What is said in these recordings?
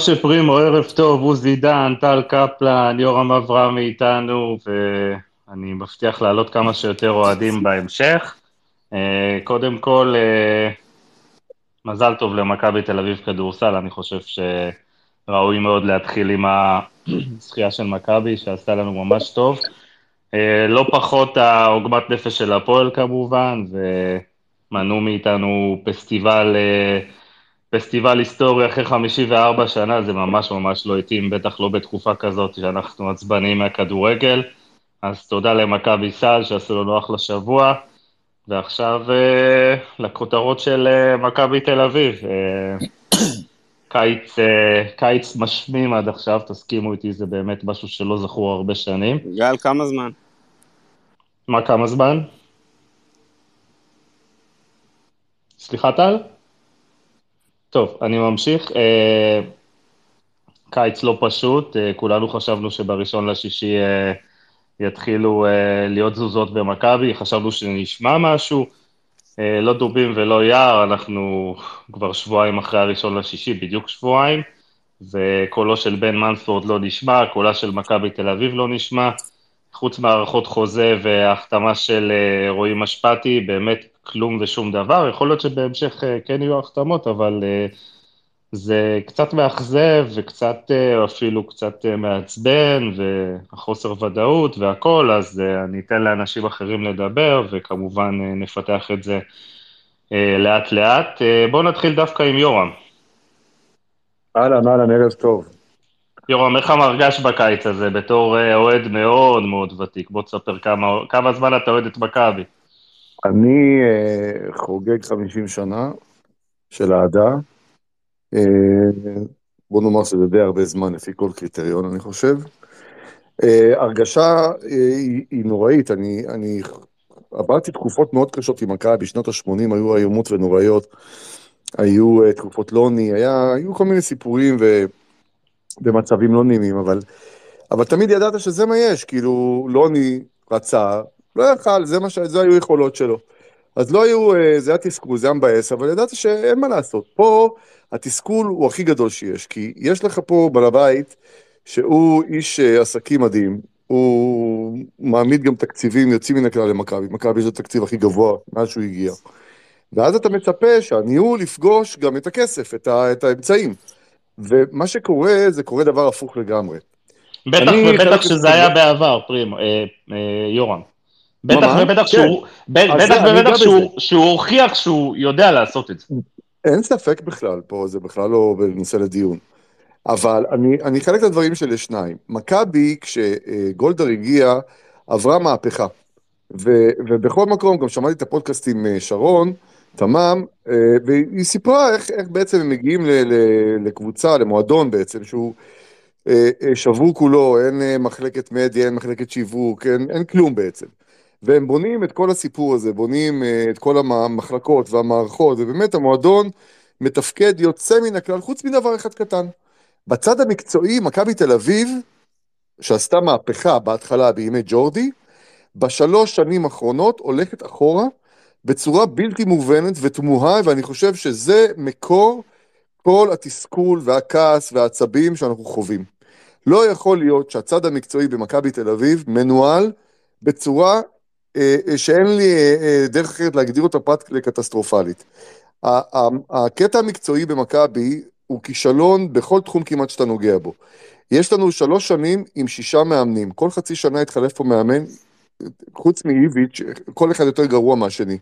משה פרימו, ערב טוב, עוזי דן, טל קפלן, יורם אברמי איתנו, ואני מבטיח להעלות כמה שיותר אוהדים בהמשך. אה, קודם כל, אה, מזל טוב למכבי תל אביב כדורסל, אני חושב שראוי מאוד להתחיל עם הזכייה של מכבי, שעשתה לנו ממש טוב. אה, לא פחות העוגמת נפש של הפועל כמובן, ומנעו מאיתנו פסטיבל... פסטיבל היסטורי אחרי 54 שנה, זה ממש ממש לא התאים, בטח לא בתקופה כזאת שאנחנו עצבניים מהכדורגל. אז תודה למכבי סל שעשו לנו אחלה שבוע. ועכשיו אה, לכותרות של אה, מכבי תל אביב. אה, קיץ, אה, קיץ משמים עד עכשיו, תסכימו איתי, זה באמת משהו שלא זכור הרבה שנים. גל, כמה זמן? מה, כמה זמן? סליחה, טל? טוב, אני ממשיך. אה, קיץ לא פשוט, אה, כולנו חשבנו שבראשון לשישי אה, יתחילו להיות תזוזות במכבי, חשבנו שנשמע משהו, לא דובים ולא יער, אנחנו כבר שבועיים אחרי הראשון לשישי, בדיוק שבועיים, וקולו של בן מנספורד לא נשמע, קולה של מכבי תל אביב לא נשמע, חוץ מהערכות חוזה והחתמה של רועי משפטי, באמת כלום ושום דבר, יכול להיות שבהמשך אה, כן יהיו החתמות, אבל אה, זה קצת מאכזב וקצת אה, אפילו קצת מעצבן, והחוסר ודאות והכול, אז אני אתן לאנשים אחרים לדבר, וכמובן נפתח את זה לאט לאט. בואו נתחיל דווקא עם יורם. אהלן, אהלן, ערב טוב. יורם, איך המרגש בקיץ הזה, בתור אוהד מאוד מאוד ותיק? בוא תספר כמה, כמה זמן אתה אוהד את מכבי. אני uh, חוגג 50 שנה של אהדה. Uh, בוא נאמר שזה די הרבה זמן לפי כל קריטריון, אני חושב. Uh, הרגשה uh, היא, היא נוראית, אני, אני עברתי תקופות מאוד קשות עם מכבי, בשנות ה-80 היו איומות ונוראיות, היו uh, תקופות לא עוני, היו כל מיני סיפורים ו, ומצבים לא נעימים, אבל, אבל תמיד ידעת שזה מה יש, כאילו לוני רצה, לא יכל, זה, ש... זה היו יכולות שלו. אז לא היו, אה, זה היה תסכול, זה היה מבאס, אבל ידעתי שאין מה לעשות. פה התסכול הוא הכי גדול שיש, כי יש לך פה בעל הבית, שהוא איש אה, עסקים מדהים, הוא מעמיד גם תקציבים יוצאים מן הכלל למכבי, מכבי יש את התקציב הכי גבוה מאז שהוא הגיע. ואז אתה מצפה שהניהול יפגוש גם את הכסף, את, ה, את האמצעים. ומה שקורה, זה קורה דבר הפוך לגמרי. בטח ובטח שזה היה בעבר, פרימו, אה, אה, יורם. בטח ובטח שהוא, כן. בטח ובטח שהוא הוכיח שהוא יודע לעשות את זה. אין ספק בכלל, פה זה בכלל לא בנושא לדיון. אבל אני, אני חלק לדברים שלי שניים. מכבי, כשגולדר הגיע, עברה מהפכה. ו, ובכל מקום, גם שמעתי את הפודקאסט עם אה, שרון, תמם, אה, והיא סיפרה איך, איך בעצם הם מגיעים ל, ל, לקבוצה, למועדון בעצם, שהוא אה, שבור כולו, אין מחלקת מדיה, אין מחלקת שיווק, אין, אין כלום בעצם. והם בונים את כל הסיפור הזה, בונים אה, את כל המחלקות והמערכות, ובאמת המועדון מתפקד יוצא מן הכלל, חוץ מדבר אחד קטן. בצד המקצועי, מכבי תל אביב, שעשתה מהפכה בהתחלה בימי ג'ורדי, בשלוש שנים האחרונות הולכת אחורה בצורה בלתי מובנת ותמוהה, ואני חושב שזה מקור כל התסכול והכעס והעצבים שאנחנו חווים. לא יכול להיות שהצד המקצועי במכבי תל אביב מנוהל בצורה שאין לי אה, דרך אחרת להגדיר אותה פרט לקטסטרופלית. הקטע המקצועי במכבי הוא כישלון בכל תחום כמעט שאתה נוגע בו. יש לנו שלוש שנים עם שישה מאמנים, כל חצי שנה התחלף פה מאמן, חוץ מאיביץ', כל אחד יותר גרוע מהשני.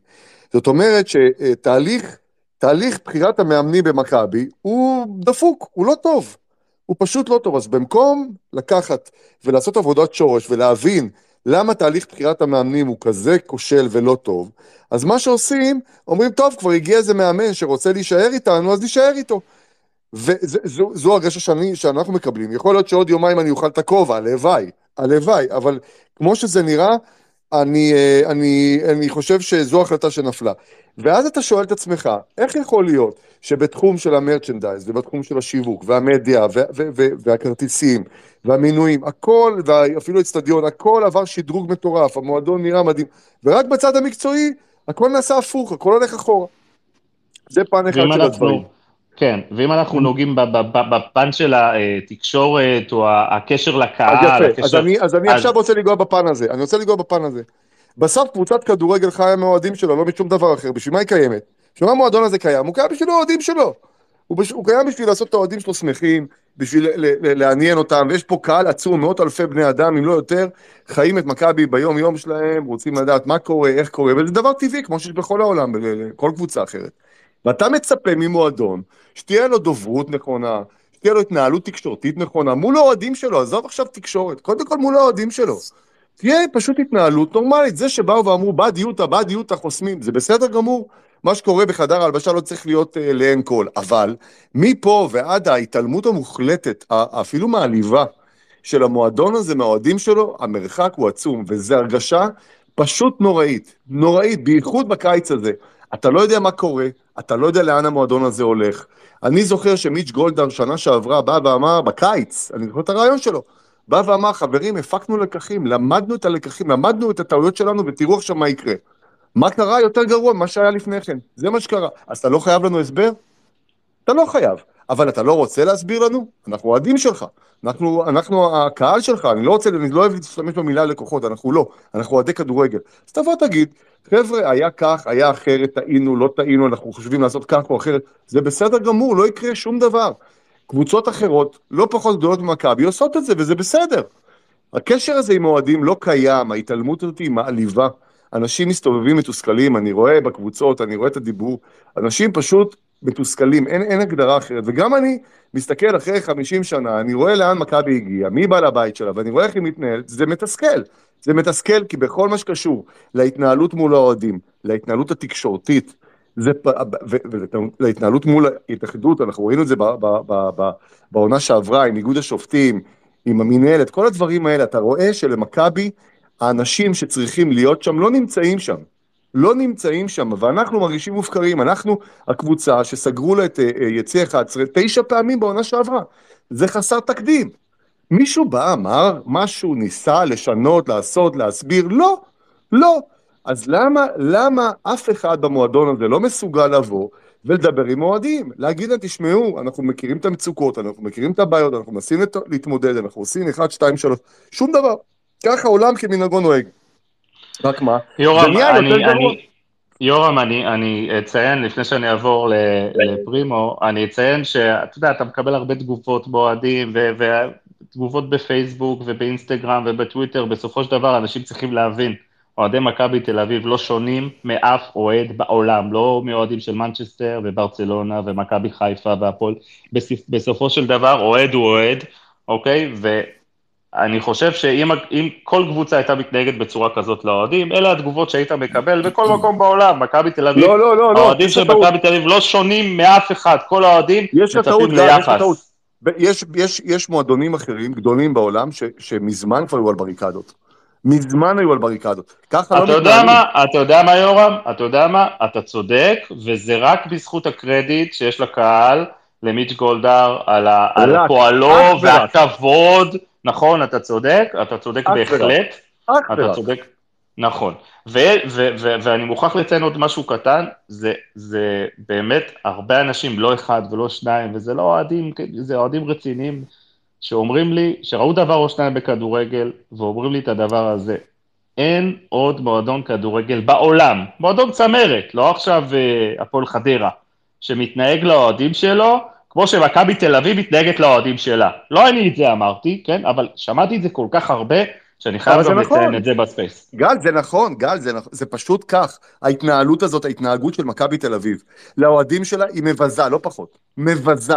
זאת אומרת שתהליך, תהליך בחירת המאמנים במכבי הוא דפוק, הוא לא טוב. הוא פשוט לא טוב. אז במקום לקחת ולעשות עבודת שורש ולהבין למה תהליך בחירת המאמנים הוא כזה כושל ולא טוב, אז מה שעושים, אומרים, טוב, כבר הגיע איזה מאמן שרוצה להישאר איתנו, אז נישאר איתו. וזו הרגשה שאני, שאנחנו מקבלים. יכול להיות שעוד יומיים אני אוכל את הכובע, הלוואי, הלוואי, אבל כמו שזה נראה, אני, אה, אני, אני חושב שזו החלטה שנפלה. ואז אתה שואל את עצמך, איך יכול להיות שבתחום של המרצ'נדייז ובתחום של השיווק והמדיה והכרטיסים והמינויים, הכל, ואפילו אצטדיון, הכל עבר שדרוג מטורף, המועדון נראה מדהים, ורק בצד המקצועי, הכל נעשה הפוך, הכל הולך אחורה. זה פן אחד של הדברים. כן, ואם אנחנו נוגעים בפן של התקשורת או הקשר לקהל, אז יפה, הקשר... אז אני, אז אני עכשיו רוצה לנגוע בפן הזה, אני רוצה לנגוע בפן הזה. בסוף קבוצת כדורגל חיה מהאוהדים שלו, לא משום דבר אחר, בשביל מה היא קיימת? בשביל מה המועדון הזה קיים? הוא קיים בשביל האוהדים שלו. הוא, בש... הוא קיים בשביל לעשות את האוהדים שלו שמחים, בשביל ל- ל- לעניין אותם, ויש פה קהל עצום, מאות אלפי בני אדם, אם לא יותר, חיים את מכבי ביום יום שלהם, רוצים לדעת מה קורה, איך קורה, וזה דבר טבעי, כמו שיש בכל העולם, בכל קבוצה אחרת. ואתה מצפה ממועדון, שתהיה לו דוברות נכונה, שתהיה לו התנהלות תקשורתית נכונה, מול האוהדים שלו, עזוב עכשיו תקשורת, קודם כל מול האוהדים שלו. תהיה פשוט התנהלות נורמלית, זה שבאו ואמרו, בא דיוטה, בא דיוטה, חוסמים, זה בסדר גמור. מה שקורה בחדר ההלבשה לא צריך להיות uh, לעין כל, אבל מפה ועד ההתעלמות המוחלטת, אפילו מעליבה, של המועדון הזה מהאוהדים שלו, המרחק הוא עצום, וזו הרגשה פשוט נוראית, נוראית, בייחוד בקיץ הזה. אתה לא יודע מה קורה, אתה לא יודע לאן המועדון הזה הולך. אני זוכר שמיץ' גולדהר שנה שעברה בא ואמר, בקיץ, אני זוכר את הרעיון שלו, בא ואמר, חברים, הפקנו לקחים, למדנו את הלקחים, למדנו את הטעויות שלנו, ותראו עכשיו מה יקרה. מה קרה יותר גרוע ממה שהיה לפני כן? זה מה שקרה. אז אתה לא חייב לנו הסבר? אתה לא חייב. אבל אתה לא רוצה להסביר לנו? אנחנו אוהדים שלך. אנחנו, אנחנו הקהל שלך, אני לא רוצה, אני לא אוהב להשתמש במילה לקוחות, אנחנו לא, אנחנו אוהדי כדורגל. אז תבוא תגיד, חבר'ה, היה כך, היה אחרת, טעינו, לא טעינו, אנחנו חושבים לעשות כך או אחרת, זה בסדר גמור, לא יקרה שום דבר. קבוצות אחרות, לא פחות גדולות ממכבי, עושות את זה, וזה בסדר. הקשר הזה עם אוהדים לא קיים, ההתעלמות הזאת היא מעליבה. אנשים מסתובבים מתוסכלים, אני רואה בקבוצות, אני רואה את הדיבור, אנשים פשוט מתוסכלים, אין, אין הגדרה אחרת. וגם אני מסתכל אחרי 50 שנה, אני רואה לאן מכבי הגיעה, מי בא לבית שלה, ואני רואה איך היא מתנהלת, זה מתסכל. זה מתסכל כי בכל מה שקשור להתנהלות מול האוהדים, להתנהלות התקשורתית, זה, ולהתנהלות מול ההתאחדות, אנחנו ראינו את זה בעונה שעברה עם איגוד השופטים, עם המינהלת, כל הדברים האלה, אתה רואה שלמכבי האנשים שצריכים להיות שם לא נמצאים שם. לא נמצאים שם, ואנחנו מרגישים מופקרים, אנחנו הקבוצה שסגרו לה את אה, אה, יציא 11 תשע פעמים בעונה שעברה. זה חסר תקדים. מישהו בא, אמר משהו, ניסה לשנות, לעשות, להסביר? לא, לא. אז למה, למה אף אחד במועדון הזה לא מסוגל לבוא ולדבר עם אוהדים? להגיד להם, תשמעו, אנחנו מכירים את המצוקות, אנחנו מכירים את הבעיות, אנחנו מנסים להתמודד, אנחנו עושים 1, 2, 3, שום דבר. ככה עולם כמנהגו נוהג. רק מה? יורם, אני, אני, יורם, אני, אני אציין, לפני שאני אעבור לפרימו, אני אציין שאתה יודע, אתה מקבל הרבה תגובות באוהדים, ותגובות בפייסבוק ובאינסטגרם ובטוויטר, בסופו של דבר אנשים צריכים להבין, אוהדי מכבי תל אביב לא שונים מאף אוהד בעולם, לא מאוהדים של מנצ'סטר וברצלונה ומכבי חיפה והפועל, בסופו של דבר אוהד הוא אוהד, אוקיי? אני חושב שאם כל קבוצה הייתה מתנהגת בצורה כזאת לאוהדים, אלה התגובות שהיית מקבל בכל מקום בעולם, מכבי תל אביב, לא, לא, לא, לא האוהדים של מכבי תל אביב לא שונים מאף אחד, כל האוהדים מצפים ליחס. יש, יש, יש מועדונים אחרים, גדולים בעולם, ש, שמזמן כבר היו על בריקדות. מזמן היו על בריקדות. ככה לא מתנהלים. אתה יודע מה, אתה יודע מה יורם? אתה יודע מה? אתה צודק, וזה רק בזכות הקרדיט שיש לקהל, למיץ' גולדהר, על, על פועלו והכבוד. נכון, אתה צודק, אתה צודק בהחלט. אתה צודק, נכון. ואני מוכרח לציין עוד משהו קטן, זה, זה באמת הרבה אנשים, לא אחד ולא שניים, וזה לא אוהדים, זה אוהדים רציניים, שאומרים לי, שראו דבר או שניים בכדורגל, ואומרים לי את הדבר הזה, אין עוד מועדון כדורגל בעולם, מועדון צמרת, לא עכשיו uh, הפועל חדרה, שמתנהג לאוהדים שלו כמו שמכבי תל אביב מתנהגת לאוהדים שלה. לא אני את זה אמרתי, כן? אבל שמעתי את זה כל כך הרבה, שאני חייב גם נכון. לציין את זה בספייס. גל, זה נכון, גל, זה, נכון, זה פשוט כך. ההתנהלות הזאת, ההתנהגות של מכבי תל אביב, לאוהדים שלה היא מבזה, לא פחות. מבזה.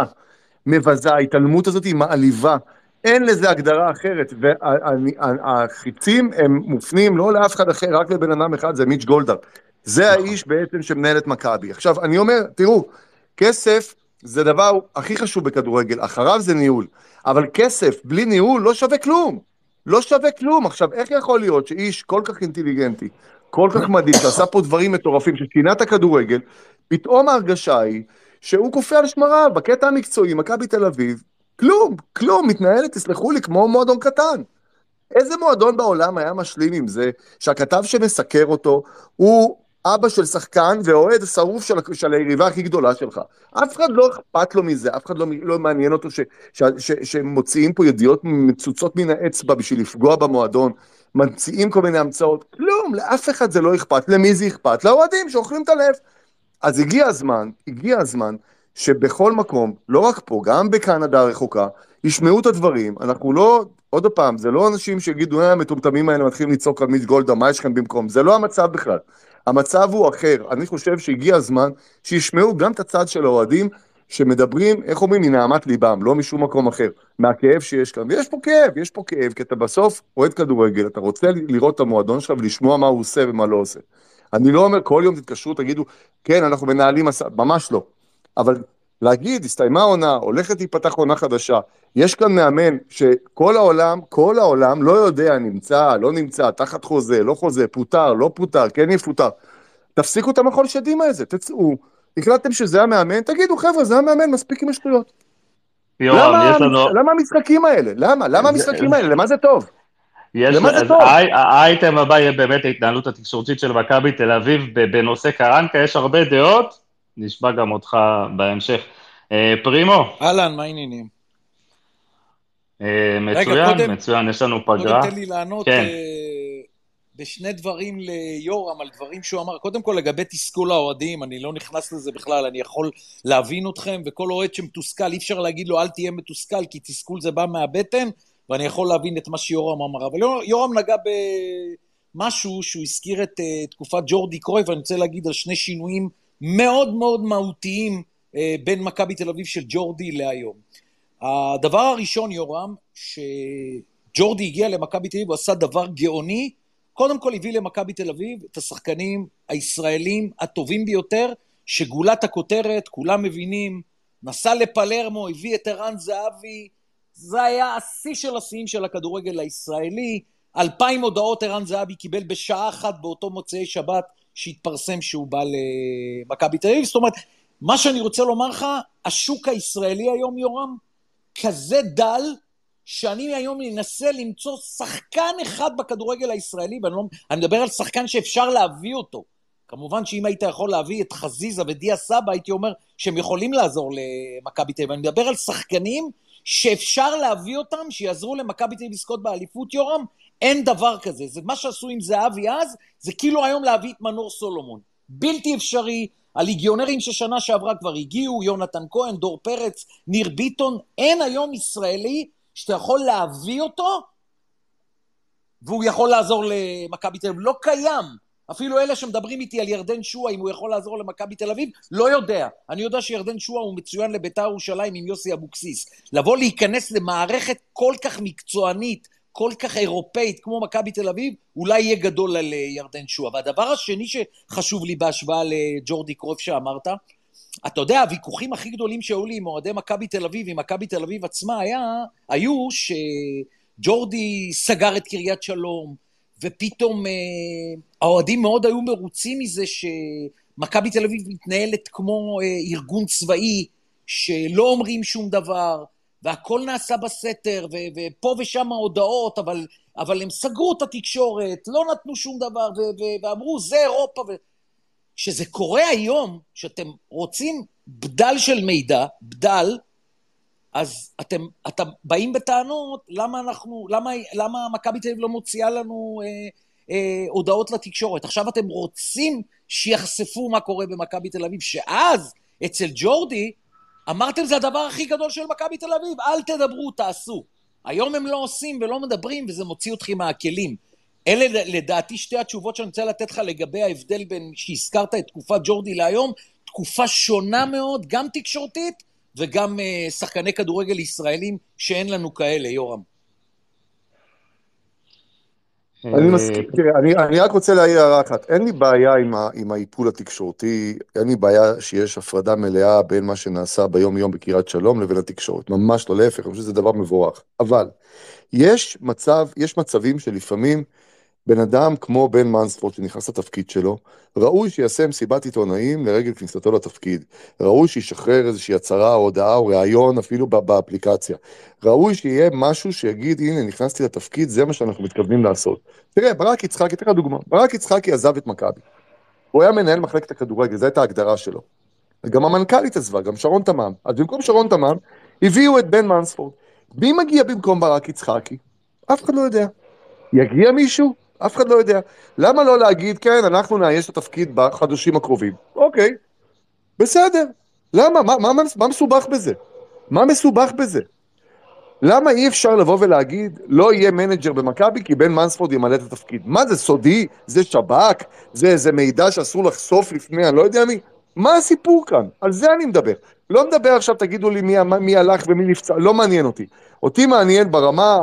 מבזה, ההתעלמות הזאת היא מעליבה. אין לזה הגדרה אחרת, והחיצים הם מופנים לא לאף אחד אחר, רק לבן אדם אחד, זה מיץ' גולדהר. זה נכון. האיש בעצם שמנהל את מכבי. עכשיו, אני אומר, תראו, כסף זה הדבר הכי חשוב בכדורגל, אחריו זה ניהול. אבל כסף בלי ניהול לא שווה כלום. לא שווה כלום. עכשיו, איך יכול להיות שאיש כל כך אינטליגנטי, כל כך מדהים, שעשה פה דברים מטורפים, ששינה את הכדורגל, פתאום ההרגשה היא שהוא כופה על שמריו, בקטע המקצועי, מכבי תל אביב, כלום, כלום, מתנהלת, תסלחו לי, כמו מועדון קטן. איזה מועדון בעולם היה משלים עם זה שהכתב שמסקר אותו הוא אבא של שחקן ואוהד שרוף של, של היריבה הכי גדולה שלך. אף אחד לא אכפת לו מזה, אף אחד לא, לא מעניין אותו ש, ש, ש, שמוציאים פה ידיעות מצוצות מן האצבע בשביל לפגוע במועדון, ממציאים כל מיני המצאות, כלום, לאף אחד זה לא אכפת. למי זה אכפת? לאוהדים שאוכלים את הלב. אז הגיע הזמן, הגיע הזמן שבכל מקום, לא רק פה, גם בקנדה הרחוקה, ישמעו את הדברים, אנחנו לא, עוד פעם, זה לא אנשים שיגידו, אה, המטומטמים האלה מתחילים לצעוק על מיץ גולדה, מה יש לכם במקום? זה לא המצב בכלל. המצב הוא אחר. אני חושב שהגיע הזמן שישמעו גם את הצד של האוהדים, שמדברים, איך אומרים, מנהמת ליבם, לא משום מקום אחר, מהכאב שיש כאן. ויש פה כאב, יש פה כאב, כי אתה בסוף אוהד כדורגל, אתה רוצה לראות את המועדון שלך ולשמוע מה הוא עושה ומה לא עושה. אני לא אומר, כל יום תתקשרו, תגידו, כן, אנחנו מנהלים, ממש לא. אבל להגיד, הסתיימה עונה, הולכת להיפתח עונה חדשה, יש כאן מאמן שכל העולם, כל העולם לא יודע, נמצא, לא נמצא, תחת חוזה, לא חוזה, פוטר, לא פוטר, כן יפוטר. תפסיקו את המחול שדים הזה, תצאו, החלטתם שזה המאמן, תגידו חבר'ה, זה המאמן, מספיק עם השטויות. למה, לנו... למה המשחקים האלה? למה? למה המשחקים האלה? למה זה טוב? יש, למה זה טוב? האייטם הבא יהיה באמת ההתנהלות התקשורתית של מכבי תל אביב בנושא קרנקה, יש הרבה דעות, נשמע גם אותך בהמשך. אה, פרימו. אהלן, מה העניינים? אה, מצוין, מצוין, יש לנו פגרה. קודם תן לי לענות כן. אה, בשני דברים ליורם, על דברים שהוא אמר. קודם כל, לגבי תסכול האוהדים, אני לא נכנס לזה בכלל, אני יכול להבין אתכם, וכל אוהד שמתוסכל, אי אפשר להגיד לו, אל תהיה מתוסכל, כי תסכול זה בא מהבטן, ואני יכול להבין את מה שיורם אמר. אבל יורם נגע במשהו שהוא הזכיר את תקופת ג'ורדי קרויף, ואני רוצה להגיד על שני שינויים מאוד מאוד מהותיים אה, בין מכבי תל אביב של ג'ורדי להיום. הדבר הראשון, יורם, שג'ורדי הגיע למכבי תל אביב, הוא עשה דבר גאוני, קודם כל הביא למכבי תל אביב את השחקנים הישראלים הטובים ביותר, שגולת הכותרת, כולם מבינים, נסע לפלרמו, הביא את ערן זהבי, זה היה השיא של השיאים של הכדורגל הישראלי. אלפיים הודעות ערן זהבי קיבל בשעה אחת באותו מוצאי שבת שהתפרסם שהוא בא למכבי תל אביב. זאת אומרת, מה שאני רוצה לומר לך, השוק הישראלי היום, יורם, כזה דל, שאני היום אנסה למצוא שחקן אחד בכדורגל הישראלי, ואני לא, אני מדבר על שחקן שאפשר להביא אותו. כמובן שאם היית יכול להביא את חזיזה ודיה סבא, הייתי אומר שהם יכולים לעזור למכבי תל אביב. אני מדבר על שחקנים שאפשר להביא אותם, שיעזרו למכבי תל אביב לזכות באליפות, יורם, אין דבר כזה. זה מה שעשו עם זהבי אז, זה כאילו היום להביא את מנור סולומון. בלתי אפשרי, הליגיונרים ששנה שעברה כבר הגיעו, יונתן כהן, דור פרץ, ניר ביטון, אין היום ישראלי שאתה יכול להביא אותו והוא יכול לעזור למכבי תל אביב. לא קיים. אפילו אלה שמדברים איתי על ירדן שועה, אם הוא יכול לעזור למכבי תל אביב, לא יודע. אני יודע שירדן שועה הוא מצוין לביתר ירושלים עם יוסי אבוקסיס. לבוא להיכנס למערכת כל כך מקצוענית, כל כך אירופאית כמו מכבי תל אביב, אולי יהיה גדול על אה, ירדן שועה. והדבר השני שחשוב לי בהשוואה לג'ורדי קרוף שאמרת, אתה יודע, הוויכוחים הכי גדולים שהיו לי עם אוהדי מכבי תל אביב, עם מכבי תל אביב עצמה, היה, היו שג'ורדי סגר את קריית שלום, ופתאום אה, האוהדים מאוד היו מרוצים מזה שמכבי תל אביב מתנהלת כמו אה, ארגון צבאי, שלא אומרים שום דבר, והכל נעשה בסתר, ו- ופה ושם הודעות, אבל, אבל הם סגרו את התקשורת, לא נתנו שום דבר, ו- ואמרו, זה אירופה. ו- קורה היום, שאתם רוצים בדל של מידע, בדל, אז אתם, אתם באים בטענות, למה אנחנו, למה, למה מכבי תל אביב לא מוציאה לנו אה, אה, הודעות לתקשורת? עכשיו אתם רוצים שיחשפו מה קורה במכבי תל אביב, שאז, אצל ג'ורדי, אמרתם זה הדבר הכי גדול של מכבי תל אביב, אל תדברו, תעשו. היום הם לא עושים ולא מדברים, וזה מוציא אתכם מהכלים. אלה לדעתי שתי התשובות שאני רוצה לתת לך לגבי ההבדל בין שהזכרת את תקופת ג'ורדי להיום, תקופה שונה מאוד, גם תקשורתית וגם uh, שחקני כדורגל ישראלים שאין לנו כאלה, יורם. אני מסכים, תראה, אני, אני רק רוצה להעיר הערה אחת, אין לי בעיה עם, ה, עם האיפול התקשורתי, אין לי בעיה שיש הפרדה מלאה בין מה שנעשה ביום יום בקריית שלום לבין התקשורת, ממש לא להפך, אני חושב שזה דבר מבורך, אבל יש מצב, יש מצבים שלפעמים בן אדם כמו בן מנספורט שנכנס לתפקיד שלו, ראוי שיעשה מסיבת עיתונאים לרגל כניסתו לתפקיד. ראוי שישחרר איזושהי הצהרה או הודעה או ראיון אפילו באפליקציה. ראוי שיהיה משהו שיגיד, הנה, נכנסתי לתפקיד, זה מה שאנחנו מתכוונים לעשות. תראה, ברק יצחקי, לך דוגמה, ברק יצחקי עזב את מכבי. הוא היה מנהל מחלקת הכדורגל, זו הייתה ההגדרה שלו. וגם המנכ"לית עזבה, גם שרון תמם. אז במקום שרון תמם, הביאו את בן מנספורד. מי מגיע במקום ברק יצחקי? אף אחד לא יודע. יגיע מישהו? אף אחד לא יודע. למה לא להגיד, כן, אנחנו נאייש את התפקיד בחדשים הקרובים? אוקיי, בסדר. למה? מה, מה, מה מסובך בזה? מה מסובך בזה? למה אי אפשר לבוא ולהגיד, לא יהיה מנג'ר במכבי כי בן מנספורד ימלא את התפקיד? מה זה סודי? זה שב"כ? זה איזה מידע שאסור לחשוף לפני, אני לא יודע מי? מה הסיפור כאן? על זה אני מדבר. לא מדבר עכשיו, תגידו לי מי, מי הלך ומי נפצע, לא מעניין אותי. אותי מעניין ברמה,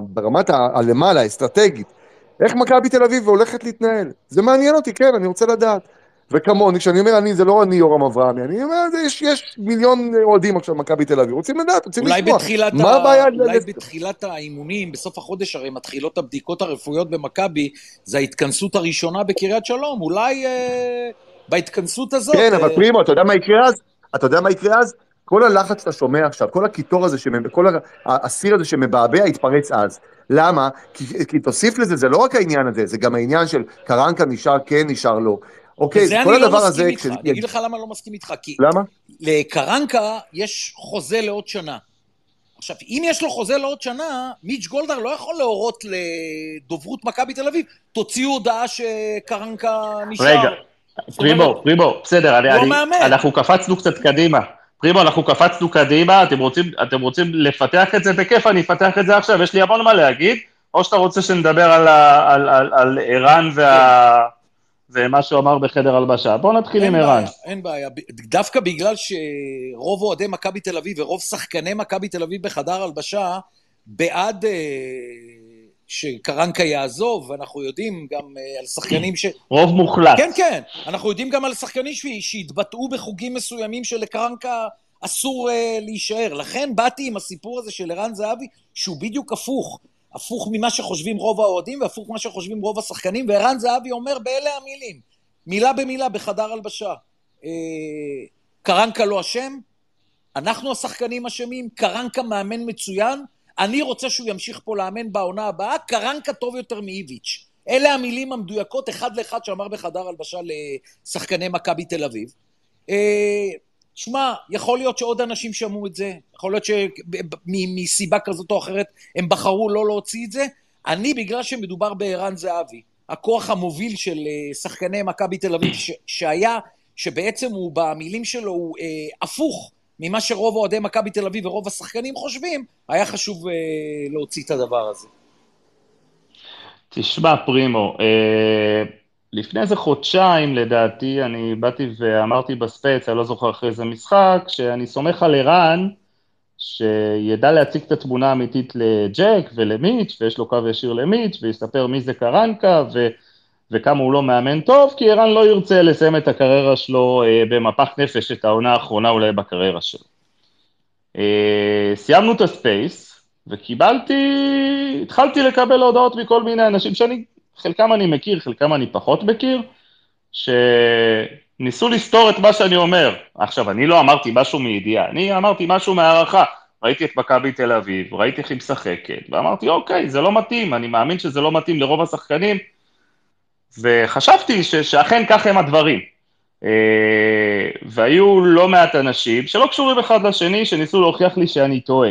ברמת הלמעלה, האסטרטגית, איך מכבי תל אביב הולכת להתנהל. זה מעניין אותי, כן, אני רוצה לדעת. וכמוני, כשאני אומר אני, זה לא אני יורם אברהמי, אני אומר, יש, יש מיליון אוהדים עכשיו במכבי תל אביב, רוצים לדעת, רוצים לשמוע. מה הבעיה? אולי בתחילת האימונים, בסוף החודש הרי מתחילות הבדיקות הרפואיות במכבי, זה ההתכנסות הראשונה בקריית שלום, אולי אה, בהתכנסות הזאת... כן, אה... אבל פרימו, אתה יודע מה יקרה אז? אתה יודע מה יקרה אז? כל הלחץ שאתה שומע עכשיו, כל הקיטור הזה, כל הסיר הזה שמבעבע, יתפרץ אז. למה? כי, כי תוסיף לזה, זה לא רק העניין הזה, זה גם העניין של קרנקה נשאר כן, נשאר לא. אוקיי, כל אני הדבר לא הזה... כש... אני אגיד לך למה אני לא מסכים איתך, כי... למה? לקרנקה יש חוזה לעוד שנה. עכשיו, אם יש לו חוזה לעוד שנה, מיץ' גולדהר לא יכול להורות לדוברות מכבי תל אביב, תוציאו הודעה שקרנקה נשאר. רגע, פרימו, פרימו, בסדר, אני, לא אני, אנחנו קפצנו קצת קדימה. פרימו, אנחנו קפצנו קדימה, אתם רוצים, אתם רוצים לפתח את זה בכיף, אני אפתח את זה עכשיו, יש לי המון מה להגיד, או שאתה רוצה שנדבר על, על, על, על ערן וה... ומה שהוא אמר בחדר הלבשה. בואו נתחיל עם ערן. אין בעיה, דווקא בגלל שרוב אוהדי מכבי תל אביב ורוב שחקני מכבי תל אביב בחדר הלבשה, בעד אה, שקרנקה יעזוב, ואנחנו יודעים גם אה, על שחקנים ש... רוב מוחלט. כן, כן, אנחנו יודעים גם על שחקנים שהתבטאו בחוגים מסוימים שלקרנקה אסור אה, להישאר. לכן באתי עם הסיפור הזה של ערן זהבי, שהוא בדיוק הפוך. הפוך ממה שחושבים רוב האוהדים והפוך ממה שחושבים רוב השחקנים, וערן זהבי אומר באלה המילים, מילה במילה בחדר הלבשה. אה, קרנקה לא אשם, אנחנו השחקנים אשמים, קרנקה מאמן מצוין, אני רוצה שהוא ימשיך פה לאמן בעונה הבאה, קרנקה טוב יותר מאיביץ'. אלה המילים המדויקות, אחד לאחד שאמר בחדר הלבשה לשחקני מכבי תל אביב. אה, שמע, יכול להיות שעוד אנשים שמעו את זה, יכול להיות שמסיבה כזאת או אחרת הם בחרו לא להוציא את זה. אני, בגלל שמדובר בערן זהבי, הכוח המוביל של אה, שחקני מכבי תל אביב, ש- שהיה, שבעצם הוא במילים שלו הוא אה, הפוך ממה שרוב אוהדי מכבי תל אביב ורוב השחקנים חושבים, היה חשוב אה, להוציא את הדבר הזה. תשמע, פרימו, אה, לפני איזה חודשיים, לדעתי, אני באתי ואמרתי בספייס, אני לא זוכר אחרי איזה משחק, שאני סומך על ערן, שידע להציג את התמונה האמיתית לג'ק ולמיץ', ויש לו קו ישיר למיץ', ויספר מי זה קרנקה, ו... וכמה הוא לא מאמן טוב, כי ערן לא ירצה לסיים את הקריירה שלו אה, במפח נפש, את העונה האחרונה אולי בקריירה שלו. אה, סיימנו את הספייס, וקיבלתי, התחלתי לקבל הודעות מכל מיני אנשים שאני חלקם אני מכיר, חלקם אני פחות מכיר, שניסו לסתור את מה שאני אומר. עכשיו, אני לא אמרתי משהו מידיעה, אני אמרתי משהו מהערכה. ראיתי את מכבי תל אביב, ראיתי איך היא משחקת, ואמרתי, אוקיי, זה לא מתאים, אני מאמין שזה לא מתאים לרוב השחקנים, וחשבתי ש- שאכן כך הם הדברים. אה, והיו לא מעט אנשים שלא קשורים אחד לשני, שניסו להוכיח לי שאני טועה.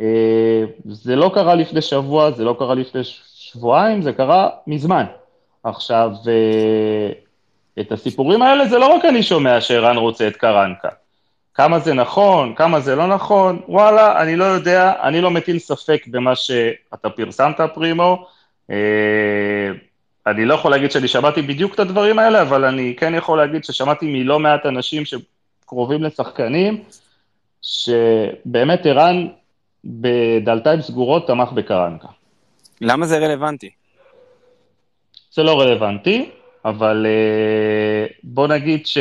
אה, זה לא קרה לפני שבוע, זה לא קרה לפני שבועיים, זה קרה מזמן. עכשיו, אה, את הסיפורים האלה זה לא רק אני שומע שערן רוצה את קרנקה. כמה זה נכון, כמה זה לא נכון, וואלה, אני לא יודע, אני לא מטיל ספק במה שאתה פרסמת, פרימו. אה, אני לא יכול להגיד שאני שמעתי בדיוק את הדברים האלה, אבל אני כן יכול להגיד ששמעתי מלא מעט אנשים שקרובים לשחקנים, שבאמת ערן בדלתיים סגורות תמך בקרנקה. למה זה רלוונטי? זה לא רלוונטי, אבל uh, בוא נגיד ש...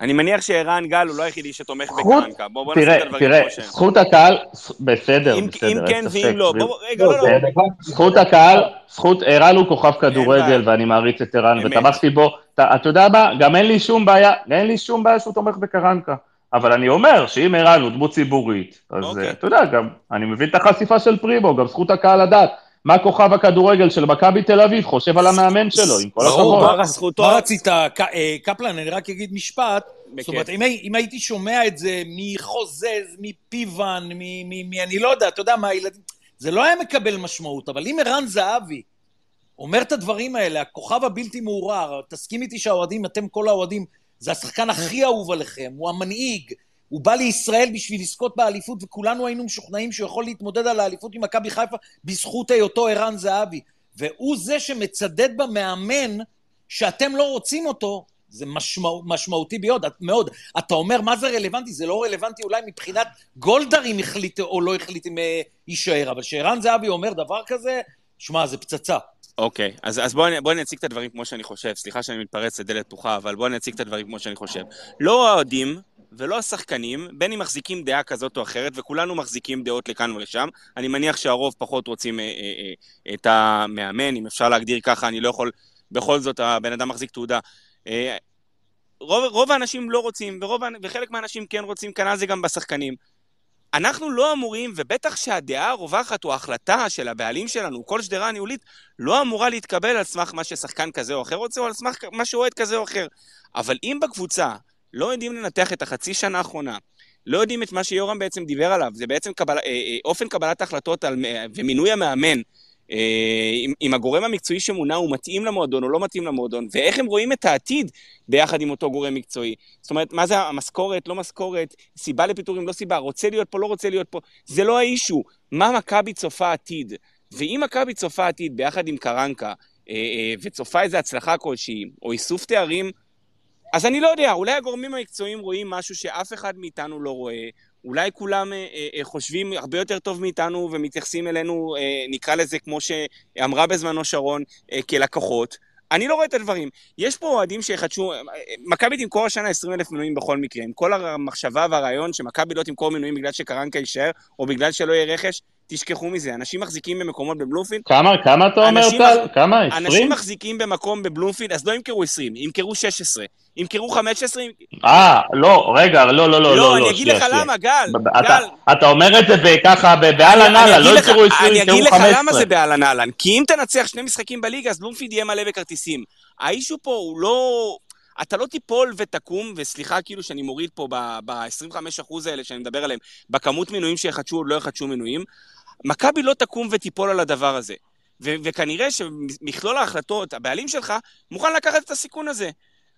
אני מניח שערן גל הוא לא היחידי שתומך בקרנקה. בוא, בוא נשים את הדברים כמו שהם. זכות הקהל, בסדר, אם, בסדר, אם כן ואם לא. בוא, רגע, לא, לא. זכות הקהל, זכות, ערן הוא כוכב כדורגל, ואני מעריץ את ערן, ותמכתי בו. אתה, יודע מה, גם אין לי שום בעיה, אין לי שום בעיה שהוא תומך בקרנקה. אבל אני אומר שאם ערן הוא דמות ציבורית, אז. אוקיי. אתה יודע, גם, אני מבין את החשיפה של פרימו, גם זכות הקהל לדעת. מה כוכב הכדורגל של מכבי תל אביב חושב על המאמן שלו, עם כל ברור, הכבוד. מה- זכותו. מה רצית, אה, קפלן, אני רק אגיד משפט. זאת אומרת, אם הי- אם הייתי שומע את זה מחוזז, מפיוון, מ- מ- מ- אני לא יודע, אתה יודע מה, הילדים... זה לא היה מקבל משמעות, אבל אם ערן זהבי אומר את הדברים האלה, הכוכב הבלתי מעורער, תסכים איתי שהאוהדים, אתם כל האוהדים, זה השחקן הכי אהוב עליכם, הוא המנהיג, הוא בא לישראל בשביל לזכות באליפות, וכולנו היינו משוכנעים שהוא יכול להתמודד על האליפות עם מכבי חיפה בזכות היותו ערן זהבי. והוא זה שמצדד במאמן שאתם לא רוצים אותו, זה משמע, משמעותי מאוד, מאוד. אתה אומר, מה זה רלוונטי? זה לא רלוונטי אולי מבחינת גולדהר אם החליט או לא החליט אם אה, יישאר, אבל כשערן זהבי אומר דבר כזה, שמע, זה פצצה. אוקיי, אז, אז בואו בוא נציג את הדברים כמו שאני חושב. סליחה שאני מתפרץ לדלת פתוחה, אבל בואו נציג את הדברים כמו שאני חושב. לא האוהדים ולא השחקנים, בין אם מחזיקים דעה כזאת או אחרת, וכולנו מחזיקים דעות לכאן ולשם. אני מניח שהרוב פחות רוצים אה, אה, אה, את המאמן, אם אפשר להגדיר ככה, אני לא יכול... בכל זאת, הבן אדם מחזיק תעודה. אה, רוב, רוב האנשים לא רוצים, ורוב, וחלק מהאנשים כן רוצים, כנ"ל זה גם בשחקנים. אנחנו לא אמורים, ובטח שהדעה הרווחת או ההחלטה של הבעלים שלנו, כל שדרה ניהולית, לא אמורה להתקבל על סמך מה ששחקן כזה או אחר רוצה, או על סמך מה שאוהד כזה או אחר. אבל אם בקבוצה לא יודעים לנתח את החצי שנה האחרונה, לא יודעים את מה שיורם בעצם דיבר עליו, זה בעצם קבל, אה, אה, אופן קבלת ההחלטות על, אה, ומינוי המאמן, אם, אם הגורם המקצועי שמונה הוא מתאים למועדון או לא מתאים למועדון, ואיך הם רואים את העתיד ביחד עם אותו גורם מקצועי. זאת אומרת, מה זה המשכורת, לא משכורת, סיבה לפיטורים, לא סיבה, רוצה להיות פה, לא רוצה להיות פה, זה לא האישו. מה מכבי צופה עתיד? ואם מכבי צופה עתיד ביחד עם קרנקה, וצופה איזו הצלחה כלשהי, או איסוף תארים, אז אני לא יודע, אולי הגורמים המקצועיים רואים משהו שאף אחד מאיתנו לא רואה, אולי כולם אה, אה, חושבים הרבה יותר טוב מאיתנו ומתייחסים אלינו, אה, נקרא לזה כמו שאמרה בזמנו שרון, אה, כלקוחות. אני לא רואה את הדברים. יש פה אוהדים שיחדשו, אה, מכבי תמכור השנה 20 אלף מנויים בכל מקרה, עם כל המחשבה והרעיון שמכבי לא תמכור מנויים בגלל שקרנקה יישאר, או בגלל שלא יהיה רכש, תשכחו מזה. אנשים מחזיקים במקומות בבלומפילד, כמה, כמה אתה אומר, אנשים טל? מח- כמה? אנשים 20? מחזיקים במקום בבלומפילד, אז לא ימכרו 20, ימכרו 16, ימכרו 15, אה, לא, רגע, לא, לא, לא, לא, לא, לא, אני אגיד שנייה, לך. למה, גל, אתה- גל. אתה אומר את זה ככה באהלן אהלן, לא אגיד לך- ימכרו 20, אני ימכרו אגיד לך 15. למה זה באהלן אהלן, כי אם תנצח שני משחקים בליגה, אז בלומפיד יהיה מלא בכרטיסים. האישו פה הוא לא... אתה לא תיפול ותקום, וסליחה כאילו שאני מוריד פה ב-25% האלה שאני מדבר עליהם, בכמות מנויים שיחדשו או לא יחדשו מנויים, מכבי לא תקום ותיפול על הדבר הזה. ו- וכנראה שמכלול ההחלטות, הבעלים שלך, מוכן לקחת את הסיכון הזה.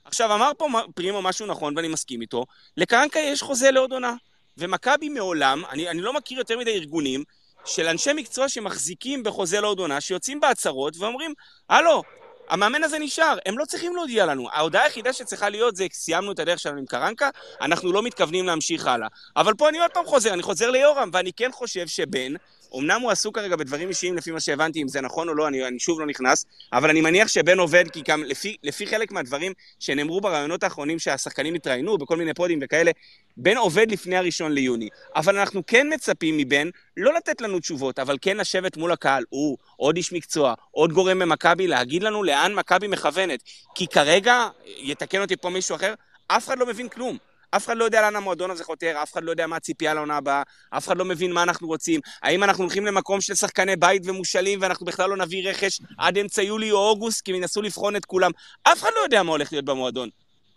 עכשיו, אמר פה פרימו משהו נכון, ואני מסכים איתו, לקרנקה יש חוזה לעוד עונה. ומכבי מעולם, אני, אני לא מכיר יותר מדי ארגונים, של אנשי מקצוע שמחזיקים בחוזה לעוד עונה, שיוצאים בהצהרות ואומרים, הלו, המאמן הזה נשאר, הם לא צריכים להודיע לנו. ההודעה היחידה שצריכה להיות זה, סיימנו את הדרך שלנו עם קרנקה, אנחנו לא מתכוונים להמשיך הלאה. אבל פה אני עוד פעם חוזר, אני חוזר ליורם, ואני כן חושב שבן, אמנם הוא עסוק כרגע בדברים אישיים לפי מה שהבנתי, אם זה נכון או לא, אני, אני שוב לא נכנס, אבל אני מניח שבן עובד, כי גם לפי, לפי חלק מהדברים שנאמרו בראיונות האחרונים שהשחקנים התראיינו, בכל מיני פודים וכאלה, בן עובד לפני הראשון ליוני. אבל אנחנו כן מצפים מבן לא לתת לנו תשובות, אבל כן לשבת מול הקהל, הוא, עוד איש מקצוע, עוד גורם במכבי, להגיד לנו לאן מכבי מכוונת. כי כרגע, יתקן אותי פה מישהו אחר, אף אחד לא מבין כלום. אף אחד לא יודע לאן המועדון הזה חותר, אף אחד לא יודע מה הציפייה לעונה הבאה, אף אחד לא מבין מה אנחנו רוצים. האם אנחנו הולכים למקום של שחקני בית ומושאלים ואנחנו בכלל לא נביא רכש עד אמצע יולי או אוגוסט, כי הם ינסו לבחון את כולם. אף אחד לא יודע מה הולך להיות במועדון.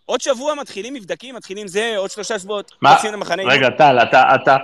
עוד שבוע מתחילים מבדקים, מתחילים זה, עוד שלושה שבועות? יוצאים למחנה. רגע, טל, אתה, אתה,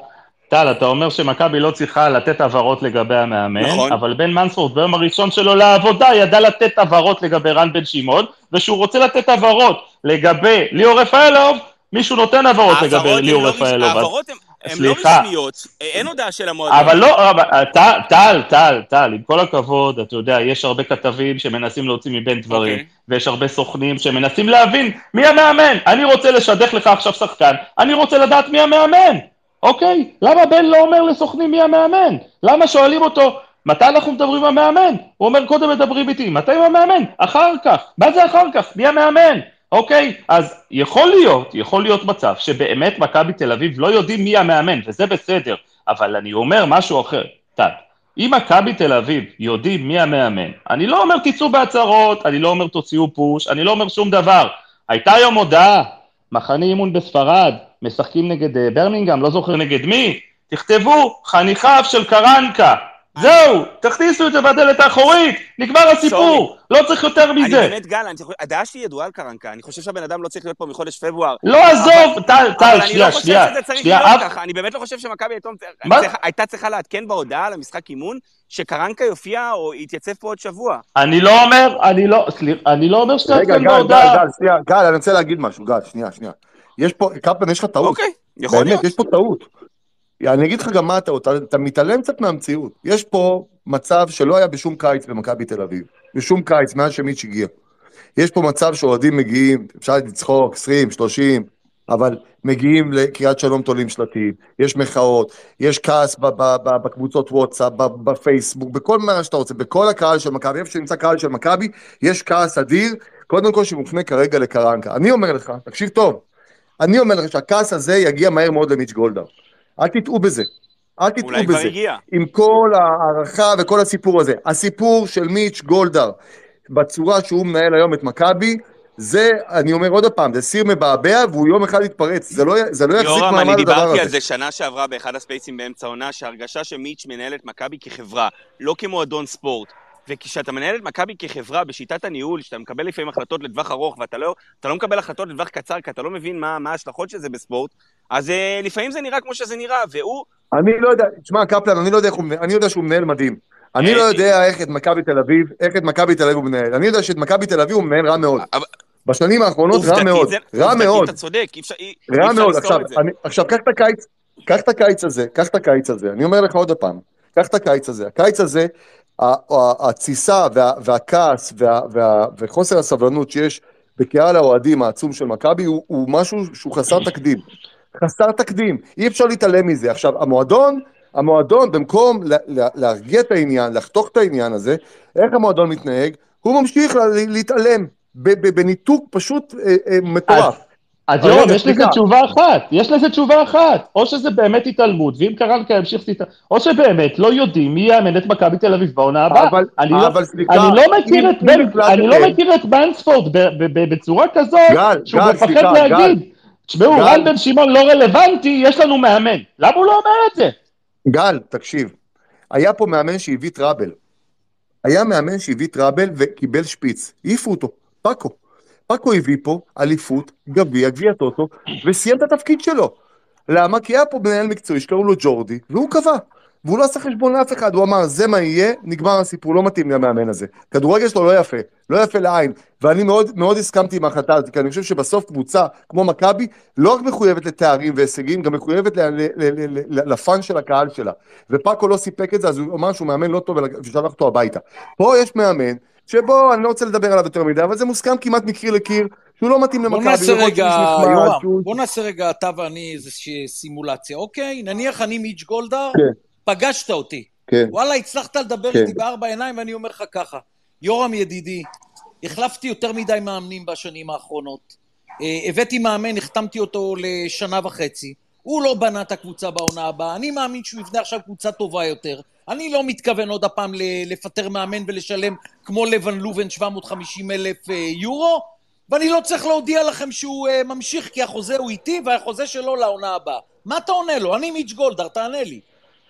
טל, אתה אומר שמכבי לא צריכה לתת הבהרות לגבי המאמן, נכון. אבל בן מנספורד ביום הראשון שלו לעבודה ידע לתת הבהרות לגבי רן בן שמעון, ושהוא רוצה לתת הבהרות לגבי ליאור רפאלוב, מישהו נותן הבהרות לגבי ליאור לא רש- רפאלוב. ההעברות הן- לא. רשמיות, אין הודעה של המועדון. אבל לא, אבל, טל, טל, טל, טל, עם כל הכבוד, אתה יודע, יש הרבה כתבים שמנסים להוציא מבין דברים, אוקיי. ויש הרבה סוכנים שמנסים להבין מי המאמן. אני רוצה לשדך לך עכשיו שחקן, אני רוצה לדעת מי המאמן, אוקיי? למה בן לא אומר לסוכנים מי המאמן? למה שואלים אותו, מתי אנחנו מדברים עם המאמן? הוא אומר, קודם מדברים איתי, מתי עם המאמן? אחר כך. מה זה אחר כך? מי המאמן? אוקיי, אז יכול להיות, יכול להיות מצב שבאמת מכבי תל אביב לא יודעים מי המאמן, וזה בסדר, אבל אני אומר משהו אחר, טל. אם מכבי תל אביב יודעים מי המאמן, אני לא אומר תצאו בהצהרות, אני לא אומר תוציאו פוש, אני לא אומר שום דבר. הייתה היום הודעה, מחנה אימון בספרד, משחקים נגד אה, ברמינגהם, לא זוכר נגד מי, תכתבו חניכיו של קרנקה. זהו, תכניסו את זה בדלת האחורית, נגמר הסיפור, לא צריך יותר אני מזה. באמת, גל, אני הדעה שלי ידועה על קרנקה, אני חושב שהבן אדם לא צריך להיות פה מחודש פברואר. לא, עזוב, טל, אבל טל, אני לא שנייה, חושב שנייה, שזה צריך שנייה, להיות אף- ככה, אני באמת לא חושב שמכבי הייתה-? צריכה- הייתה צריכה לעדכן בהודעה על המשחק אימון, שקרנקה יופיע או יתייצב פה עוד שבוע. אני לא אומר, אני לא, סליחה, אני לא אומר רגע, גל, בהודעה. גל, גל, שנייה, גל, אני רוצה להגיד משהו, גל, שנייה, שנייה. יש פה, קפלן, יש לך טעות. אוקיי, יכול להיות. באמת, יש פה טעות. אני אגיד לך גם מה הטעות, אתה, אתה מתעלם קצת מהמציאות. יש פה מצב שלא היה בשום קיץ במכבי תל אביב. בשום קיץ, מאז שמיץ' הגיע. יש פה מצב שאוהדים מגיעים, אפשר לצחוק, 20, 30, אבל מגיעים לקריית שלום תולים שלטים, יש מחאות, יש כעס בקבוצות וואטסאפ, בפייסבוק, בכל מה שאתה רוצה, בכל הקהל של מכבי, איפה שנמצא קהל של מכבי, יש כעס אדיר, קודם כל שמופנה כרגע לקרנקה. אני אומר לך, תקשיב טוב, אני אומר לך שהכעס הזה יגיע מהר מאוד למיץ' גולדהר. אל תטעו בזה. אל תטעו אולי כבר בזה. הגיע. עם כל ההערכה וכל הסיפור הזה. הסיפור של מיץ' גולדהר, בצורה שהוא מנהל היום את מכבי, זה, אני אומר עוד פעם, זה סיר מבעבע והוא יום אחד יתפרץ. זה לא, זה לא יחזיק יורם, מעמד אני הדבר דיברתי על הזה. זה שנה שעברה באחד הספייסים באמצע העונה, שההרגשה שמיץ' מנהל את מכבי כחברה, לא כמועדון ספורט. וכשאתה מנהל את מכבי כחברה בשיטת הניהול, שאתה מקבל לפעמים החלטות לטווח ארוך, ואתה לא, לא מקבל החלטות לטווח קצר, כי אתה לא מבין מה, מה ההשלכות של זה בספורט, אז אה, לפעמים זה נראה כמו שזה נראה, והוא... אני לא יודע, תשמע, קפלן, אני לא יודע איך הוא מנהל, אני יודע שהוא מנהל מדהים. אני אה, לא יודע איך את מכבי תל אביב, איך את מכבי תל אביב הוא מנהל. אני יודע שאת מכבי תל אביב הוא מנהל רע מאוד. בשנים האחרונות רע מאוד. רע מאוד. אתה צודק, אי אפשר עכשיו, את זה. עכשיו קח את הקיץ, קח את הקיץ הזה, קח את הקיץ הזה, אני אומר לך עוד פעם, קח את הקיץ הזה, הקיץ הזה, התסיסה וה, והכעס וה, וה, וחוסר הסבלנות שיש בקהל האוהדים העצום של מכבי הוא משהו שהוא חסר תקדים, חסר תקדים, אי אפשר להתעלם מזה. עכשיו, המועדון, המועדון במקום לה, לה, להרגיע את העניין, לחתוך את העניין הזה, איך המועדון מתנהג? הוא ממשיך לה, להתעלם, בניתוק פשוט אה, אה, מטורף. אז יורם, יש לזה. תשובה אחת, יש לזה תשובה אחת. או שזה באמת התעלמות, ואם קרנקה ימשיך להתעלם, או שבאמת לא יודעים מי יאמן את מכבי תל אביב בעונה הבאה. אבל- אני לא- אבל סליחה, אני לא מכיר את בנספורד בצורה כזאת, גל, שהוא גל, מפחד להגיד. תשמעו, גל. רן בן שמעון לא רלוונטי, יש לנו מאמן. למה הוא לא אומר את זה? גל, תקשיב, היה פה מאמן שהביא טראבל. היה מאמן שהביא טראבל וקיבל שפיץ. העיפו אותו, פאקו. פאקו הביא פה אליפות, גביע, גביע טוטו, וסיים את התפקיד שלו. למה? כי היה פה מנהל מקצועי שקראו לו ג'ורדי, והוא קבע. והוא לא עשה חשבון לאף אחד, הוא אמר, זה מה יהיה, נגמר הסיפור, לא מתאים לי המאמן הזה. כדורגל שלו לא יפה, לא יפה לעין. ואני מאוד, מאוד הסכמתי עם ההחלטה הזאת, כי אני חושב שבסוף קבוצה כמו מכבי, לא רק מחויבת לתארים והישגים, גם מחויבת לפאן של הקהל שלה. ופאקו לא סיפק את זה, אז הוא אמר שהוא מאמן לא טוב ושלח אותו הביתה. פה יש מאמן, שבו, אני לא רוצה לדבר עליו יותר מדי, אבל זה מוסכם כמעט מקיר לקיר, שהוא לא מתאים בוא למכבי. נעשה למרות רגע, יורם, בוא נעשה רגע אתה ואני איזושהי סימולציה, אוקיי? נניח אני מיץ' גולדהר, כן. פגשת אותי. כן. וואלה, הצלחת לדבר כן. איתי בארבע עיניים, ואני אומר לך ככה, יורם ידידי, החלפתי יותר מדי מאמנים בשנים האחרונות. אה, הבאתי מאמן, החתמתי אותו לשנה וחצי. הוא לא בנה את הקבוצה בעונה הבאה, אני מאמין שהוא יבנה עכשיו קבוצה טובה יותר. אני לא מתכוון עוד הפעם לפטר מאמן ולשלם כמו לבן לובן 750 אלף אה, יורו, ואני לא צריך להודיע לכם שהוא אה, ממשיך, כי החוזה הוא איתי והחוזה שלו לעונה הבאה. מה אתה עונה לו? אני מיץ' גולדהר, תענה לי.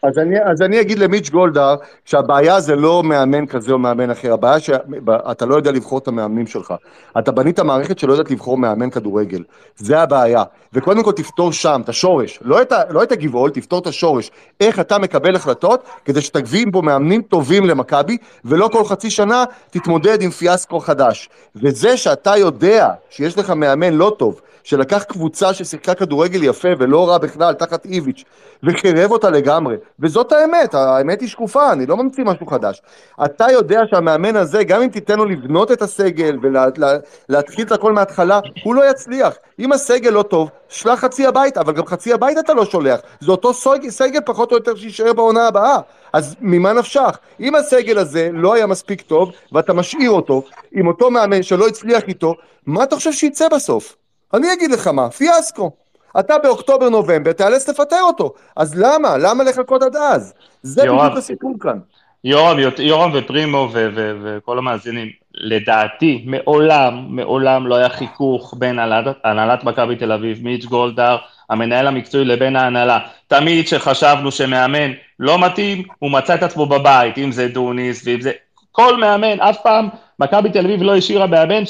אז אני, אז אני אגיד למיץ' גולדהר שהבעיה זה לא מאמן כזה או מאמן אחר, הבעיה שאתה לא יודע לבחור את המאמנים שלך. אתה בנית מערכת שלא יודעת לבחור מאמן כדורגל. זה הבעיה. וקודם כל תפתור שם, את השורש. לא את, לא את הגבעול, תפתור את השורש. איך אתה מקבל החלטות כדי שתביא פה מאמנים טובים למכבי, ולא כל חצי שנה תתמודד עם פיאסקו חדש. וזה שאתה יודע שיש לך מאמן לא טוב, שלקח קבוצה ששיחקה כדורגל יפה ולא רע בכלל, תחת איביץ', וחירב אותה לגמרי. וזאת האמת, האמת היא שקופה, אני לא ממציא משהו חדש. אתה יודע שהמאמן הזה, גם אם תיתן לו לבנות את הסגל ולהתחיל את הכל מההתחלה, הוא לא יצליח. אם הסגל לא טוב, שלח חצי הביתה, אבל גם חצי הביתה אתה לא שולח. זה אותו סגל, סגל פחות או יותר שיישאר בעונה הבאה. אז ממה נפשך? אם הסגל הזה לא היה מספיק טוב, ואתה משאיר אותו, עם אותו מאמן שלא הצליח איתו, מה אתה חושב שיצא בסוף? אני אגיד לך מה, פיאסקו. אתה באוקטובר-נובמבר תיאלץ לפטר אותו. אז למה? למה לחכות עד אז? זה יואב. בדיוק הסיפור כאן. יורם, יורם ופרימו ו- ו- וכל המאזינים, לדעתי, מעולם, מעולם לא היה חיכוך בין הנהלת, הנהלת מכבי תל אביב, מיץ' גולדהר, המנהל המקצועי לבין ההנהלה. תמיד כשחשבנו שמאמן לא מתאים, הוא מצא את עצמו בבית, אם זה דוניס ואם זה... כל מאמן, אף פעם מכבי תל אביב לא השאירה מאמן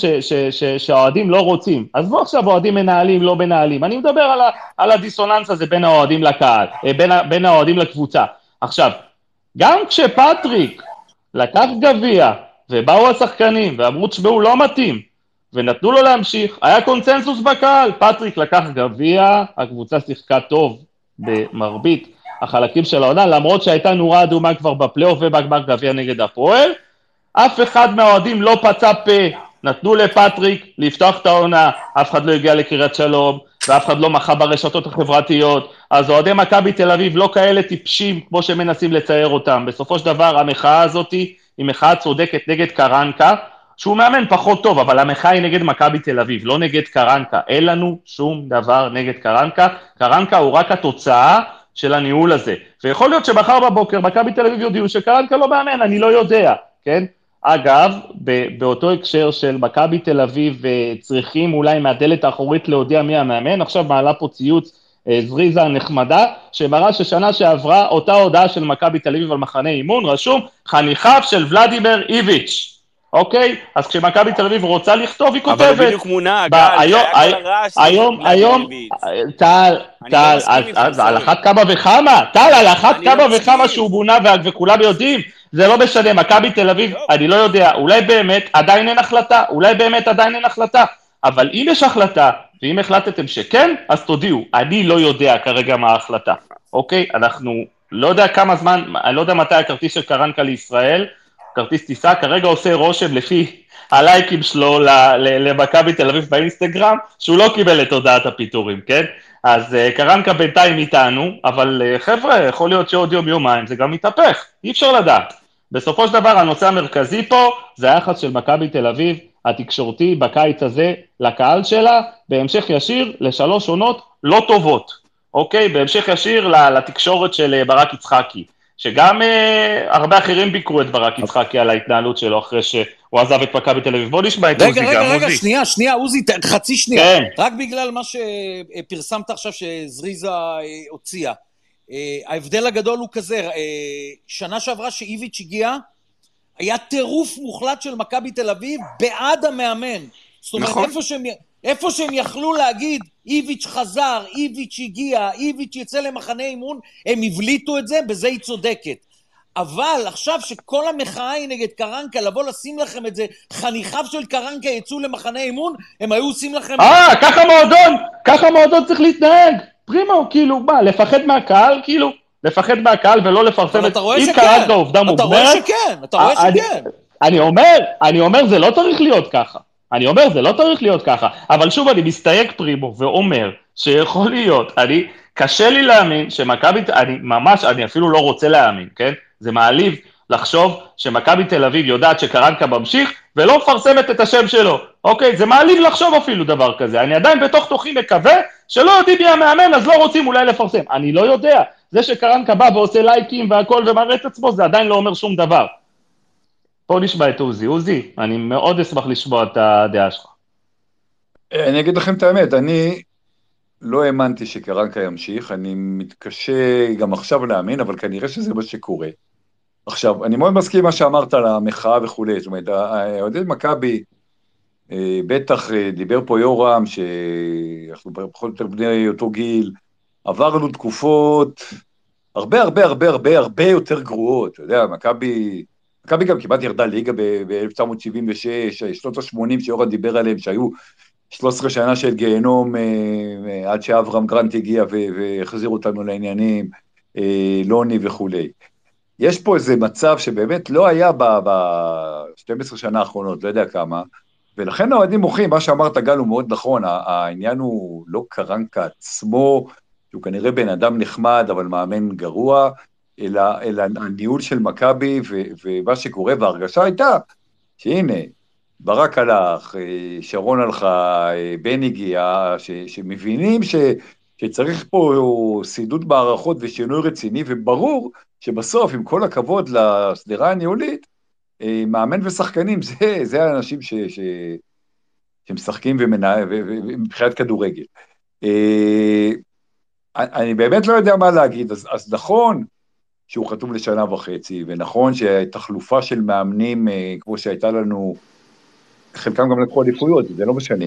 שהאוהדים לא רוצים. עזבו עכשיו אוהדים מנהלים, לא מנהלים. אני מדבר על, ה, על הדיסוננס הזה בין האוהדים לקהל, אה, בין, בין האוהדים לקבוצה. עכשיו, גם כשפטריק לקח גביע, ובאו השחקנים ואמרו, תשמעו, לא מתאים, ונתנו לו להמשיך, היה קונצנזוס בקהל, פטריק לקח גביע, הקבוצה שיחקה טוב במרבית החלקים של העונה, למרות שהייתה נורה אדומה כבר בפלייאוף ובגמר גביע נגד הפועל, אף אחד מהאוהדים לא פצה פה, נתנו לפטריק לפתוח את העונה, אף אחד לא הגיע לקריית שלום, ואף אחד לא מחה ברשתות החברתיות, אז אוהדי מכבי תל אביב לא כאלה טיפשים כמו שמנסים לצייר אותם. בסופו של דבר המחאה הזאת היא מחאה צודקת נגד קרנקה, שהוא מאמן פחות טוב, אבל המחאה היא נגד מכבי תל אביב, לא נגד קרנקה. אין לנו שום דבר נגד קרנקה, קרנקה הוא רק התוצאה של הניהול הזה. ויכול להיות שמחר בבוקר מכבי תל אביב יודיעו שקרנקה לא מאמן, אני לא יודע, כן? אגב, באותו הקשר של מכבי תל אביב אה, צריכים אולי מהדלת האחורית להודיע מי המאמן, עכשיו מעלה פה ציוץ אה, זריזה נחמדה, שמראה ששנה שעברה אותה הודעה של מכבי תל אביב על מחנה אימון, רשום חניכיו של ולדימיר איביץ'. אוקיי? אז כשמכבי תל אביב רוצה לכתוב, היא כותבת. אבל זה בדיוק מונה, גל, היום, היום, היום, טל, לא טל, אז על אחת כמה וכמה, טל, על אחת לא כמה וכמה שהוא מונה וכולם יודעים, זה לא משנה, מכבי תל אביב, אני לא יודע, אולי באמת עדיין אין החלטה, אולי באמת עדיין אין החלטה, אבל אם יש החלטה, ואם החלטתם שכן, אז תודיעו, אני לא יודע כרגע מה ההחלטה, אוקיי? אנחנו, לא יודע כמה זמן, אני לא יודע מתי הכרטיס של קרנקה לישראל, כרטיס טיסה, כרגע עושה רושם לפי הלייקים שלו למכבי תל אביב באינסטגרם, שהוא לא קיבל את הודעת הפיטורים, כן? אז uh, קרנקה בינתיים איתנו, אבל uh, חבר'ה, יכול להיות שעוד יום-יומיים זה גם יתהפך, אי אפשר לדעת. בסופו של דבר הנושא המרכזי פה זה היחס של מכבי תל אביב התקשורתי בקיץ הזה לקהל שלה, בהמשך ישיר לשלוש עונות לא טובות, אוקיי? בהמשך ישיר לתקשורת של ברק יצחקי. שגם אה, הרבה אחרים ביקרו את ברק יצחקי על ההתנהלות שלו אחרי שהוא עזב את מכבי תל אביב. בוא נשמע את עוזי גם, רגע, עוזי. רגע, רגע, שנייה, שנייה, עוזי, חצי שנייה. כן. רק בגלל מה שפרסמת עכשיו שזריזה אה, הוציאה. אה, ההבדל הגדול הוא כזה, אה, שנה שעברה שאיביץ' הגיע, היה טירוף מוחלט של מכבי תל אביב בעד המאמן. זאת אומרת, נכון. איפה שהם, איפה שהם יכלו להגיד, איביץ' חזר, איביץ' הגיע, איביץ' יצא למחנה אימון, הם הבליטו את זה, בזה היא צודקת. אבל עכשיו שכל המחאה היא נגד קרנקה, לבוא לשים לכם את זה, חניכיו של קרנקה יצאו למחנה אימון, הם היו עושים לכם... אה, ככה מועדון, ככה מועדון צריך להתנהג. פרימו, כאילו, מה, לפחד מהקהל, כאילו? לפחד מהקהל ולא לפרסם את... אתה רואה אם שכן, קרנקה עובדה אתה רואה מוגמרת... שכן, אתה רואה שכן. אני אומר, אני אומר, זה לא צריך להיות ככה. אני אומר, זה לא צריך להיות ככה. אבל שוב, אני מסתייג פרימו ואומר שיכול להיות, אני, קשה לי להאמין שמכבי, אני ממש, אני אפילו לא רוצה להאמין, כן? זה מעליב לחשוב שמכבי תל אביב יודעת שקרנקה ממשיך ולא מפרסמת את השם שלו. אוקיי? זה מעליב לחשוב אפילו דבר כזה. אני עדיין בתוך תוכי מקווה שלא יודעים מי המאמן, אז לא רוצים אולי לפרסם. אני לא יודע. זה שקרנקה בא ועושה לייקים והכל ומראה את עצמו, זה עדיין לא אומר שום דבר. בוא נשמע את עוזי. עוזי, אני מאוד אשמח לשמוע את הדעה שלך. אני אגיד לכם את האמת, אני לא האמנתי שקרנקה ימשיך, אני מתקשה גם עכשיו להאמין, אבל כנראה שזה מה שקורה. עכשיו, אני מאוד מסכים מה שאמרת על המחאה וכולי, זאת אומרת, מכבי, אה, בטח אה, דיבר פה יורם, שאנחנו פחות או יותר בני אותו גיל, עברנו תקופות הרבה הרבה הרבה הרבה הרבה יותר גרועות, אתה יודע, מכבי, מכבי גם כמעט ירדה ליגה ב-1976, שנות ה-80 שיורם דיבר עליהם, שהיו 13 שנה של גיהנום אה, עד שאברהם גרנט הגיע והחזיר אותנו לעניינים, אה, לוני וכולי. יש פה איזה מצב שבאמת לא היה ב-12 שנה האחרונות, לא יודע כמה, ולכן האוהדים מוחים, מה שאמרת גל הוא מאוד נכון, העניין הוא לא קרנקה עצמו, שהוא כנראה בן אדם נחמד אבל מאמן גרוע, אלא, אלא הניהול של מכבי ומה שקורה, וההרגשה הייתה שהנה, ברק הלך, אה, שרון הלכה, אה, בן הגיע, שמבינים ש, שצריך פה סידוד מערכות ושינוי רציני, וברור שבסוף, עם כל הכבוד לשדרה הניהולית, אה, מאמן ושחקנים, זה, זה האנשים ש, ש, שמשחקים ומנהל, ו- ו- מבחינת כדורגל. אני באמת לא יודע מה להגיד, אז, אז נכון שהוא חתום לשנה וחצי, ונכון שתחלופה של מאמנים, אה, כמו שהייתה לנו, חלקם גם לקחו אליפויות, זה לא משנה.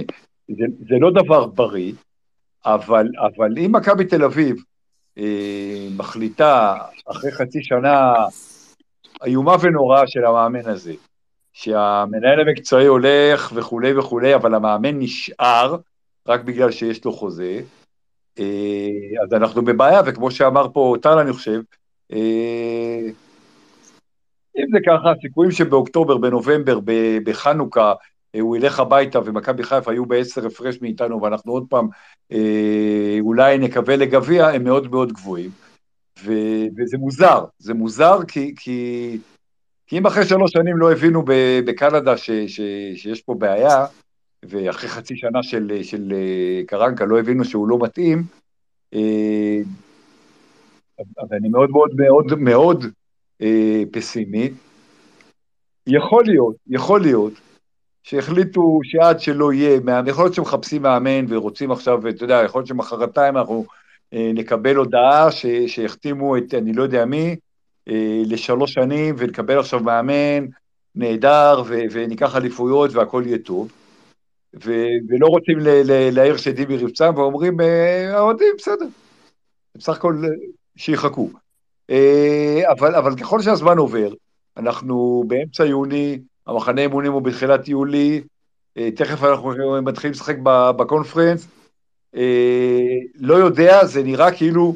זה, זה לא דבר בריא, אבל, אבל אם מכבי תל אביב אה, מחליטה אחרי חצי שנה איומה ונוראה של המאמן הזה, שהמנהל המקצועי הולך וכולי וכולי, אבל המאמן נשאר רק בגלל שיש לו חוזה, אה, אז אנחנו בבעיה, וכמו שאמר פה טל, אני חושב, אם זה ככה, הסיכויים שבאוקטובר, בנובמבר, בחנוכה, אה, הוא ילך הביתה ומכבי חיפה היו בעשר הפרש מאיתנו ואנחנו עוד פעם אולי נקווה לגביע, הם מאוד מאוד גבוהים. ו- וזה מוזר, זה מוזר כי, כי, כי אם אחרי שלוש שנים לא הבינו בקנדה ש- ש- שיש פה בעיה, ואחרי חצי שנה של, של קרנקה לא הבינו שהוא לא מתאים, אז אני מאוד מאוד מאוד מאוד אה, פסימי. יכול להיות, יכול להיות, שהחליטו שעד שלא יהיה, יכול להיות שמחפשים מאמן ורוצים עכשיו, אתה יודע, יכול להיות שמחרתיים אנחנו אה, נקבל הודעה ש, שהחתימו את אני לא יודע מי אה, לשלוש שנים ונקבל עכשיו מאמן נהדר ו, וניקח אליפויות והכל יהיה טוב. ו, ולא רוצים להעיר שדיבי רבצם ואומרים, אה, האוהדים, בסדר, בסך הכל שיחכו. אה, אבל, אבל ככל שהזמן עובר, אנחנו באמצע יוני, המחנה אימונים הוא בתחילת יולי, אה, תכף אנחנו מתחילים לשחק בקונפרנס. אה, לא יודע, זה נראה כאילו,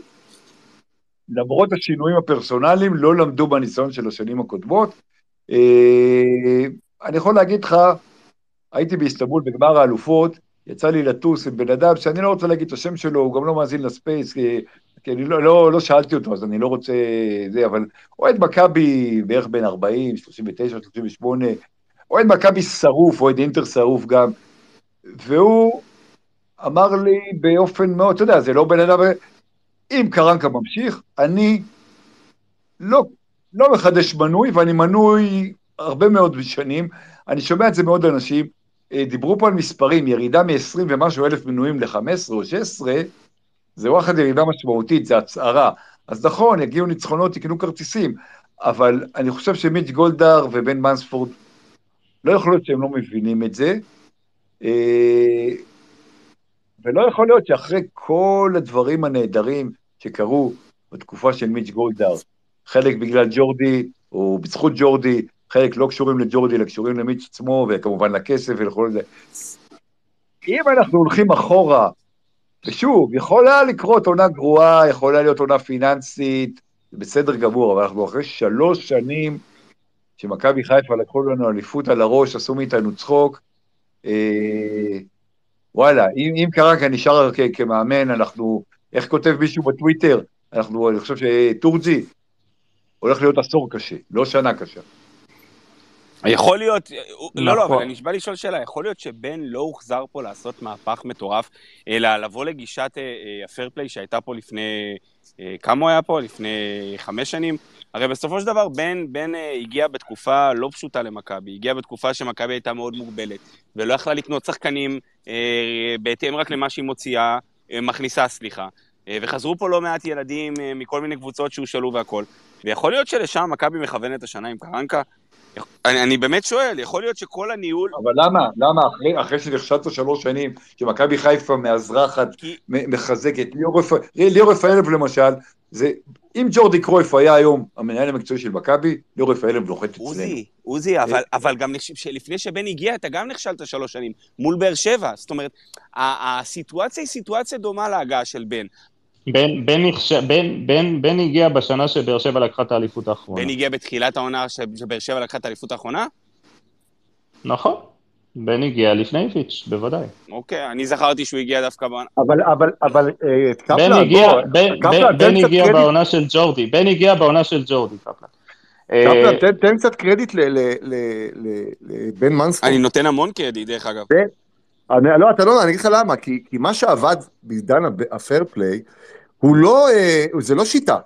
למרות השינויים הפרסונליים, לא למדו בניסיון של השנים הקודמות. אני יכול להגיד לך, הייתי באיסטנבול בגמר האלופות, יצא לי לטוס עם בן אדם שאני לא רוצה להגיד את השם שלו, הוא גם לא מאזין לספייס, כי אני לא, לא, לא שאלתי אותו, אז אני לא רוצה זה, אבל אוהד מכבי בערך בין 40, 39, 38, אוהד מכבי שרוף, אוהד אינטר שרוף גם, והוא אמר לי באופן מאוד, אתה יודע, זה לא בן אדם, אם קרנקה ממשיך, אני לא, לא מחדש מנוי, ואני מנוי הרבה מאוד שנים, אני שומע את זה מעוד אנשים, אה, דיברו פה על מספרים, ירידה מ-20 ומשהו אלף מנויים ל-15 או 16, זה וואחד ירידה משמעותית, זה הצהרה. אז נכון, יגיעו ניצחונות, יקנו כרטיסים, אבל אני חושב שמיץ' גולדהר ובן מנספורד, לא יכול להיות שהם לא מבינים את זה, אה, ולא יכול להיות שאחרי כל הדברים הנהדרים שקרו בתקופה של מיץ' גולדהר, חלק בגלל ג'ורדי, או בזכות ג'ורדי, חלק לא קשורים לג'ורדי, אלא קשורים למיץ' עצמו, וכמובן לכסף ולכל זה. אם אנחנו הולכים אחורה ושוב, יכולה לקרות עונה גרועה, יכולה להיות עונה פיננסית, זה בסדר גמור, אבל אנחנו אחרי שלוש שנים שמכבי חיפה לקחו לנו אליפות על הראש, עשו מאיתנו צחוק. אה, וואלה, אם, אם קרקע נשאר כ- כמאמן, אנחנו, איך כותב מישהו בטוויטר? אנחנו, אני חושב שטורג'י הולך להיות עשור קשה, לא שנה קשה. יכול להיות, לא, לא, אבל אני נשבע לשאול שאלה, יכול להיות שבן לא הוחזר פה לעשות מהפך מטורף, אלא לבוא לגישת הפייר פליי שהייתה פה לפני, אה, כמה הוא היה פה? לפני חמש שנים? הרי בסופו של דבר בן, בן אה, הגיע בתקופה לא פשוטה למכבי, הגיע בתקופה שמכבי הייתה מאוד מוגבלת, ולא יכלה לקנות שחקנים אה, בהתאם רק למה שהיא מוציאה, מכניסה, סליחה. וחזרו פה לא מעט ילדים מכל מיני קבוצות שהושאלו והכול. ויכול להיות שלשם מכבי מכוונת השנה עם קרנקה, אני, אני באמת שואל, יכול להיות שכל הניהול... אבל למה? למה אחרי, אחרי שנכשלת שלוש שנים, שמכבי חיפה מאזרחת, כי... מחזקת, ליאור רפאלב למשל, זה, אם ג'ורדי קרויף היה היום המנהל המקצועי של מכבי, ליאור רפאלב לוחץ אצלנו. עוזי, עוזי, אבל, אבל גם לפני שבן הגיע, אתה גם נכשלת שלוש שנים, מול באר שבע. זאת אומרת, הסיטואציה היא סיטואציה דומה להגעה של בן. בן, בן, בן, בן, בן הגיע בשנה שבאר שבע לקחה את האליפות האחרונה. בן הגיע בתחילת העונה שבאר שבע לקחה את האליפות האחרונה? נכון. בן הגיע לפני איביץ', בוודאי. אוקיי, אני זכרתי שהוא הגיע דווקא בעונה. אבל, אבל, אבל, אה, קפלן, בן הגיע, בן, הגיע. בעונה של ג'ורדי, בן הגיע בעונה של ג'ורדי, קפלן. קפלן, אה, תן, קצת קרדיט לבן מנספורד. אני נותן המון קרדיט, דרך אגב. אני, לא, אתה לא, אני אגיד לך למה, כי, כי מה שעבד בעידן הפייר פליי, הוא לא, אה, זה לא שיטה,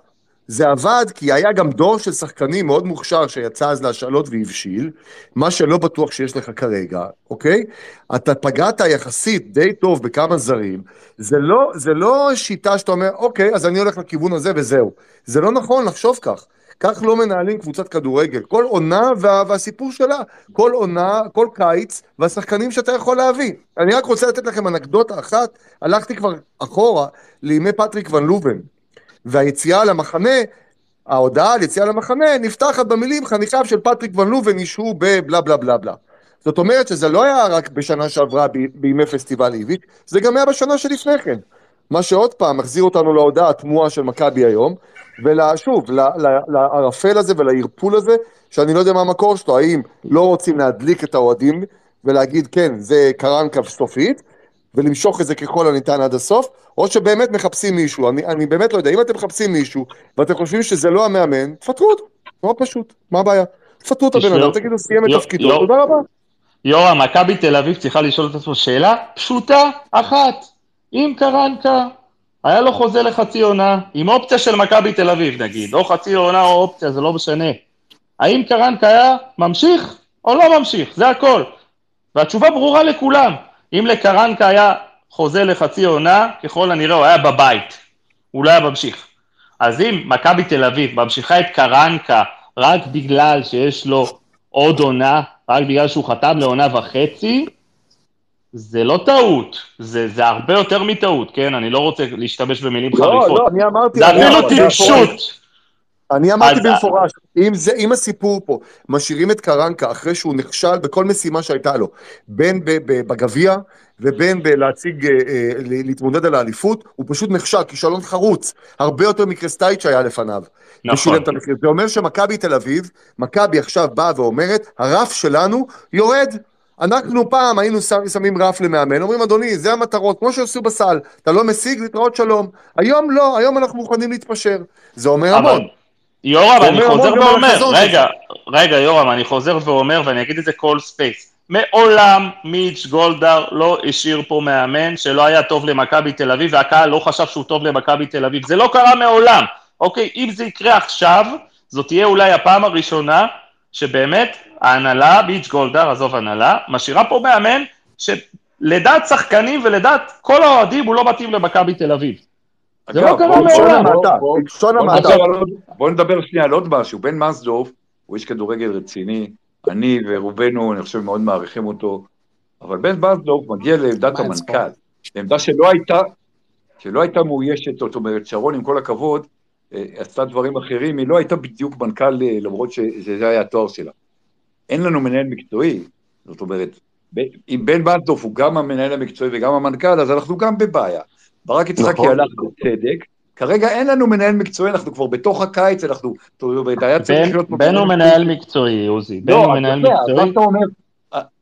זה עבד כי היה גם דור של שחקנים מאוד מוכשר שיצא אז להשאלות והבשיל, מה שלא בטוח שיש לך כרגע, אוקיי? אתה פגעת יחסית די טוב בכמה זרים, זה לא, זה לא שיטה שאתה אומר, אוקיי, אז אני הולך לכיוון הזה וזהו. זה לא נכון לחשוב כך. כך לא מנהלים קבוצת כדורגל. כל עונה וה, והסיפור שלה. כל עונה, כל קיץ, והשחקנים שאתה יכול להביא. אני רק רוצה לתת לכם אנקדוטה אחת, הלכתי כבר אחורה לימי פטריק ואן לוון, והיציאה למחנה, ההודעה על יציאה למחנה נפתחת במילים חניכיו של פטריק ואן לוון ישהו בבלה בלה בלה בלה. זאת אומרת שזה לא היה רק בשנה שעברה בימי פסטיבל איביץ', זה גם היה בשנה שלפני כן. מה שעוד פעם מחזיר אותנו להודעה התמוהה של מכבי היום, ושוב, לערפל הזה ולערפול הזה, שאני לא יודע מה המקור שלו, האם לא רוצים להדליק את האוהדים ולהגיד כן, זה קרנקה סופית, ולמשוך את זה ככל הניתן עד הסוף, או שבאמת מחפשים מישהו, אני, אני באמת לא יודע, אם אתם מחפשים מישהו ואתם חושבים שזה לא המאמן, תפטרו אותו, מאוד פשוט, מה הבעיה? תפטרו את הבן אדם, תגידו, סיים את תפקידו, תודה רבה. יורם, מכבי תל אביב צריכה לשאול את עצמו שאלה פשוטה אחת, אם קרנקה היה לו חוזה לחצי עונה, עם אופציה של מכבי תל אביב נגיד, או חצי עונה או אופציה, זה לא משנה. האם קרנקה היה ממשיך או לא ממשיך? זה הכל. והתשובה ברורה לכולם. אם לקרנקה היה חוזה לחצי עונה, ככל הנראה הוא היה בבית. הוא לא היה ממשיך. אז אם מכבי תל אביב ממשיכה את קרנקה רק בגלל שיש לו עוד עונה, רק בגלל שהוא חתם לעונה וחצי, זה לא טעות, זה, זה הרבה יותר מטעות, כן? אני לא רוצה להשתמש במילים לא, חריפות. לא, לא, אני אמרתי... זה אפילו טיפשות. אני אמרתי אז- במפורש, אם, זה, אם הסיפור פה, משאירים את קרנקה אחרי שהוא נכשל בכל משימה שהייתה לו, בין בגביע ובין בלהציג, אה, אה, להתמודד על האליפות, הוא פשוט נכשל, כישלון חרוץ, הרבה יותר מקרסטייץ' שהיה לפניו. נכון. זה אומר שמכבי תל אביב, מכבי עכשיו באה ואומרת, הרף שלנו יורד. אנחנו פעם היינו שמים רף למאמן, אומרים אדוני, זה המטרות, כמו שעשו בסל, אתה לא משיג, להתראות שלום. היום לא, היום אנחנו מוכנים להתפשר. זה אומר אבל המון. יורם, אני חוזר ואומר, רגע, רגע, יורם, אני חוזר ואומר, ואני אגיד את זה כל ספייס. מעולם מיץ' גולדהר לא השאיר פה מאמן שלא היה טוב למכבי תל אביב, והקהל לא חשב שהוא טוב למכבי תל אביב. זה לא קרה מעולם. אוקיי, אם זה יקרה עכשיו, זאת תהיה אולי הפעם הראשונה שבאמת ההנהלה, מיץ' גולדהר, עזוב הנהלה, משאירה פה מאמן שלדעת שחקנים ולדעת כל האוהדים הוא לא מתאים למכבי תל אביב. זה לא קרה מעולם. בלשון בוא- המעטה, בוא- בלשון בוא המעטה. נדבר שנייה על עוד משהו. בן מסדורף הוא איש כדורגל רציני, אני ורובנו, אני חושב, מאוד מעריכים אותו, אבל בן מסדורף מגיע לעמדת המנכ"ל, לעמדה שלא הייתה, שלא הייתה מאוישת, זאת אומרת, שרון, עם כל הכבוד, עשתה דברים אחרים, היא לא הייתה בדיוק מנכ"ל, אה, למרות שזה היה התואר שלה. אין לנו מנהל מקצועי, זאת אומרת, אם בן מסדורף הוא גם המנהל המקצועי וגם המנכ"ל, אז אנחנו גם בבעיה. ברק יצחקי נכון. הלך בצדק, כרגע אין לנו מנהל מקצועי, אנחנו כבר בתוך הקיץ, אנחנו, היה צריך בן- הוא מנהל מקצועי, עוזי. בן לא, הוא מנהל מקצועי.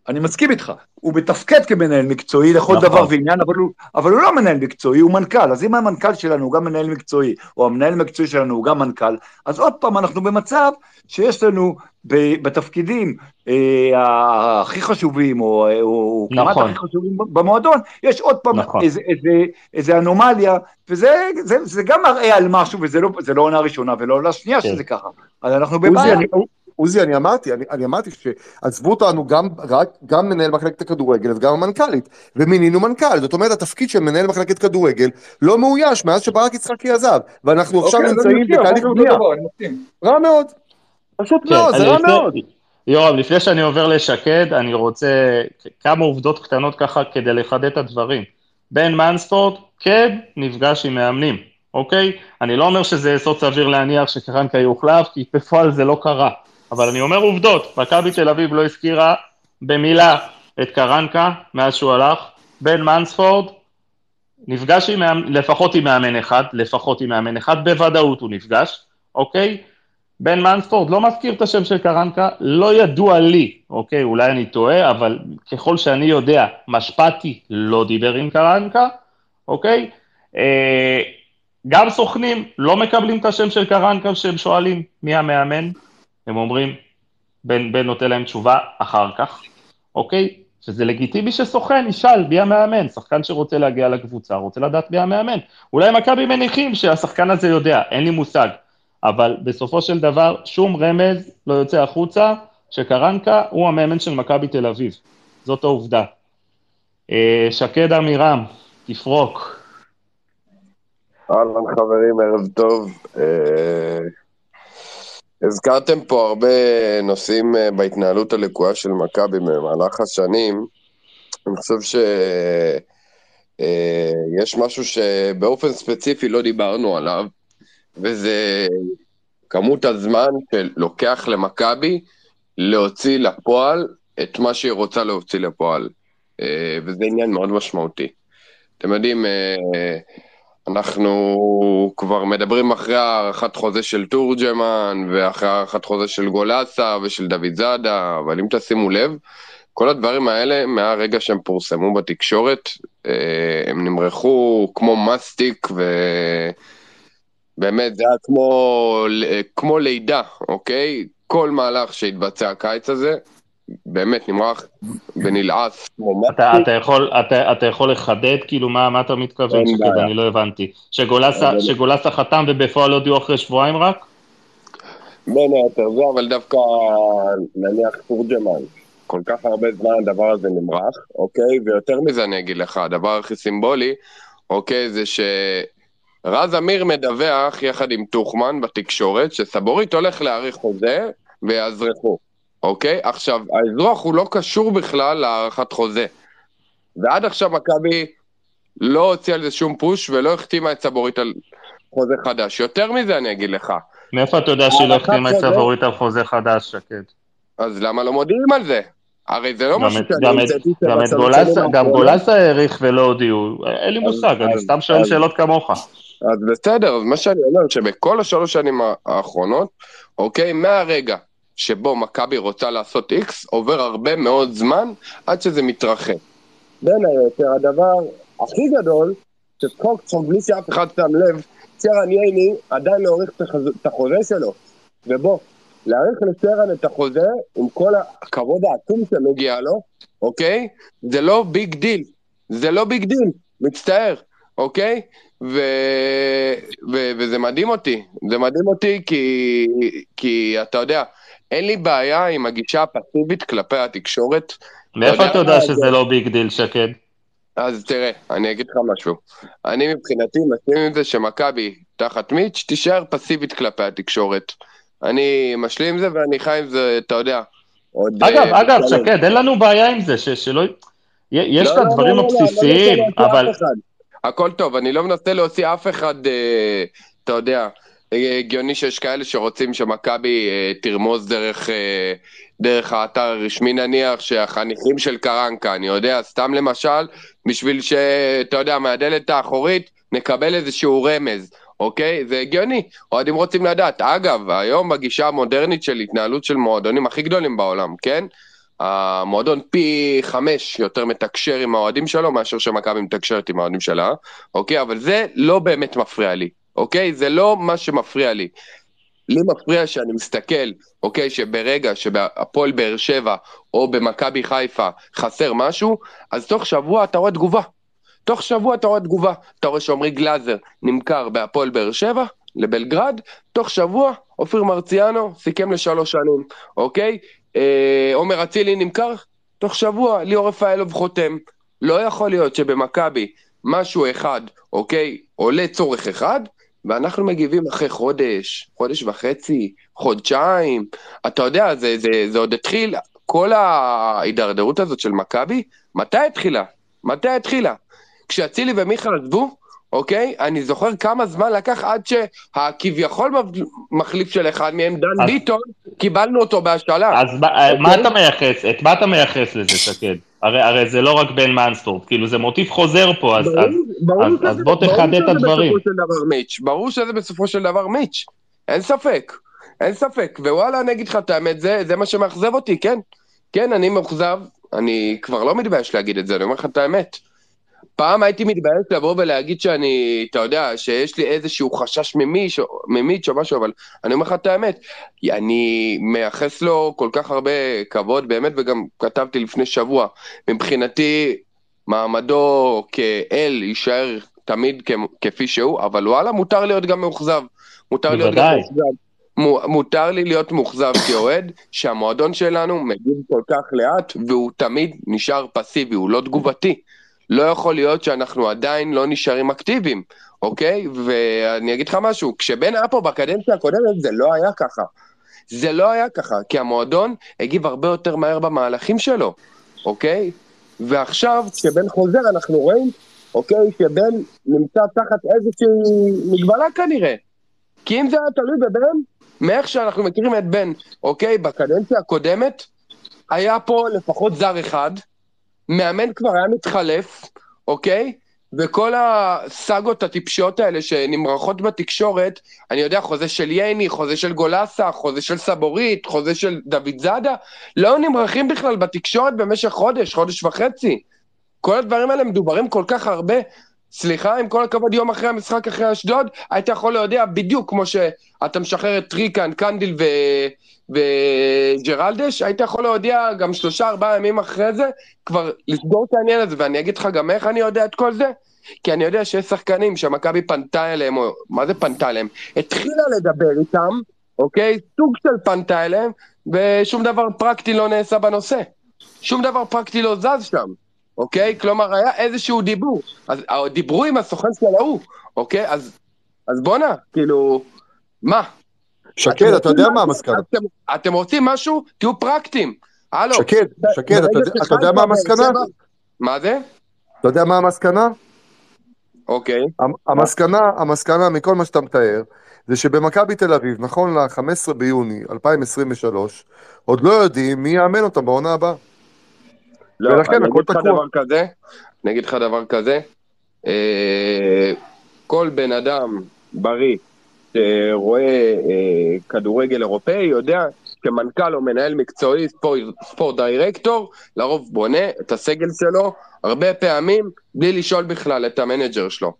אה, אני מסכים איתך, הוא מתפקד כמנהל מקצועי לכל נכון. דבר ועניין, אבל הוא, אבל הוא לא מנהל מקצועי, הוא מנכ"ל, אז אם המנכ"ל שלנו הוא גם מנהל מקצועי, או המנהל המקצועי שלנו הוא גם מנכ"ל, אז עוד פעם אנחנו במצב שיש לנו בתפקידים אה, הכי חשובים, או, או כמעט נכון. הכי חשובים במועדון, יש עוד פעם נכון. איזה, איזה, איזה אנומליה, וזה זה, זה גם מראה על משהו, וזה לא, לא עונה ראשונה ולא עונה שנייה כן. שזה ככה, אז אנחנו בבעיה. עוזי, אני אמרתי, אני, אני אמרתי שעזבו אותנו גם, רק, גם מנהל מחלקת הכדורגל וגם המנכ"לית, ומינינו מנכ"ל, זאת אומרת, התפקיד של מנהל מחלקת כדורגל לא מאויש מאז שברק יצחקי עזב, ואנחנו עכשיו אוקיי, נמצאים בתהליך אמרנו בנייה. רע מאוד. פשוט כן, מאוד, זה רע מאוד. יורם, לפני שאני עובר לשקד, אני רוצה כמה עובדות קטנות ככה כדי לחדד את הדברים. בן מנספורד, כן, נפגש עם מאמנים, אוקיי? אני לא אומר שזה יסוד סביר להניח שקרנקה יוחלף, כי בפועל זה לא קרה. אבל אני אומר עובדות, מכבי תל אביב לא הזכירה במילה את קרנקה מאז שהוא הלך. בן מנספורד נפגש עם לפחות עם מאמן אחד, לפחות עם מאמן אחד, בוודאות הוא נפגש, אוקיי? בן מנספורד לא מזכיר את השם של קרנקה, לא ידוע לי, אוקיי, אולי אני טועה, אבל ככל שאני יודע, משפטי לא דיבר עם קרנקה, אוקיי? אה, גם סוכנים לא מקבלים את השם של קרנקה כשהם שואלים מי המאמן, הם אומרים, בן, בן נותן להם תשובה אחר כך, אוקיי? שזה לגיטימי שסוכן ישאל מי המאמן, שחקן שרוצה להגיע לקבוצה, רוצה לדעת מי המאמן. אולי מכבי מניחים שהשחקן הזה יודע, אין לי מושג. אבל בסופו של דבר שום רמז לא יוצא החוצה שקרנקה הוא המאמן של מכבי תל אביב. זאת העובדה. אה, שקד עמירם, תפרוק. אהלן חברים, ערב טוב. אה, הזכרתם פה הרבה נושאים אה, בהתנהלות הלקויה של מכבי במהלך השנים. אני חושב שיש משהו שבאופן ספציפי לא דיברנו עליו, וזה כמות הזמן שלוקח למכבי להוציא לפועל את מה שהיא רוצה להוציא לפועל. אה, וזה עניין מאוד משמעותי. אתם יודעים, אה, אנחנו כבר מדברים אחרי הארכת חוזה של תורג'מן, ואחרי הארכת חוזה של גולסה ושל דוד זאדה, אבל אם תשימו לב, כל הדברים האלה, מהרגע שהם פורסמו בתקשורת, אה, הם נמרחו כמו מסטיק, ובאמת זה היה כמו, כמו לידה, אוקיי? כל מהלך שהתבצע הקיץ הזה, באמת נמרח ונלעס אתה, אתה, יכול, אתה, אתה יכול לחדד כאילו מה, מה אתה מתכוון, שקד, אני לא הבנתי. שגולסה, שגולסה חתם ובפועל הודיעו אחרי שבועיים רק? בין היתר זה, אבל דווקא נניח תורג'מן, כל כך הרבה זמן הדבר הזה נמרח, אוקיי? ויותר מזה אני אגיד לך, הדבר הכי סימבולי, אוקיי, זה שרז אמיר מדווח יחד עם טוחמן בתקשורת, שסבורית הולך להאריך חוזה ויאזרחו. אוקיי? עכשיו, האזרוח הוא לא קשור בכלל להארכת חוזה. ועד עכשיו מכבי לא הוציאה על זה שום פוש ולא החתימה את סבורית על חוזה חדש. יותר מזה אני אגיד לך. מאיפה אתה יודע שהיא לא החתימה את סבורית על חוזה חדש, שקד? אז למה לא מודיעים על זה? הרי זה לא משהו שאני המצאתי גם גולסה העריך ולא הודיעו. אין לי מושג, אני סתם שואל שאלות כמוך. אז בסדר, מה שאני אומר, שבכל השלוש שנים האחרונות, אוקיי, מהרגע שבו מכבי רוצה לעשות איקס, עובר הרבה מאוד זמן עד שזה מתרחש. בין היתר, הדבר הכי גדול, צחוק בלי שאף אחד שם לב, שרן ייני עדיין לא האריך את החוזה שלו. ובוא, להאריך לשרן את החוזה, עם כל הכבוד העצום שמגיע לו, אוקיי? זה לא big deal. זה לא big deal, מצטער, אוקיי? ו... ו... וזה מדהים אותי. זה מדהים אותי כי, כי אתה יודע, אין לי בעיה עם הגישה הפסיבית כלפי התקשורת. מאיפה אתה יודע שזה לא big deal, שקד? אז תראה, אני אגיד לך משהו. אני מבחינתי מסכים עם זה שמכבי תחת מיץ' תישאר פסיבית כלפי התקשורת. אני משלים עם זה ואני חי עם זה, אתה יודע. אגב, uh, אגב, שקד, אין לנו בעיה עם זה, שלא... יש לא, את הדברים לא, לא, לא, הבסיסיים, לא, לא, לא אבל... הכל טוב, אני לא מנסה להוציא אף אחד, uh, אתה יודע, הגיוני שיש כאלה שרוצים שמכבי אה, תרמוז דרך, אה, דרך האתר הרשמי נניח, שהחניכים של קרנקה, אני יודע, סתם למשל, בשביל שאתה יודע, מהדלת האחורית נקבל איזשהו רמז, אוקיי? זה הגיוני, אוהדים רוצים לדעת. אגב, היום בגישה המודרנית של התנהלות של מועדונים הכי גדולים בעולם, כן? המועדון פי חמש יותר מתקשר עם האוהדים שלו מאשר שמכבי מתקשרת עם האוהדים שלה, אוקיי? אבל זה לא באמת מפריע לי. אוקיי? זה לא מה שמפריע לי. לי מפריע שאני מסתכל, אוקיי, שברגע שבהפועל באר שבע או במכבי חיפה חסר משהו, אז תוך שבוע אתה רואה תגובה. תוך שבוע אתה רואה תגובה. אתה רואה שעמרי גלאזר נמכר בהפועל באר שבע לבלגרד, תוך שבוע אופיר מרציאנו סיכם לשלוש שנים, אוקיי? אה, עומר אצילי נמכר, תוך שבוע ליאור רפאלוב חותם. לא יכול להיות שבמכבי משהו אחד, אוקיי, עולה צורך אחד, ואנחנו מגיבים אחרי חודש, חודש וחצי, חודשיים. אתה יודע, זה, זה, זה עוד התחיל, כל ההידרדרות הזאת של מכבי, מתי התחילה? מתי התחילה? כשאצילי ומיכאל עזבו, אוקיי? אני זוכר כמה זמן לקח עד שהכביכול מחליף של אחד מהם, דן. ביטון, קיבלנו אותו בהשאלה. אז אוקיי? מה אתה מייחס, את מה אתה מייחס לזה, שקד? הרי, הרי זה לא רק בן מנסטורפ, כאילו זה מוטיב חוזר פה, אז, ברור, אז, ברור אז, אז בוא תחדד את הדברים. מיץ', ברור שזה בסופו של דבר מיץ', אין ספק, אין ספק, ווואלה אני אגיד לך את האמת, זה, זה מה שמאכזב אותי, כן, כן, אני מאוכזב, אני כבר לא מתבייש להגיד את זה, אני אומר לך את האמת. פעם הייתי מתבייש לבוא ולהגיד שאני, אתה יודע, שיש לי איזשהו חשש ממיץ' או משהו, אבל אני אומר לך את האמת, אני מייחס לו כל כך הרבה כבוד, באמת, וגם כתבתי לפני שבוע, מבחינתי, מעמדו כאל יישאר תמיד כפי שהוא, אבל וואלה, מותר להיות גם מאוכזב. מותר להיות גם. מאוכזב. מו- מותר לי להיות מאוכזב כאוהד, שהמועדון שלנו מגיב כל כך לאט, והוא תמיד נשאר פסיבי, הוא לא תגובתי. לא יכול להיות שאנחנו עדיין לא נשארים אקטיביים, אוקיי? ואני אגיד לך משהו, כשבן היה פה בקדנציה הקודמת זה לא היה ככה. זה לא היה ככה, כי המועדון הגיב הרבה יותר מהר במהלכים שלו, אוקיי? ועכשיו, כשבן חוזר, אנחנו רואים, אוקיי, שבן נמצא תחת איזושהי מגבלה כנראה. כי אם זה היה תלוי בבן, מאיך שאנחנו מכירים את בן, אוקיי, בקדנציה הקודמת, היה פה לפחות זר אחד, מאמן כבר היה מתחלף, אוקיי? וכל הסאגות הטיפשיות האלה שנמרחות בתקשורת, אני יודע, חוזה של ייני, חוזה של גולסה, חוזה של סבוריט, חוזה של דוידזאדה, לא נמרחים בכלל בתקשורת במשך חודש, חודש וחצי. כל הדברים האלה מדוברים כל כך הרבה. סליחה, עם כל הכבוד, יום אחרי המשחק אחרי אשדוד, היית יכול להודיע בדיוק כמו שאתה משחרר את טריקן, קנדיל ו... וג'רלדש, היית יכול להודיע גם שלושה ארבעה ימים אחרי זה, כבר לסגור את העניין הזה, ואני אגיד לך גם איך אני יודע את כל זה, כי אני יודע שיש שחקנים שמכבי פנתה אליהם, או מה זה פנתה אליהם? התחילה לדבר איתם, אוקיי? סוג של פנתה אליהם, ושום דבר פרקטי לא נעשה בנושא. שום דבר פרקטי לא זז שם, אוקיי? כלומר, היה איזשהו דיבור. אז אה, דיברו עם הסוכן של ההוא, אוקיי? אז, אז בואנה, כאילו, מה? שקד, אתה יודע מה? המסקנה? אתם, אתם רוצים משהו? תהיו פרקטיים. הלו. שקד, שקד, אתה יודע- אתה יודע מה המסקנה? מה זה? אתה יודע מה המסקנה? אוקיי. המ- המסקנה, המסקנה מכל מה שאתה מתאר, זה שבמכבי תל אביב, נכון ל-15 ביוני 2023, עוד לא יודעים מי יאמן אותם בעונה הבאה. לא, ולכן אני הכל תקוע. דבר כזה, אני אגיד לך דבר כזה, אה, כל בן אדם בריא שרואה אה, כדורגל אירופאי יודע כמנכ"ל או מנהל מקצועי, sport, sport director, לרוב בונה את הסגל שלו הרבה פעמים בלי לשאול בכלל את המנג'ר שלו.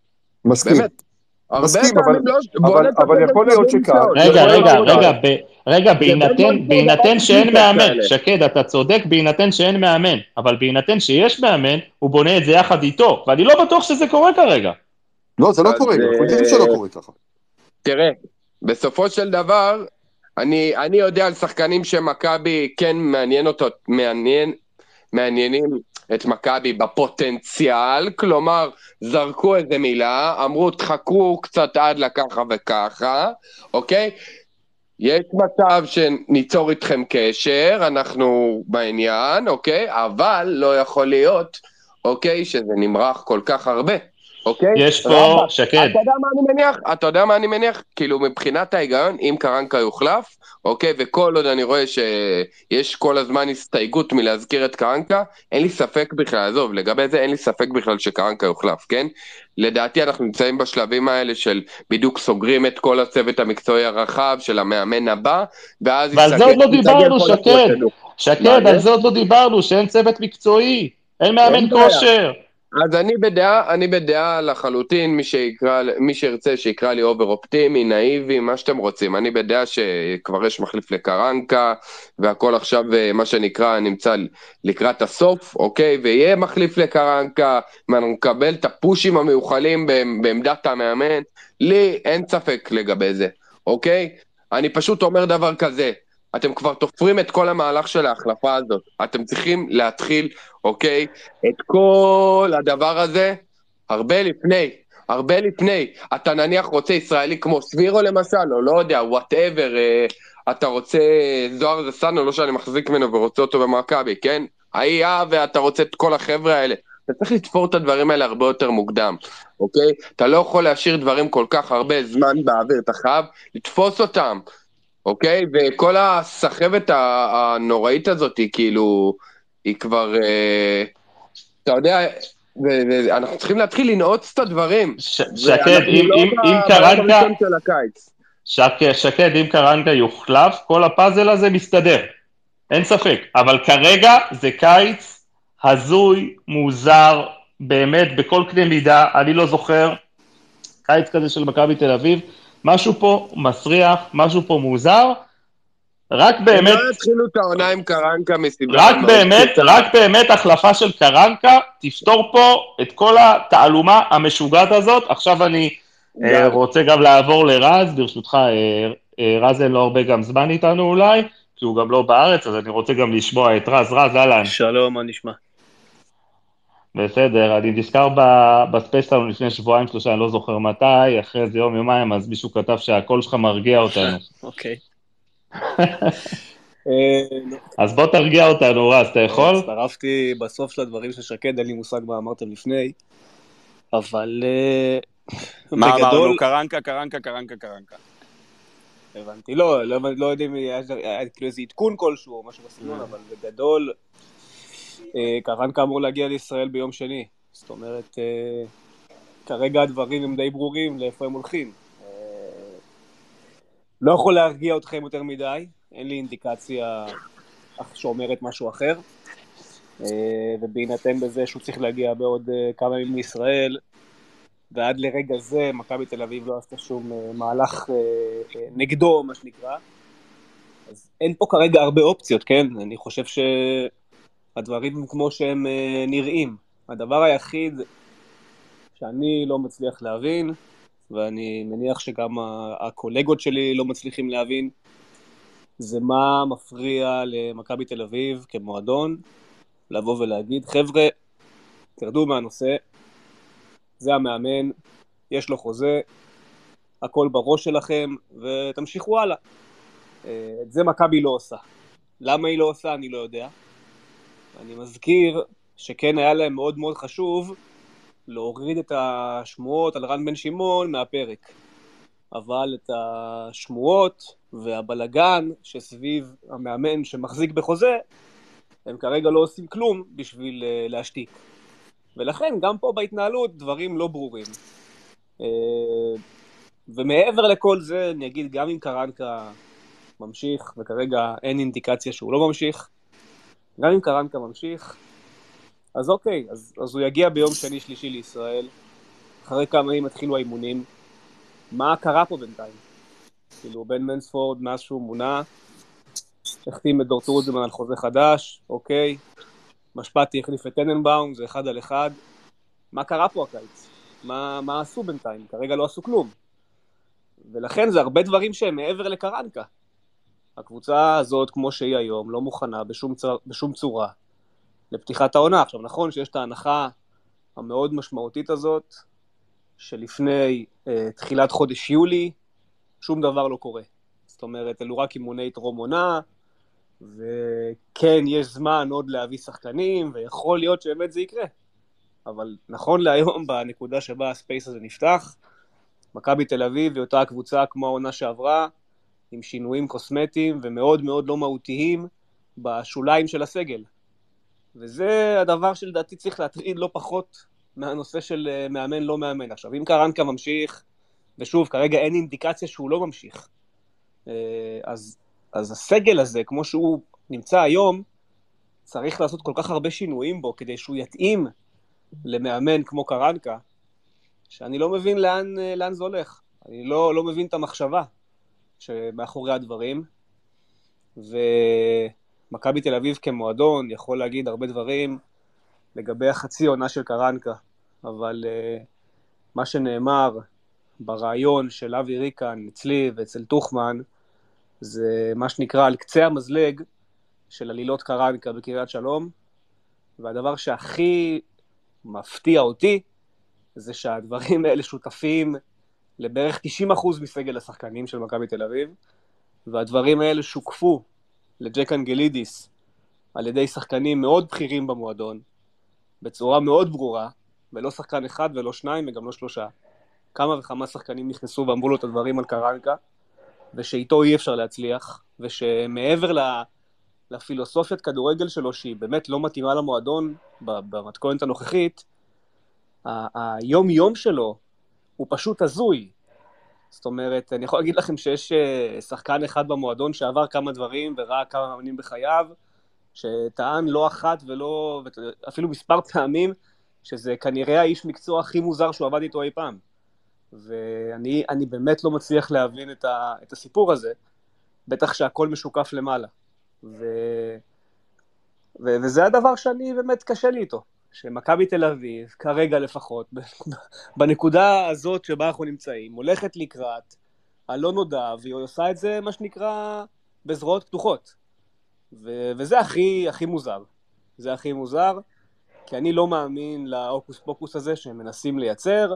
מסכים. באמת. הרבה מסכים, אבל- לא... אבל- אבל יכול להיות שכך. רגע, רגע, רגע, ב- רגע, בהינתן, בהינתן שאין מאמן, כאלה. שקד, אתה צודק, בהינתן שאין מאמן, אבל בהינתן שיש מאמן, הוא בונה את זה יחד איתו, ואני לא בטוח שזה קורה כרגע. לא, זה לא קורה, אנחנו יודעים אה, שלא קורה ככה. תראה, בסופו של דבר, אני, אני יודע על שחקנים שמכבי כן מעניין אותו, מעניין, מעניינים את מכבי בפוטנציאל, כלומר, זרקו איזה מילה, אמרו תחכו קצת עד לככה וככה, אוקיי? יש מצב שניצור איתכם קשר, אנחנו בעניין, אוקיי? אבל לא יכול להיות, אוקיי, שזה נמרח כל כך הרבה, אוקיי? יש פה, שקד, אתה יודע מה אני מניח? אתה יודע מה אני מניח? כאילו מבחינת ההיגיון, אם קרנקה יוחלף, אוקיי, וכל עוד אני רואה שיש כל הזמן הסתייגות מלהזכיר את קרנקה, אין לי ספק בכלל, עזוב, לגבי זה אין לי ספק בכלל שקרנקה יוחלף, כן? לדעתי אנחנו נמצאים בשלבים האלה של בדיוק סוגרים את כל הצוות המקצועי הרחב של המאמן הבא, ואז ועל זה עוד לא דיברנו, שקד. שקד? על זה עוד לא דיברנו, שאין צוות מקצועי, אין מאמן. כושר. אז אני בדעה, אני בדעה לחלוטין, מי שיקרא, מי שירצה שיקרא לי אובר אופטימי, נאיבי, מה שאתם רוצים. אני בדעה שכבר יש מחליף לקרנקה, והכל עכשיו, אה, מה שנקרא, נמצא לקראת הסוף, אוקיי? ויהיה מחליף לקרנקה, ואנחנו נקבל את הפושים המיוחלים בעמ- בעמדת המאמן. לי אין ספק לגבי זה, אוקיי? אני פשוט אומר דבר כזה, אתם כבר תופרים את כל המהלך של ההחלפה הזאת. אתם צריכים להתחיל, אוקיי? את כל הדבר הזה הרבה לפני, הרבה לפני. אתה נניח רוצה ישראלי כמו סבירו למשל, או לא יודע, וואטאבר, אה, אתה רוצה זוהר זסנו, לא שאני מחזיק ממנו ורוצה אותו במכבי, כן? היה ואתה רוצה את כל החבר'ה האלה. אתה צריך לתפור את הדברים האלה הרבה יותר מוקדם, אוקיי? אתה לא יכול להשאיר דברים כל כך הרבה זמן באוויר, אתה חייב לתפוס אותם, אוקיי? וכל הסחבת הנוראית הזאת, היא כאילו, היא כבר, אה, אתה יודע, ו- ואנחנו צריכים להתחיל לנעוץ את הדברים. שקד, אם- לא אם- קרנקה, שקד, אם קרנקה יוחלף, כל הפאזל הזה מסתדר. אין ספק. אבל כרגע זה קיץ הזוי, מוזר, באמת, בכל קנה מידה. אני לא זוכר קיץ כזה של מכבי תל אביב. משהו פה מסריח, משהו פה מוזר. רק הם באמת, לא יתחילו את העונה עם קרנקה מסיבה. רק באמת. רק באמת החלפה של קרנקה תפתור פה את כל התעלומה המשוגעת הזאת. עכשיו אני אה, רוצה גם לעבור לרז, ברשותך, אה, אה, רז אין לו הרבה גם זמן איתנו אולי, כי הוא גם לא בארץ, אז אני רוצה גם לשמוע את רז. רז, אהלן. שלום, מה נשמע? בסדר, אני נזכר ב- בספייס שלנו לפני שבועיים, שלושה, אני לא זוכר מתי, אחרי איזה יום, יומיים, אז מישהו כתב שהקול שלך מרגיע אותנו. אוקיי. אז בוא תרגיע אותנו, רז, אתה יכול? הצטרפתי בסוף של הדברים של שקד, אין לי מושג מה אמרתם לפני, אבל אה, מה אמרנו? קרנקה, קרנקה, קרנקה, קרנקה. הבנתי, לא, לא, לא יודעים אם היה כאילו איזה עדכון כלשהו או משהו בסגנון, אבל בגדול, קרנקה אמור להגיע לישראל ביום שני, זאת אומרת, אה, כרגע הדברים הם די ברורים לאיפה הם הולכים. אה, לא יכול להרגיע אתכם יותר מדי, אין לי אינדיקציה שאומרת משהו אחר. אה, ובהינתן בזה שהוא צריך להגיע בעוד אה, כמה ימים לישראל, ועד לרגע זה מכבי תל אביב לא עשתה שום אה, מהלך אה, אה, נגדו, מה שנקרא. אז אין פה כרגע הרבה אופציות, כן? אני חושב שהדברים הם כמו שהם אה, נראים. הדבר היחיד שאני לא מצליח להבין, ואני מניח שגם הקולגות שלי לא מצליחים להבין, זה מה מפריע למכבי תל אביב כמועדון לבוא ולהגיד, חבר'ה, תרדו מהנושא, זה המאמן, יש לו חוזה, הכל בראש שלכם, ותמשיכו הלאה. אה, את זה מכבי לא עושה. למה היא לא עושה, אני לא יודע. אני מזכיר שכן היה להם מאוד מאוד חשוב להוריד את השמועות על רן בן שמעון מהפרק. אבל את השמועות והבלגן שסביב המאמן שמחזיק בחוזה, הם כרגע לא עושים כלום בשביל אה, להשתיק. ולכן גם פה בהתנהלות דברים לא ברורים. אה, ומעבר לכל זה, אני אגיד, גם אם קרנקה ממשיך, וכרגע אין אינדיקציה שהוא לא ממשיך, גם אם קרנקה ממשיך, אז אוקיי, אז, אז הוא יגיע ביום שני-שלישי לישראל, אחרי כמה ימים יתחילו האימונים. מה קרה פה בינתיים? כאילו, בן מנספורד, מאז שהוא מונה, החתים את דור טרוזמן על חוזה חדש, אוקיי. משפטי החליף את טננבאום, זה אחד על אחד. מה קרה פה הקיץ? מה, מה עשו בינתיים? כרגע לא עשו כלום. ולכן זה הרבה דברים שהם מעבר לקרנקה. הקבוצה הזאת, כמו שהיא היום, לא מוכנה בשום, צר, בשום צורה לפתיחת העונה. עכשיו, נכון שיש את ההנחה המאוד משמעותית הזאת, שלפני אה, תחילת חודש יולי, שום דבר לא קורה. זאת אומרת, אלו רק אימוני טרום עונה, וכן, יש זמן עוד להביא שחקנים, ויכול להיות שבאמת זה יקרה. אבל נכון להיום, בנקודה שבה הספייס הזה נפתח, מכבי תל אביב היא אותה הקבוצה כמו העונה שעברה, עם שינויים קוסמטיים ומאוד מאוד לא מהותיים בשוליים של הסגל. וזה הדבר שלדעתי צריך להטריד לא פחות מהנושא של אה, מאמן לא מאמן. עכשיו, אם קרנקה ממשיך, ושוב, כרגע אין אינדיקציה שהוא לא ממשיך, אה, אז, אז הסגל הזה, כמו שהוא נמצא היום, צריך לעשות כל כך הרבה שינויים בו כדי שהוא יתאים למאמן כמו קרנקה, שאני לא מבין לאן, אה, לאן זה הולך. אני לא, לא מבין את המחשבה שמאחורי הדברים, ומכבי תל אביב כמועדון יכול להגיד הרבה דברים לגבי החצי עונה של קרנקה, אבל uh, מה שנאמר ברעיון של אבי ריקן אצלי ואצל טוחמן, זה מה שנקרא על קצה המזלג של עלילות קרנקה בקריית שלום, והדבר שהכי מפתיע אותי זה שהדברים האלה שותפים לבערך 90% מסגל השחקנים של מכבי תל אביב, והדברים האלה שוקפו לג'ק אנגלידיס על ידי שחקנים מאוד בכירים במועדון, בצורה מאוד ברורה, ולא שחקן אחד ולא שניים וגם לא שלושה. כמה וכמה שחקנים נכנסו ואמרו לו את הדברים על קרנקה, ושאיתו אי אפשר להצליח, ושמעבר. לפילוסופיית כדורגל שלו, שהיא באמת לא מתאימה למועדון במתכונת הנוכחית, היום-יום שלו הוא פשוט הזוי. זאת אומרת, אני יכול להגיד לכם שיש אה, שחקן אחד במועדון שעבר כמה דברים וראה כמה מאמנים בחייו, שטען לא אחת ולא, אפילו מספר פעמים, שזה כנראה האיש מקצוע הכי מוזר שהוא עבד איתו אי פעם. ואני באמת לא מצליח להבין את, ה, את הסיפור הזה, בטח שהכל משוקף למעלה. ו, ו, וזה הדבר שאני באמת קשה לי איתו. שמכבי תל אביב, כרגע לפחות, בנקודה הזאת שבה אנחנו נמצאים, הולכת לקראת הלא נודע, והיא עושה את זה, מה שנקרא, בזרועות פתוחות. ו- וזה הכי, הכי מוזר. זה הכי מוזר, כי אני לא מאמין להוקוס פוקוס הזה שהם מנסים לייצר,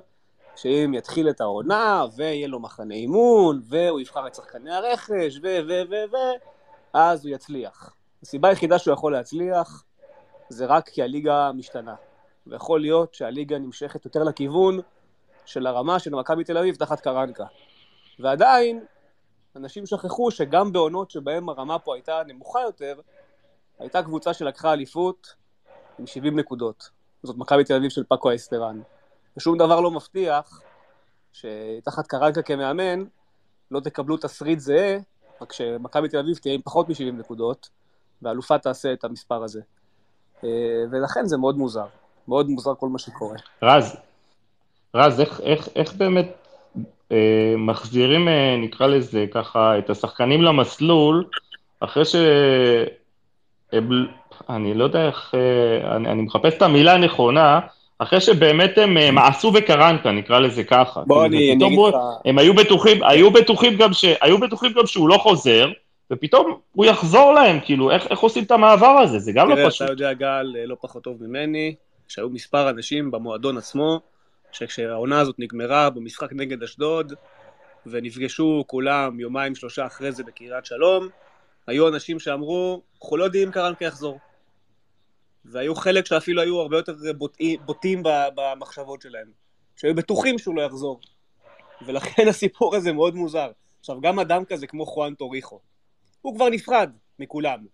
שאם יתחיל את העונה, ויהיה לו מחנה אימון, והוא יבחר את שחקני הרכש, ו... ו... ו... ו... אז הוא יצליח. הסיבה היחידה שהוא יכול להצליח זה רק כי הליגה משתנה. ויכול להיות שהליגה נמשכת יותר לכיוון של הרמה של מכבי תל אביב תחת קרנקה. ועדיין, אנשים שכחו שגם בעונות שבהן הרמה פה הייתה נמוכה יותר, הייתה קבוצה שלקחה אליפות עם 70 נקודות. זאת מכבי תל אביב של פאקו האסטרן. ושום דבר לא מבטיח שתחת קרנקה כמאמן לא תקבלו תסריט זהה, רק שמכבי תל אביב תהיה עם פחות מ-70 נקודות, והאלופה תעשה את המספר הזה. אה, ולכן זה מאוד מוזר. מאוד מוזר כל מה שקורה. רז, רז, איך, איך, איך באמת אה, מחזירים, אה, נקרא לזה ככה, את השחקנים למסלול, אחרי ש... אני לא יודע איך, אה, אני, אני מחפש את המילה הנכונה, אחרי שבאמת הם אה, מעשו בקרנקה, נקרא לזה ככה. בוא, אני, אני אגיד לך... הם היו בטוחים, היו בטוחים גם ש... היו בטוחים גם שהוא לא חוזר, ופתאום הוא יחזור להם, כאילו, איך, איך עושים את המעבר הזה? זה גם לא תראה, לא פשוט. תראה, אתה יודע, גל, אה, לא פחות טוב ממני, שהיו מספר אנשים במועדון עצמו, שכשהעונה הזאת נגמרה במשחק נגד אשדוד, ונפגשו כולם יומיים שלושה אחרי זה בקריית שלום, היו אנשים שאמרו, אנחנו לא יודעים אם קרנקה יחזור. והיו חלק שאפילו היו הרבה יותר בוטים, בוטים במחשבות שלהם, שהיו בטוחים שהוא לא יחזור. ולכן הסיפור הזה מאוד מוזר. עכשיו, גם אדם כזה כמו חואן טוריחו, הוא כבר נפרד מכולם.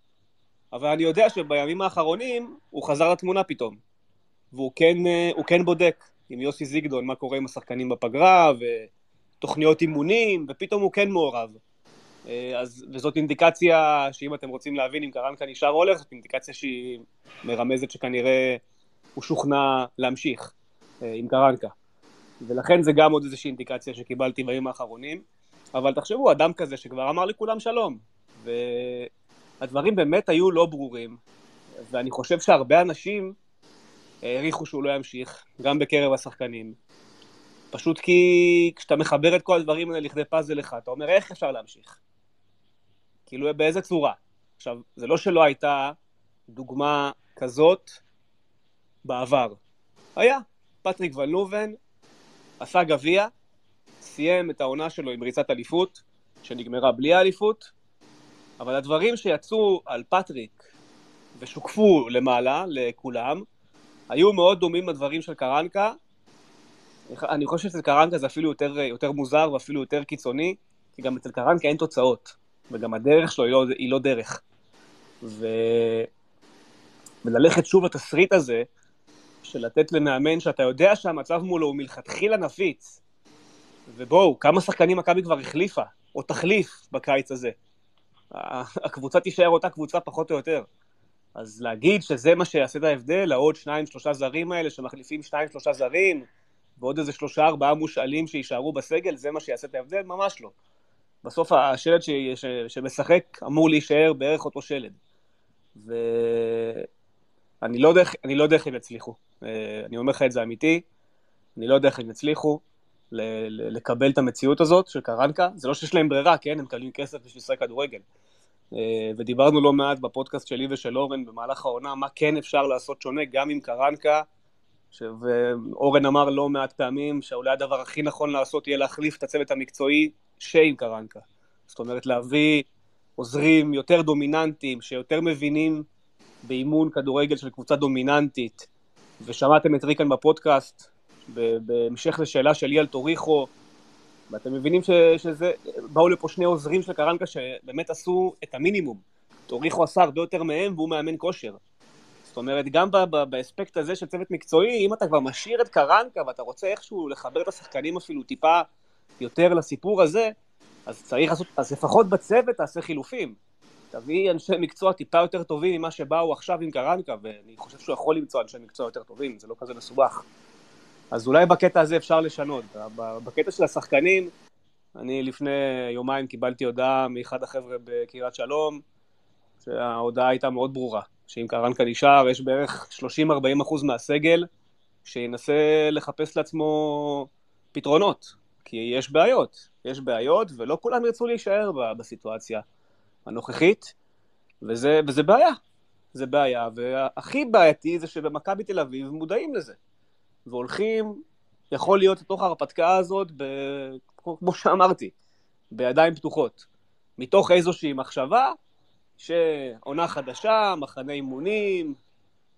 אבל אני יודע שבימים האחרונים הוא חזר לתמונה פתאום. והוא כן, כן בודק עם יוסי זיגדון מה קורה עם השחקנים בפגרה, ותוכניות אימונים, ופתאום הוא כן מעורב. אה, אז, וזאת אינדיקציה שאם אתם רוצים להבין אם קרנקה נשאר או הולך, זאת אינדיקציה שהיא מרמזת שכנראה הוא שוכנע להמשיך אה, עם קרנקה. ולכן זה גם עוד איזושהי אינדיקציה שקיבלתי בימים האחרונים. אבל תחשבו, אדם כזה שכבר אמר לכולם שלום, והדברים באמת היו לא ברורים, ואני חושב שהרבה אנשים העריכו שהוא לא ימשיך, גם בקרב השחקנים. פשוט כי כשאתה מחבר את כל הדברים האלה לכדי פאזל אחד, אתה אומר, איך אפשר להמשיך? כאילו, באיזה צורה? עכשיו, זה לא שלא הייתה דוגמה כזאת בעבר. היה. פטריק ואן לוון עשה גביע, סיים את העונה שלו עם ריצת אליפות, שנגמרה בלי האליפות, אבל הדברים שיצאו על פטריק ושוקפו למעלה, לכולם, היו מאוד דומים לדברים של קרנקה. אני חושב שאצל קרנקה זה אפילו יותר, יותר מוזר ואפילו יותר קיצוני, כי גם אצל קרנקה אין תוצאות. וגם הדרך שלו היא לא, היא לא דרך. ו... וללכת שוב לתסריט הזה, של לתת למאמן שאתה יודע שהמצב מולו הוא מלכתחילה נפיץ, ובואו, כמה שחקנים מכבי כבר החליפה, או תחליף בקיץ הזה. הקבוצה תישאר אותה קבוצה פחות או יותר. אז להגיד שזה מה שיעשה את ההבדל, העוד שניים, שלושה זרים האלה שמחליפים שניים, שלושה זרים, ועוד איזה שלושה, ארבעה מושאלים שיישארו בסגל, זה מה שיעשה את ההבדל? ממש לא. בסוף השלד ש, ש, שמשחק אמור להישאר בערך אותו שלד. ואני לא לא יודע איך הם יצליחו. אה, אני אומר לך את זה אמיתי, אני לא יודע איך הם יצליחו לקבל את המציאות הזאת של קרנקה. זה לא שיש להם ברירה, כן? הם מקבלים כסף בשביל לשחק כדורגל. אה, ודיברנו לא מעט בפודקאסט שלי ושל אורן במהלך העונה, מה כן אפשר לעשות שונה גם עם קרנקה. ואורן אמר לא מעט פעמים שאולי הדבר הכי נכון לעשות יהיה להחליף את הצוות המקצועי שיין קרנקה. זאת אומרת, להביא עוזרים יותר דומיננטיים, שיותר מבינים באימון כדורגל של קבוצה דומיננטית, ושמעתם את ריקן בפודקאסט, בהמשך לשאלה שלי על טוריחו, ואתם מבינים ש, שזה, באו לפה שני עוזרים של קרנקה שבאמת עשו את המינימום. טוריחו עשה הרבה יותר מהם והוא מאמן כושר. זאת אומרת, גם באספקט הזה של צוות מקצועי, אם אתה כבר משאיר את קרנקה ואתה רוצה איכשהו לחבר את השחקנים אפילו טיפה יותר לסיפור הזה, אז צריך לעשות, אז לפחות בצוות תעשה חילופים. תביא אנשי מקצוע טיפה יותר טובים ממה שבאו עכשיו עם קרנקה, ואני חושב שהוא יכול למצוא אנשי מקצוע יותר טובים, זה לא כזה מסובך. אז אולי בקטע הזה אפשר לשנות. בקטע של השחקנים, אני לפני יומיים קיבלתי הודעה מאחד החבר'ה בקריית שלום, שההודעה הייתה מאוד ברורה, שאם קרנקה נשאר, יש בערך 30-40 אחוז מהסגל שינסה לחפש לעצמו פתרונות, כי יש בעיות, יש בעיות, ולא כולם ירצו להישאר בסיטואציה הנוכחית, וזה, וזה בעיה, זה בעיה, והכי בעייתי זה שבמכבי תל אביב מודעים לזה, והולכים, יכול להיות לתוך ההרפתקה הזאת, ב, כמו, שאמרתי, בידיים פתוחות, מתוך איזושהי מחשבה שעונה חדשה, מחנה אימונים,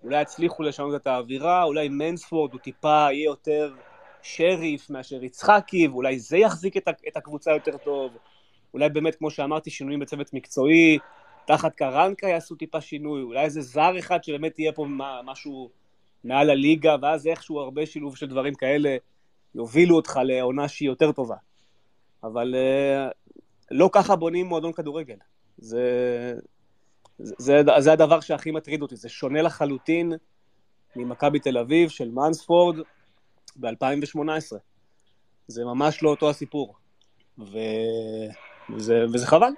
אולי יצליחו לשנות את האווירה, אולי מנספורד הוא טיפה יהיה יותר שריף מאשר יצחקי, ואולי זה יחזיק את, הקבוצה יותר טוב. אולי באמת, כמו שאמרתי, שינויים בצוות מקצועי, תחת קרנקה יעשו טיפה שינוי, אולי איזה זר אחד שבאמת יהיה פה משהו מעל הליגה, ואז איכשהו הרבה שילוב של דברים כאלה יובילו אותך לעונה שהיא יותר טובה. אבל אה, לא ככה בונים מועדון כדורגל. זה, זה, זה, הדבר שהכי מטריד אותי, זה שונה לחלוטין ממכבי תל אביב של מנספורד ב-2018. זה ממש לא אותו הסיפור, ו... וזה, וזה חבל.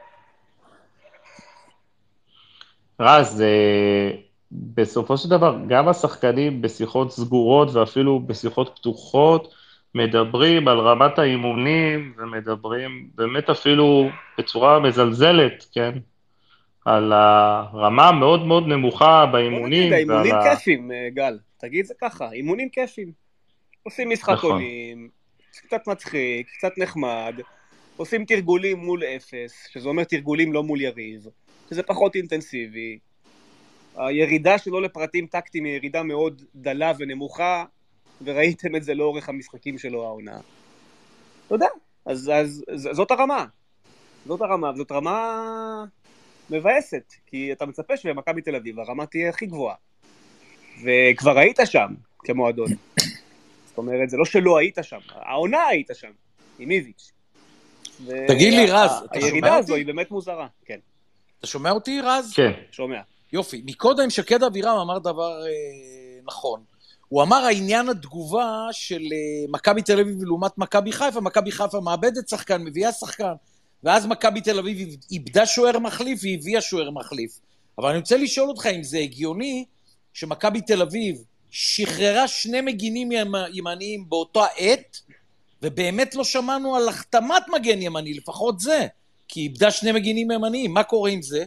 רז, אה, בסופו של דבר, גם השחקנים בשיחות סגורות ואפילו בשיחות פתוחות, מדברים על רמת האימונים ומדברים באמת אפילו בצורה מזלזלת, כן? על הרמה המאוד מאוד נמוכה בוא באימונים. נגיד, האימונים ועל כיפים, אה, גל. תגיד זה ככה, אימונים כיפים. עושים משחקונים, קצת מצחיק, קצת נחמד, עושים תרגולים מול אפס, שזה אומר תרגולים לא מול יריב, שזה פחות אינטנסיבי. הירידה שלו לפרטים טקטיים היא ירידה מאוד דלה ונמוכה, וראיתם את זה לאורך המשחקים שלו העונה. אתה יודע, אז, אז, אז זאת הרמה. זאת הרמה, וזאת רמה מבאסת, כי אתה מצפה שבמכבי תל אביב הרמה תהיה הכי גבוהה. וכבר היית שם כמועדון. זאת אומרת, זה לא שלא היית שם, העונה היית שם, עם איביץ'. תגיד לי, רז, אתה שומע הירידה הזו אותי? היא באמת מוזרה, כן, אתה שומע אותי, רז? כן, שומע. יופי. מקודם שקד אבירם אמר דבר אה, נכון. הוא אמר העניין התגובה של אה, מכבי תל אביב לעומת מכבי חיפה, מכבי חיפה מאבדת שחקן, מביאה שחקן, ואז מכבי תל אביב איבדה שוער מחליף והביאה שוער מחליף. אבל אני רוצה לשאול אותך אם זה הגיוני שמכבי תל אביב שחררה שני מגינים ימ- ימניים באותה עת, ובאמת לא שמענו על החתמת מגן ימני, לפחות זה, כי איבדה שני מגינים ימניים, מה קורה עם זה?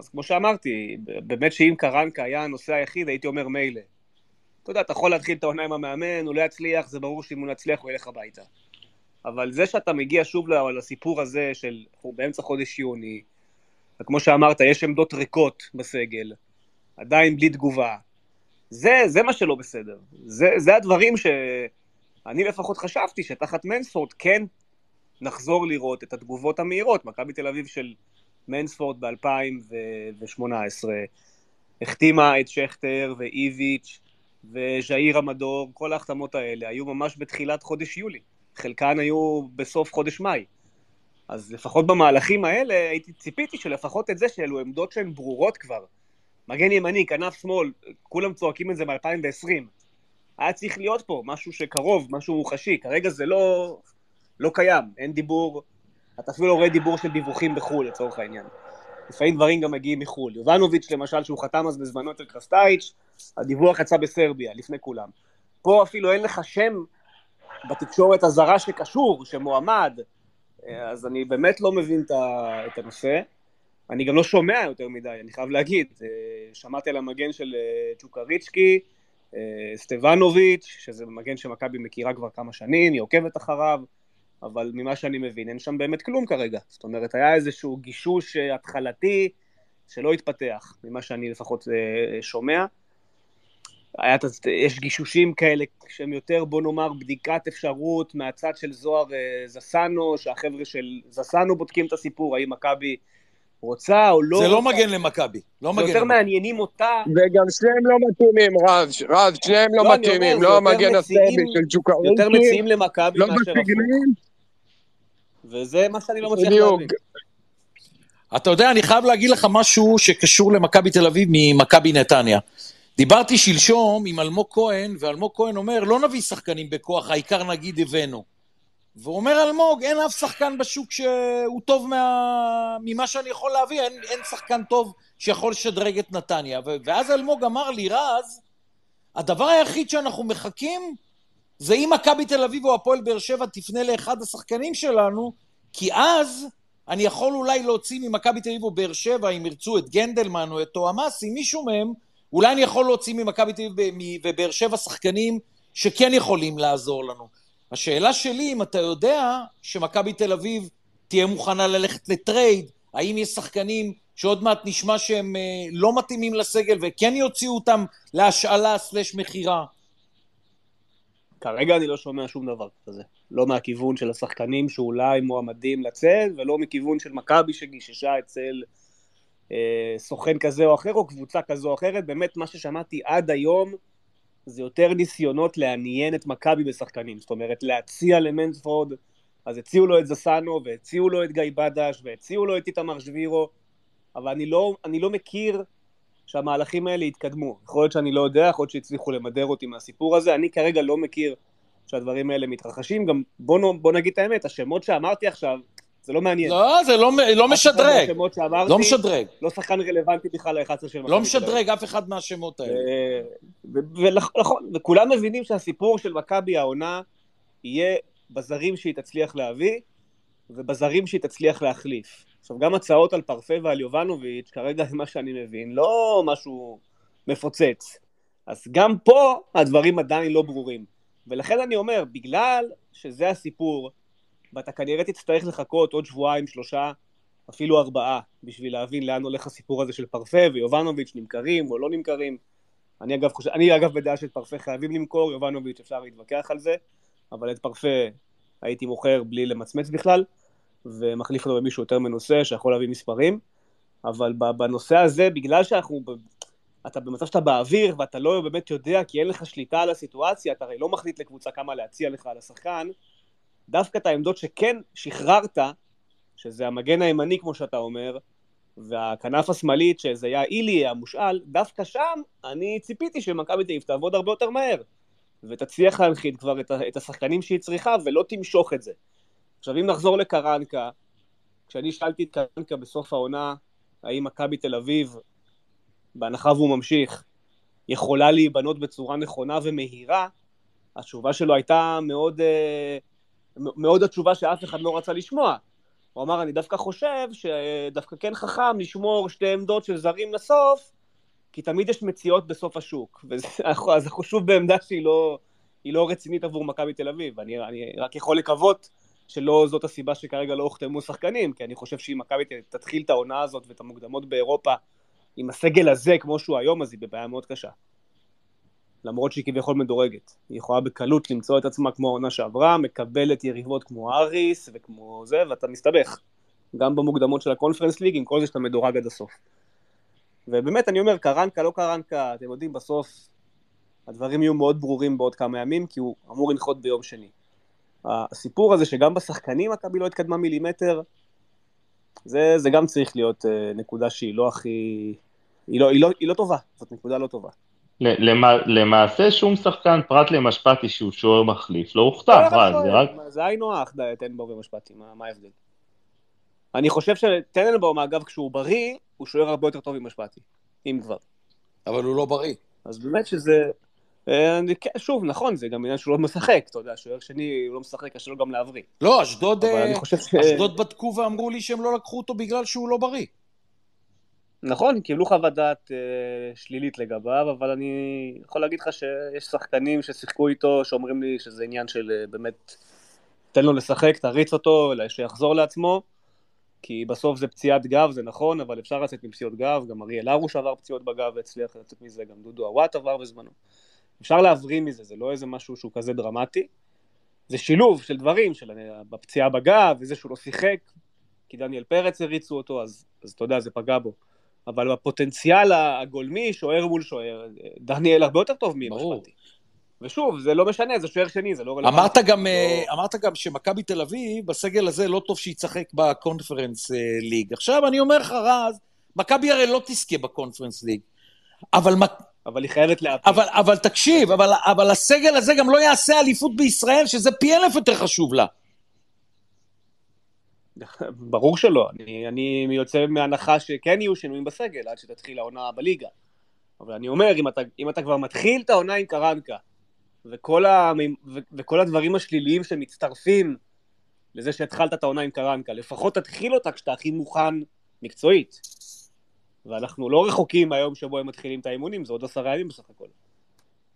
אז כמו שאמרתי, באמת שאם קרנקה היה הנושא היחיד, הייתי אומר מילא. אתה יודע, אתה יכול להתחיל את העונה עם המאמן, הוא לא יצליח, זה ברור שאם הוא יצליח הוא ילך הביתה. אבל זה שאתה מגיע שוב לסיפור הזה של, אנחנו באמצע חודש יוני, וכמו שאמרת, יש עמדות ריקות בסגל, עדיין בלי תגובה, זה, זה מה שלא בסדר. זה, זה הדברים שאני לפחות חשבתי שתחת מנספורד כן נחזור לראות את התגובות המהירות. מכבי תל אביב של מנספורד ב-2018 החתימה את שכטר ואיביץ' וז'איר המדור, כל ההחתמות האלה היו ממש בתחילת חודש יולי. חלקן היו בסוף חודש מאי. אז לפחות במהלכים האלה הייתי ציפיתי שלפחות את זה שאלו עמדות שהן ברורות כבר. מגן ימני, כנף שמאל, כולם צועקים את זה מ-2020. היה צריך להיות פה משהו שקרוב, משהו מוחשי. כרגע זה לא, לא קיים, אין דיבור, אתה אפילו לא רואה דיבור של דיווחים בחו"ל לצורך העניין. לפעמים דברים גם מגיעים מחו"ל. יובנוביץ' למשל, שהוא חתם אז בזמנו אצל קרסטייץ', הדיווח יצא בסרביה, לפני כולם. פה אפילו אין לך שם בתקשורת הזרה שקשור, שמועמד, אז אני באמת לא מבין את הנושא. אני גם לא שומע יותר מדי, אני חייב להגיד. אה, שמעתי על המגן של אה, צ'וקריצ'קי, אה, סטבנוביץ', שזה מגן שמכבי מכירה כבר כמה שנים, היא עוקבת אחריו, אבל ממה שאני מבין, אין שם באמת כלום כרגע. זאת אומרת, היה איזשהו גישוש אה, התחלתי שלא התפתח, ממה שאני לפחות אה, שומע. היה, יש גישושים כאלה שהם יותר, בוא נאמר, בדיקת אפשרות מהצד של זוהר אה, זסנו, שהחבר'ה של זסנו בודקים את הסיפור, האם מכבי רוצה או לא זה לא רוצה. מגן למכבי. לא זה מגן יותר למכבי. מעניינים אותה. וגם שניהם לא מתאימים, רז, רז, שניהם לא לא, מתאימים, אומר, לא זה יותר המגן הסרבי של צ'וקרינקי, יותר מציעים למכבי לא מאשר הפוך. וזה מה שאני לא מצליח בדיוק. להבין. אתה יודע, אני חייב להגיד לך משהו שקשור למכבי תל אביב ממכבי נתניה. דיברתי שלשום עם אלמוג כהן, ואלמוג כהן אומר, לא נביא שחקנים בכוח, העיקר נגיד הבאנו. ואומר אלמוג, אין אף שחקן בשוק שהוא טוב מה... ממה שאני יכול להביא, אין, אין שחקן טוב שיכול לשדרג את נתניה. ו... ואז אלמוג אמר לי, רז, הדבר היחיד שאנחנו מחכים זה אם מכבי תל אביב או הפועל באר שבע תפנה לאחד השחקנים שלנו, כי אז אני יכול אולי להוציא ממכבי תל אביב או באר שבע, אם ירצו את גנדלמן או את תואמאסי, מישהו מהם, אולי אני יכול להוציא ממכבי תל אביב ובאר שבע שחקנים שכן יכולים לעזור לנו. השאלה שלי, אם אתה יודע שמכבי תל אביב תהיה מוכנה ללכת לטרייד, האם יש שחקנים שעוד מעט נשמע שהם אה, לא מתאימים לסגל וכן יוציאו אותם להשאלה סלש מכירה? כרגע אני לא שומע שום דבר כזה. לא מהכיוון של השחקנים שאולי מועמדים לצאת, ולא מכיוון של מכבי שגיששה אצל אה, סוכן כזה או אחר, או קבוצה כזו או אחרת. באמת, מה ששמעתי עד היום זה יותר ניסיונות לעניין את מכבי בשחקנים. זאת אומרת, להציע למנספורד, אז הציעו לו את זסנו, והציעו לו את גיא בדש, והציעו לו את איתמר שבירו, אבל אני לא, אני לא מכיר שהמהלכים האלה יתקדמו. יכול להיות שאני לא יודע, יכול להיות שהצליחו למדר אותי מהסיפור הזה, אני כרגע לא מכיר שהדברים האלה מתרחשים. גם בוא, בוא נגיד את האמת, השמות שאמרתי עכשיו, זה לא מעניין. לא, זה לא, לא משדרג. שאמרתי, לא משדרג. לא שחקן רלוונטי בכלל ל-11 של מכבי. לא משדרג אף אחד מהשמות האלה. ונכון, וכולם מבינים שהסיפור של מכבי העונה יהיה בזרים שהיא תצליח להביא, ובזרים שהיא תצליח להחליף. עכשיו, גם הצעות על פרפה ועל יובנוביץ', כרגע מה שאני מבין, לא משהו מפוצץ. אז גם פה הדברים עדיין לא ברורים. ולכן אני אומר, בגלל שזה הסיפור, ואתה כנראה תצטרך לחכות עוד שבועיים, שלושה, אפילו ארבעה, בשביל להבין לאן הולך הסיפור הזה של פרפה ויובנוביץ' נמכרים או לא נמכרים. אני אגב, חושב, אני אגב בדעה של פרפה חייבים למכור, יובנוביץ' אפשר להתווכח על זה, אבל את פרפה הייתי מוכר בלי למצמץ בכלל. ומחליף אותו במישהו יותר מנוסה שיכול להביא מספרים, אבל בנושא הזה, בגלל שאנחנו, אתה במצב שאתה באוויר ואתה לא באמת יודע כי אין לך שליטה על הסיטואציה, אתה הרי לא מחליט לקבוצה כמה להציע לך על השחקן, דווקא את העמדות שכן שחררת, שזה המגן הימני כמו שאתה אומר, והכנף השמאלית שזה היה אילי המושאל, דווקא שם אני ציפיתי שמכבי תל אביב תעבוד הרבה יותר מהר ותצליח להנחית כבר את השחקנים שהיא צריכה ולא תמשוך את זה. עכשיו אם נחזור לקרנקה, כשאני שאלתי את קרנקה בסוף העונה, האם מכבי תל אביב, בהנחה והוא ממשיך, יכולה להיבנות בצורה נכונה ומהירה, התשובה שלו הייתה מאוד, אה, מאוד התשובה שאף אחד לא רצה לשמוע. הוא אמר, אני דווקא חושב שדווקא כן חכם לשמור שתי עמדות של זרים לסוף, כי תמיד יש מציאות בסוף השוק. אז אנחנו שוב בעמדה שהיא לא, לא רצינית עבור מכבי תל אביב. אני, אני רק יכול לקוות שלא זאת הסיבה שכרגע לא הוחתמו שחקנים, כי אני חושב שאם מכבי תתחיל את העונה הזאת ואת המוקדמות באירופה עם הסגל הזה כמו שהוא היום, אז היא בבעיה מאוד קשה. למרות שהיא כביכול מדורגת. היא יכולה בקלות למצוא את עצמה כמו העונה שעברה, מקבלת יריבות כמו אריס וכמו זה, ואתה מסתבך. גם במוקדמות של הקונפרנס ליג, עם כל זה שאתה מדורג עד הסוף. ובאמת, אני אומר, קרנקה, לא קרנקה, אתם יודעים, בסוף הדברים יהיו מאוד ברורים בעוד כמה ימים, כי הוא אמור לנחות ביום שני. הסיפור הזה שגם בשחקנים מכבי לא התקדמה מילימטר, זה, זה גם צריך להיות uh, נקודה שהיא לא הכי... היא לא, היא, לא, היא לא טובה, זאת נקודה לא טובה. למה, למעשה שום שחקן פרט למשפטי שהוא שוער מחליף לא הוכתר, לא, לא, זה רק... זה היינו הך, טננבאום ומשפטי, מה, מה ההבדל? אני חושב שטננבאום, אגב, כשהוא בריא, הוא שוער הרבה יותר טוב ממשפטי, אם כבר. אבל הוא לא בריא. אז באמת שזה... אה, כן, שוב, נכון, זה גם עניין שהוא לא משחק, אתה יודע, שוער שני הוא לא משחק, קשה לו גם להבריא. לא, אשדוד, אה, אשדוד בדקו ואמרו לי שהם לא לקחו אותו בגלל שהוא לא בריא. נכון, קיבלו חוות דעת אה, שלילית לגביו, אבל אני יכול להגיד לך שיש שחקנים ששיחקו איתו, שאומרים לי שזה עניין של אה, באמת, תן לו לשחק, תריץ אותו, שיחזור לעצמו, כי בסוף זה פציעת גב, זה נכון, אבל אפשר לצאת מפציעות גב, גם אריאל הרוש עבר פציעות בגב והצליח לצאת מזה, גם דודו עוואט עבר בזמנו. אפשר להבריא מזה, זה לא איזה משהו שהוא כזה דרמטי. זה שילוב של דברים, של בפציעה בגב, וזה שהוא לא שיחק, כי דניאל פרץ הריצו אותו, אז, אז אתה יודע, זה פגע בו. אבל בפוטנציאל הגולמי, שוער מול שוער, דניאל הרבה יותר טוב ממשפטי. ושוב, זה לא משנה, זה שוער שני, זה לא רלוונטי. אמרת גם, לא... אמרת גם שמכבי תל אביב, בסגל הזה לא טוב שיצחק בקונפרנס אה, ליג. עכשיו אני אומר לך, רז, מכבי הרי לא תזכה בקונפרנס ליג. אבל אבל היא חייבת להפיל. אבל, אבל תקשיב, אבל, אבל הסגל הזה גם לא יעשה אליפות בישראל, שזה פי אלף יותר חשוב לה. ברור שלא, אני, אני יוצא מהנחה שכן יהיו שינויים בסגל עד שתתחיל העונה בליגה. אבל אני אומר, אם אתה, אם אתה כבר מתחיל את העונה עם קרנקה, וכל, ה, ו, וכל הדברים השליליים שמצטרפים לזה שהתחלת את העונה עם קרנקה, לפחות תתחיל אותה כשאתה הכי מוכן מקצועית. ואנחנו לא רחוקים מהיום שבו הם מתחילים את האימונים, זה עוד עשרה ימים בסך הכל.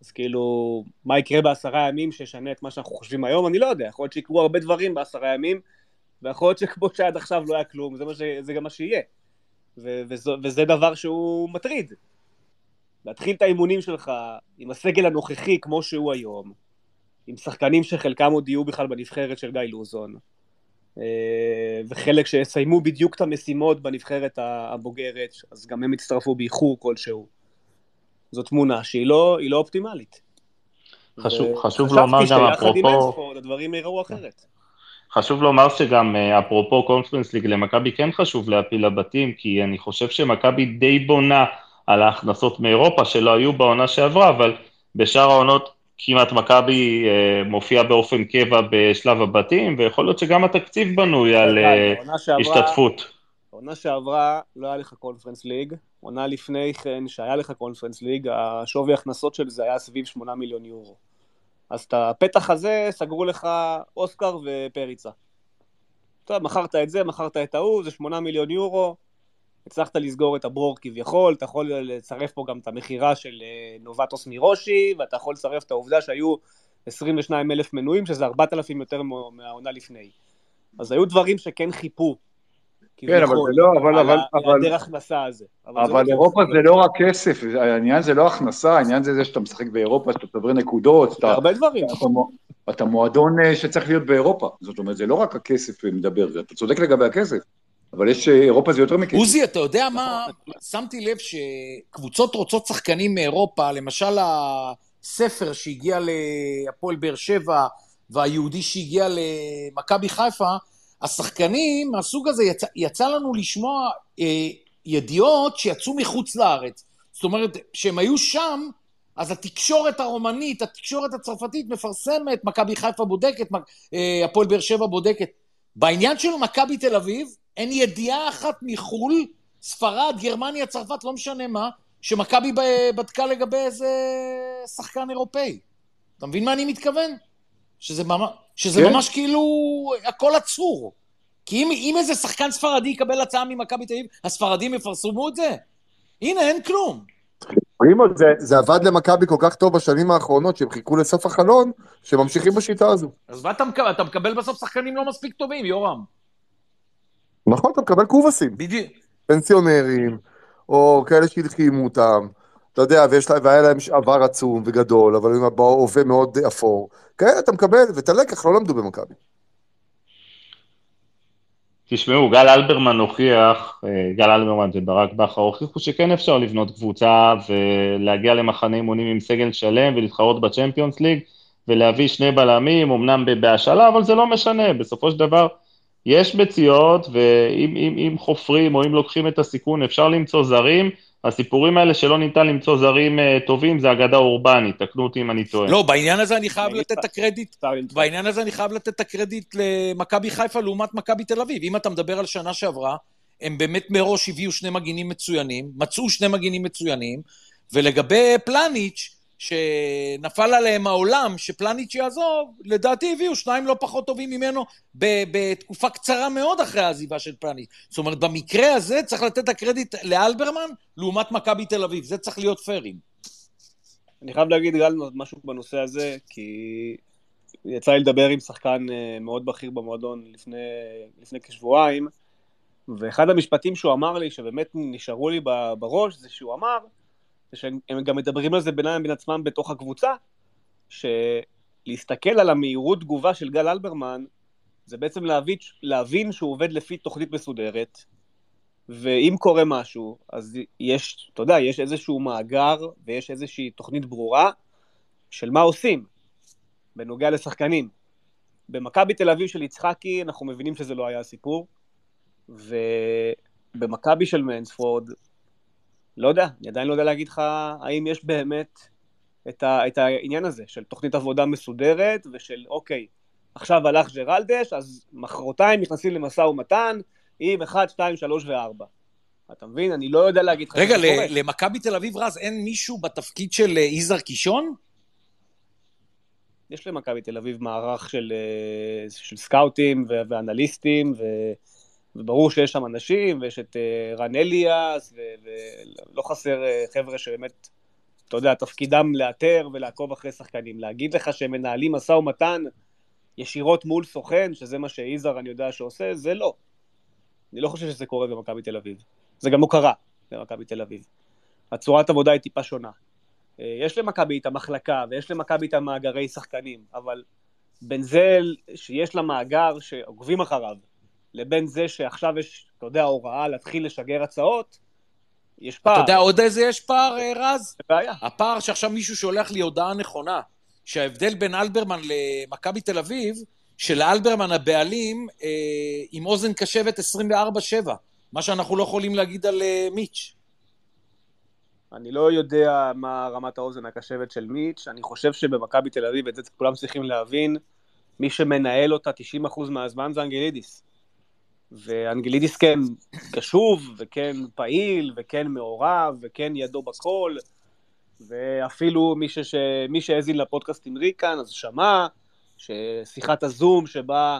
אז כאילו, מה יקרה בעשרה ימים שישנה את מה שאנחנו חושבים היום, אני לא יודע. יכול להיות שיקרו הרבה דברים בעשרה ימים, ויכול להיות שכמו שעד עכשיו לא היה כלום, זה, ש... זה גם מה שיהיה. ו... וזו... וזה דבר שהוא מטריד. להתחיל את האימונים שלך עם הסגל הנוכחי כמו שהוא היום, עם שחקנים שחלקם עוד יהיו בכלל בנבחרת של גיא לוזון, וחלק שיסיימו בדיוק את המשימות בנבחרת הבוגרת, אז גם הם יצטרפו באיחור כלשהו. זו תמונה שהיא לא, לא אופטימלית. חשוב, חשוב לומר גם אפרופו... חשבתי שיחד עם אנספורד הדברים ייראו אחרת. חשוב לומר שגם אה, אפרופו קונפרנס ליג למכבי כן חשוב להפיל לבתים, כי אני חושב שמכבי די בונה על ההכנסות מאירופה שלא היו בעונה שעברה, אבל בשאר העונות כמעט מכבי אה, מופיע באופן קבע בשלב הבתים, ויכול להיות שגם התקציב בנוי על אה, השתתפות. עונה שעברה לא היה לך קונפרנס ליג, עונה לפני כן שהיה לך קונפרנס ליג, השווי הכנסות של זה היה סביב 8 מיליון יורו. אז את הפתח הזה סגרו לך אוסקר ופריצה. אתה מכרת את זה, מכרת את ההוא, זה 8 מיליון יורו, הצלחת לסגור את הברור כביכול, אתה יכול לצרף פה גם את המכירה של אה, נובטוס מירושי, ואתה יכול לצרף את העובדה שהיו 22 אלף מנויים, שזה 4,000 יותר מהעונה לפני. אז היו דברים שכן חיפו. כן, אבל זה לא, אבל, אבל, אבל, היעדר הכנסה הזה. אבל, אבל לא אירופה זה לא רק כסף, העניין זה לא הכנסה, העניין זה זה שאתה משחק באירופה, שאתה צובר נקודות, זה הרבה דברים. אתה, אתה מועדון אה, שצריך להיות באירופה, זאת אומרת, זה לא רק הכסף מדבר, אתה צודק לגבי הכסף, אבל יש, אה, אירופה זה יותר מכסף. עוזי, אתה יודע מה, שמתי לב שקבוצות רוצות שחקנים מאירופה, למשל הספר שהגיע להפועל באר שבע, והיהודי שהגיע למכבי חיפה, השחקנים מהסוג הזה, יצא, יצא לנו לשמוע אה, ידיעות שיצאו מחוץ לארץ. זאת אומרת, כשהם היו שם, אז התקשורת הרומנית, התקשורת הצרפתית מפרסמת, מכבי חיפה בודקת, אה, הפועל באר שבע בודקת. בעניין של מכבי תל אביב, אין ידיעה אחת מחו"ל, ספרד, גרמניה, צרפת, לא משנה מה, שמכבי בדקה לגבי איזה שחקן אירופאי. אתה מבין מה אני מתכוון? שזה, ממש, שזה כן. ממש כאילו הכל עצור. כי אם, אם איזה שחקן ספרדי יקבל הצעה ממכבי תל אביב, הספרדים יפרסמו את זה? הנה, אין כלום. זה, זה עבד למכבי כל כך טוב בשנים האחרונות, שהם חיכו לסוף החלון, שממשיכים בשיטה הזו. אז מה אתה מקבל? אתה מקבל בסוף שחקנים לא מספיק טובים, יורם. נכון, אתה מקבל קובסים. בדיוק. פנסיונרים, או כאלה שהלחימו אותם. אתה יודע, ויש לה, והיה להם עבר עצום וגדול, אבל הם בהווה מאוד אפור. כאלה אתה מקבל, ואת הלקח לא למדו במכבי. תשמעו, גל אלברמן הוכיח, אה, גל אלברמן וברק בכר הוכיחו שכן אפשר לבנות קבוצה ולהגיע למחנה אימונים עם סגל שלם ולהתחרות בצ'מפיונס ליג ולהביא שני בלמים, אמנם בהשאלה, אבל זה לא משנה, בסופו של דבר יש ביציות, ואם אם, אם חופרים או אם לוקחים את הסיכון אפשר למצוא זרים, הסיפורים האלה שלא ניתן למצוא זרים uh, טובים זה אגדה אורבנית, תקנו אותי אם אני טועה. לא, בעניין הזה אני חייב לתת את הקרדיט, בעניין הזה אני חייב לתת את הקרדיט למכבי חיפה לעומת מכבי תל אביב. אם אתה מדבר על שנה שעברה, הם באמת מראש הביאו שני מגינים מצוינים, מצאו שני מגינים מצוינים, ולגבי פלניץ', שנפל עליהם העולם, שפלניץ' יעזוב, לדעתי הביאו שניים לא פחות טובים ממנו בתקופה קצרה מאוד אחרי העזיבה של פלניץ'. זאת אומרת, במקרה הזה צריך לתת את הקרדיט לאלברמן לעומת מכבי תל אביב, זה צריך להיות פיירים. אני חייב להגיד גל משהו בנושא הזה, כי יצא לי לדבר עם שחקן אה, מאוד בכיר במועדון לפני, לפני כשבועיים, ואחד המשפטים שהוא אמר לי, שבאמת נשארו לי בראש, זה שהוא אמר, שהם גם מדברים על זה בינם לבין עצמם בתוך הקבוצה, שלהסתכל על המהירות תגובה של גל אלברמן, זה בעצם להבין, להבין שהוא עובד לפי תוכנית מסודרת, ואם קורה משהו, אז יש, אתה יודע, יש איזשהו מאגר ויש איזושהי תוכנית ברורה של מה עושים בנוגע לשחקנים. במכבי תל אביב של יצחקי, אנחנו מבינים שזה לא היה הסיפור, ובמכבי של מנספורד, לא יודע, אני עדיין לא יודע להגיד לך האם יש באמת את, ה, את העניין הזה של תוכנית עבודה מסודרת ושל אוקיי, עכשיו הלך ג'רלדש, אז מחרתיים נכנסים למשא ומתן עם 1, 2, 3 ו-4. אתה מבין? אני לא יודע להגיד לך... רגע, למכבי תל אביב, רז, אין מישהו בתפקיד של אה, יזהר קישון? יש למכבי תל אביב מערך של, אה, של סקאוטים ו- ואנליסטים, ו- וברור שיש שם אנשים, ויש את אה, רן אליאס, ולא חסר אה, חבר'ה שבאמת, אתה יודע, תפקידם לאתר ולעקוב אחרי שחקנים. להגיד לך שהם מנהלים משא ומתן ישירות מול סוכן, שזה מה שיזהר אני יודע שעושה, זה לא. אני לא חושב שזה קורה במכבי תל אביב. זה גם לא קרה במכבי תל אביב. הצורת עבודה היא טיפה שונה. אה, יש למכבי את המחלקה ויש למכבי את המאגרי שחקנים, אבל זה שיש לה מאגר שעוקבים אחריו, לבין זה שעכשיו יש, אתה יודע, הוראה להתחיל לשגר הצעות, יש פער. אתה יודע עוד איזה יש פער, אה, רז? בעיה. הפער שעכשיו מישהו שולח לי הודעה נכונה, שההבדל בין אלברמן למכבי תל אביב, שלאלברמן הבעלים אה, עם אוזן קשבת 24-7, מה שאנחנו לא יכולים להגיד על אה, מיץ'. אני לא יודע מה רמת האוזן הקשבת של מיץ', אני חושב שבמכבי תל אביב, את זה כולם צריכים להבין, מי שמנהל אותה 90% מהזמן זה אנגלידיס. ואנגלידיס כן קשוב, וכן פעיל, וכן מעורב, וכן ידו בכל, ואפילו מי, שהאזין לפודקאסט עם ריקן, אז שמע ששיחת הזום שבה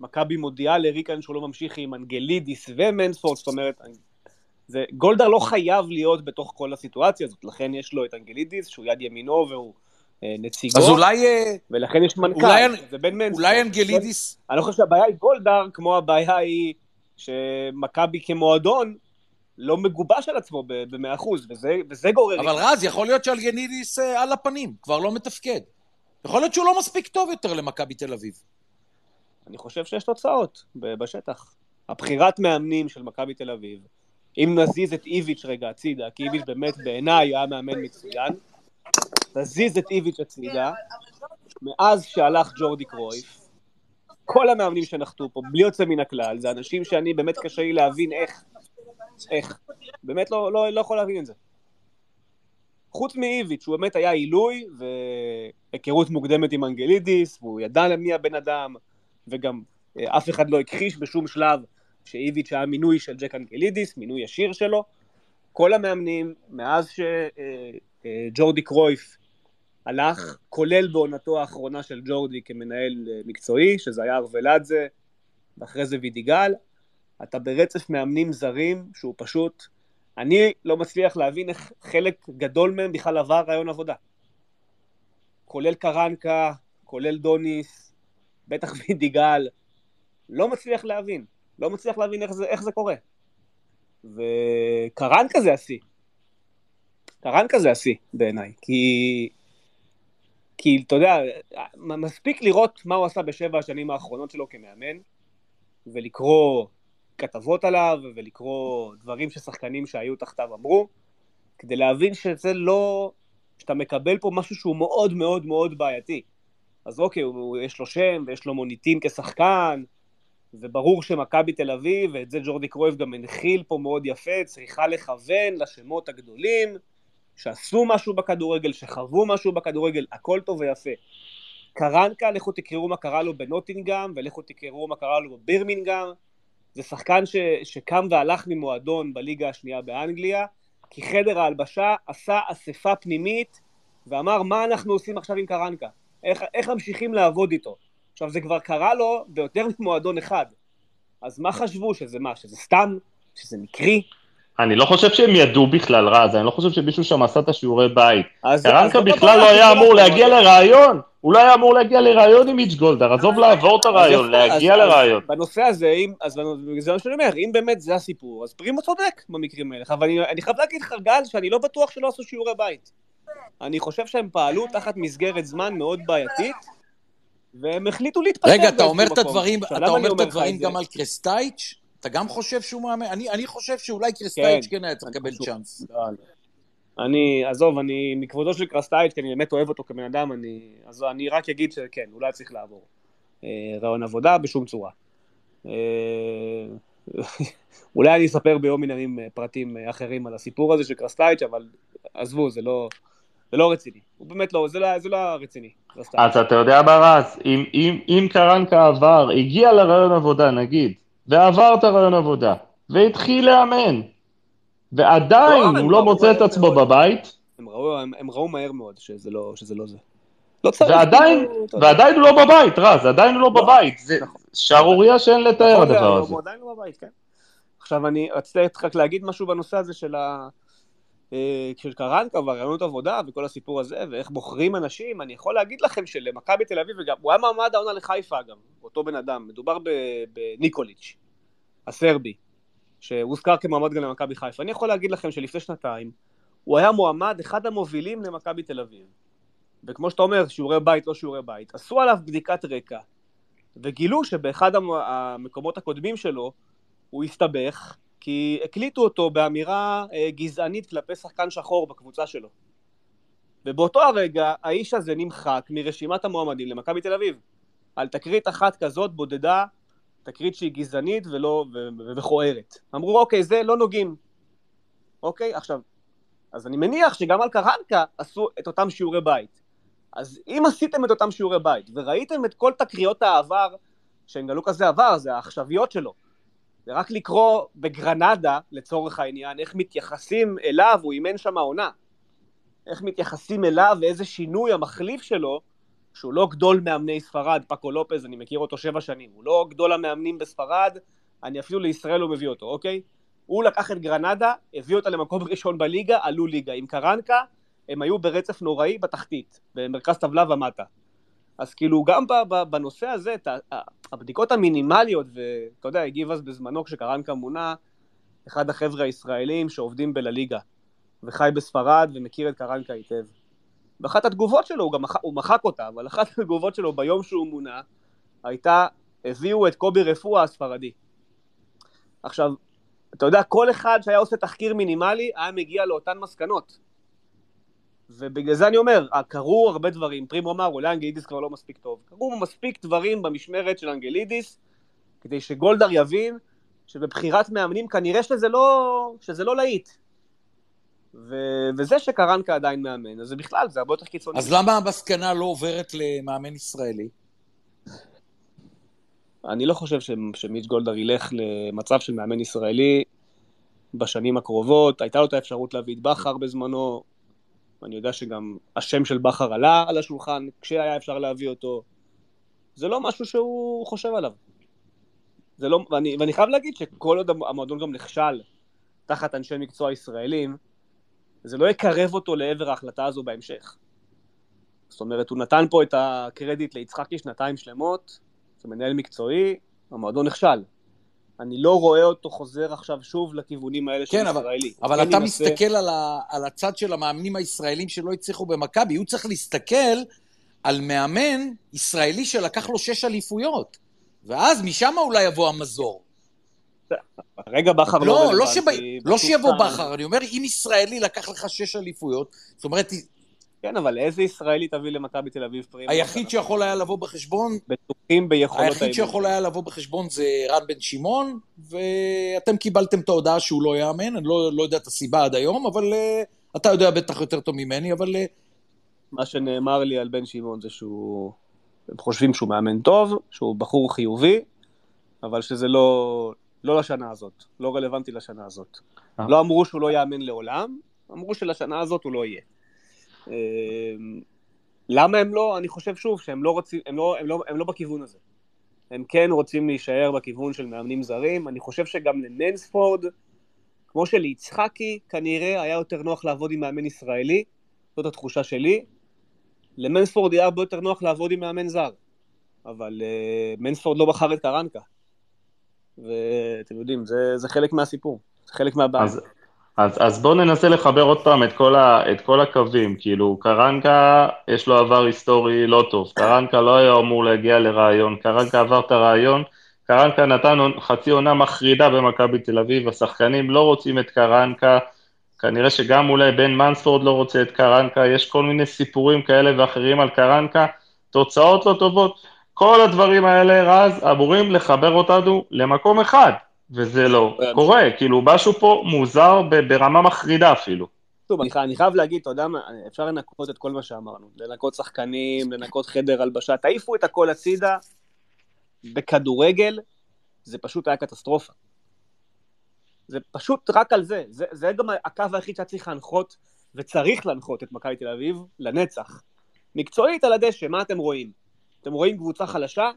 מכבי מודיעה לריקן שהוא לא ממשיך עם אנגלידיס ומנספורד, זאת אומרת, זה, גולדהר לא חייב להיות בתוך כל הסיטואציה הזאת, לכן יש לו את אנגלידיס, שהוא יד ימינו והוא נציגו, אז אולי, אה, ולכן יש מנכ"ל, אולי- זה בן מנספורד. אולי אנגלידיס... אני לא חושב שהבעיה היא גולדהר, כמו הבעיה היא שמכבי כמועדון לא מגובש על עצמו ב-100%, וזה, וזה גורר... אבל רז, יכול להיות שאלגנידיס אה, על הפנים, כבר לא מתפקד. יכול להיות שהוא לא מספיק טוב יותר למכבי תל אביב. אני חושב שיש תוצאות בשטח. הבחירת מאמנים של מכבי תל אביב, אם נזיז את איביץ' רגע הצידה, כי איביץ' באמת בעיניי היה מאמן מצוין, תזיז את איביץ' הצידה, מאז שהלך ג'ורדי קרויף, כל המאמנים שנחתו פה, בלי יוצא מן הכלל, זה אנשים שאני באמת קשה לי להבין איך, איך, באמת לא, לא, לא יכול להבין את זה. חוץ מאיביץ', שהוא באמת היה עילוי, והיכרות מוקדמת עם אנגלידיס, והוא ידע מי הבן אדם, וגם אה, אף אחד לא הכחיש בשום שלב שאיביץ' היה מינוי של ג'ק אנגלידיס, מינוי ישיר שלו. כל המאמנים, מאז שג'ורדי קרויף הלך, כולל בעונתו האחרונה של ג'ורדי כמנהל אה, מקצועי, שזה היה ארוולדזה, ואחרי זה וידיגל, אתה ברצף מאמנים זרים שהוא פשוט, אני לא מצליח להבין איך חלק גדול מהם בכלל עבר רעיון עבודה. כולל קרנקה, כולל דוניס, בטח וידיגל, לא מצליח להבין, לא מצליח להבין איך זה, איך זה קורה. וקרנקה זה השיא. קרנקה זה השיא בעיניי, כי... כי אתה יודע, מספיק לראות מה הוא עשה בשבע השנים האחרונות שלו כמאמן, ולקרוא כתבות עליו, ולקרוא דברים ששחקנים שהיו תחתיו אמרו, כדי להבין שזה לא... שאתה מקבל פה משהו שהוא מאוד מאוד מאוד בעייתי. אז אוקיי, הוא, יש לו שם, ויש לו מוניטין כשחקן, וברור שמכבי תל אביב, ואת זה ג'ורדי קרויף גם הנחיל פה מאוד יפה, צריכה לכוון לשמות הגדולים, שעשו משהו בכדורגל, שחוו משהו בכדורגל, הכל טוב ויפה. קרנקה, לכו תקראו מה קרה לו בנוטינגאם, ולכו תקראו מה קרה לו בבירמינגאם. זה שחקן ש, שקם והלך ממועדון בליגה השנייה באנגליה, כי חדר ההלבשה עשה אספה פנימית, ואמר מה אנחנו עושים עכשיו עם קרנקה, איך, איך ממשיכים לעבוד איתו. עכשיו זה כבר קרה לו ביותר ממועדון אחד, אז מה חשבו, שזה מה, שזה סתם, שזה מקרי? אני לא חושב שהם ידעו בכלל רז, אני לא חושב שמישהו שם עשה את השיעורי בית. קרנקה בכלל לא היה אמור להגיע לרעיון, הוא לא היה אמור להגיע לרעיון עם מיץ' גולדהר, עזוב לעבור את יפה, להגיע. אז בנושא הזה, אם, אז זה מה שאני אומר, אם באמת זה הסיפור, אז פרימו צודק במקרים האלה. אבל אני, חייב להגיד לך, גל, שאני לא בטוח שלא עשו שיעורי בית. אני חושב שהם פעלו תחת מסגרת זמן מאוד בעייתית, והם החליטו להתפטר. רגע, אתה באיזשהו אומר את מקום. הדברים? גם על קרסטייץ'? אתה גם חושב שהוא מאמן? אני אני חושב שאולי קרסטייץ' כן. כן היה צריך לקבל. צ'אנס. אני, עזוב, אני, מכבודו של קרסטייץ', כי אני באמת אוהב אותו כבן אדם, אני, אז אני רק אגיד שכן, אולי צריך לעבור. אה, רעיון עבודה בשום צורה. אה, אולי אני אספר ביום מן הימים אה, פרטים אחרים על הסיפור הזה של קרסטייץ', אבל עזבו, זה לא, זה לא רציני. הוא באמת לא, זה לא, זה לא רציני. אז אתה יודע מה רז, אם, אם, אם קרנקה עבר, הגיע לרעיון עבודה נגיד, ועבר את הרעיון עבודה, והתחיל לאמן, ועדיין לא, הוא לא ראו מוצא את עצמו. בבית, הם ראו, הם, הם ראו מהר מאוד שזה לא, שזה לא זה. לא צריך... ועדיין, כאילו. ועדיין הוא לא בבית, רז, עדיין הוא לא לא, בבית, זה נכון. שערורייה שאין לתאר נכון הדבר הזה. הוא עדיין לא בבית, כן. עכשיו אני רציתי רק להגיד משהו בנושא הזה של ה... אה, של קרנקה והרעיונות עבודה וכל הסיפור הזה, ואיך בוחרים אנשים, אני יכול להגיד לכם שלמכבי תל אביב, וגם, הוא היה מעמד העונה לחיפה גם, אותו בן אדם, מדובר בניקוליץ', הסרבי, שהוזכר כמועמד גם למכבי חיפה. אני יכול להגיד לכם שלפני שנתיים, הוא היה מועמד, אחד המובילים למכבי תל אביב. וכמו שאתה אומר, שיעורי בית, לא שיעורי בית, עשו עליו בדיקת רקע, וגילו שבאחד המ- המקומות הקודמים שלו, הוא הסתבך, כי הקליטו אותו באמירה אה, גזענית כלפי שחקן שחור בקבוצה שלו. ובאותו הרגע האיש הזה נמחק מרשימת המועמדים למכבי תל אביב. על תקרית אחת כזאת בודדה, תקרית שהיא גזענית ולא, ו- וכוערת. אמרו אוקיי, זה לא נוגעים. אוקיי, עכשיו, אז אני מניח שגם על קרנקה עשו את אותם שיעורי בית. אז אם עשיתם את אותם שיעורי בית, וראיתם את כל תקריות העבר, שהן גם לא כזה עבר, זה העכשוויות שלו, ורק לקרוא בגרנדה, לצורך העניין, איך מתייחסים אליו, הוא אימן שם העונה, איך מתייחסים אליו ואיזה שינוי המחליף שלו, שהוא לא גדול מאמני ספרד, פאקו לופז, אני מכיר אותו שבע שנים, הוא לא גדול המאמנים בספרד, אני אפילו לישראל לא מביא אותו, אוקיי? הוא לקח את גרנדה, הביא אותה למקום ראשון בליגה, עלו ליגה. עם קרנקה, הם היו ברצף נוראי בתחתית, במרכז טבלה ומטה. אז כאילו גם בנושא הזה, את הבדיקות המינימליות, ואתה יודע, הגיב אז בזמנו כשקרנקה מונה, אחד החבר'ה הישראלים שעובדים בלליגה, וחי בספרד ומכיר את קרנקה היטב. ואחת התגובות שלו, הוא גם. הוא מחק אותה, אבל אחת התגובות שלו ביום שהוא מונה, הייתה, הביאו את קובי רפואה הספרדי. עכשיו, אתה יודע, כל אחד שהיה עושה תחקיר מינימלי, היה מגיע לאותן מסקנות. ובגלל זה אני אומר, קרו הרבה דברים, פרימו אמר, אולי אנגלידיס כבר לא מספיק טוב. קרו מספיק דברים במשמרת של אנגלידיס, כדי שגולדהר יבין שבבחירת מאמנים כנראה שזה לא, שזה לא להיט. ו... וזה שקרנקה עדיין מאמן, אז זה בכלל, זה הרבה יותר קיצוני. אז למה המסקנה לא עוברת למאמן ישראלי? אני לא חושב ש... שמיץ' גולדהר ילך למצב של מאמן ישראלי בשנים הקרובות. הייתה לו את האפשרות להביא את בכר בזמנו, אני יודע שגם השם של בכר עלה על השולחן כשהיה אפשר להביא אותו. זה לא משהו שהוא חושב עליו. זה לא, ואני, ואני חייב להגיד שכל עוד המועדון גם נכשל תחת אנשי מקצוע ישראלים, זה לא יקרב אותו לעבר ההחלטה הזו בהמשך. זאת אומרת, הוא נתן פה את הקרדיט ליצחקי שנתיים שלמות, כמנהל מקצועי, המועדון נכשל. אני לא רואה אותו חוזר עכשיו שוב לכיוונים האלה של כן, אבל- ישראלי. אבל כן אתה ינסה- מסתכל על, ה, על הצד של המאמנים הישראלים שלא הצליחו במכבי, הוא צריך להסתכל על מאמן ישראלי שלקח לו שש אליפויות. ואז משם אולי יבוא המזור. רגע בכר לא לא. לא, שבא, לא שיבוא בכר, אני אומר, אם ישראלי לקח לך שש אליפויות, זאת אומרת, כן, אבל איזה ישראלי תביא למכבי תל אביב פרימו? היחיד שיכול היה לבוא בחשבון, בטוחים ביכולות היחיד האימון. שיכול היה לבוא בחשבון זה רן בן שמעון, ואתם קיבלתם את ההודעה שהוא לא יאמן, אני לא, לא יודע את הסיבה עד היום, אבל uh, אתה יודע בטח יותר טוב ממני, אבל uh, מה שנאמר לי על בן שמעון זה שהוא... הם חושבים שהוא מאמן טוב, שהוא בחור חיובי, אבל שזה לא, לא לשנה הזאת, לא רלוונטי לשנה הזאת. אה. לא אמרו שהוא לא יאמן לעולם, אמרו שלשנה הזאת הוא לא יהיה. אה, למה הם לא? אני חושב שוב שהם לא רוצים, הם לא, הם לא, הם לא בכיוון הזה. הם כן רוצים להישאר בכיוון של מאמנים זרים, אני חושב שגם לננספורד, כמו שליצחקי כנראה היה יותר נוח לעבוד עם מאמן ישראלי, זאת התחושה שלי, למנספורד יהיה הרבה יותר נוח לעבוד עם מאמן זר, אבל uh, מנספורד לא בחר את קרנקה. ואתם יודעים, זה, זה חלק מהסיפור, זה חלק מהבעיה. אז, אז, אז בואו ננסה לחבר עוד פעם את כל, ה, את כל הקווים, כאילו קרנקה יש לו עבר היסטורי לא טוב, קרנקה לא היה אמור להגיע לרעיון, קרנקה עבר את הרעיון, קרנקה נתן חצי עונה מחרידה במכבי תל אביב, השחקנים לא רוצים את קרנקה, כנראה שגם אולי בן מנספורד לא רוצה את קרנקה, יש כל מיני סיפורים כאלה ואחרים על קרנקה, תוצאות לא טובות, כל הדברים האלה, רז, אמורים לחבר אותנו למקום אחד, וזה לא קורה, כאילו משהו פה מוזר ברמה מחרידה אפילו. טוב, אני חייב להגיד, אתה יודע מה, אפשר לנקות את כל מה שאמרנו. לנקות שחקנים, לנקות חדר הלבשה, תעיפו את הכל הצידה. בכדורגל זה פשוט היה קטסטרופה. זה פשוט רק על זה. זה, זה גם הקו היחיד שהיה צריך להנחות, וצריך להנחות את מכבי תל אביב, לנצח. מקצועית על הדשא, מה אתם רואים? אתם רואים קבוצה חלשה?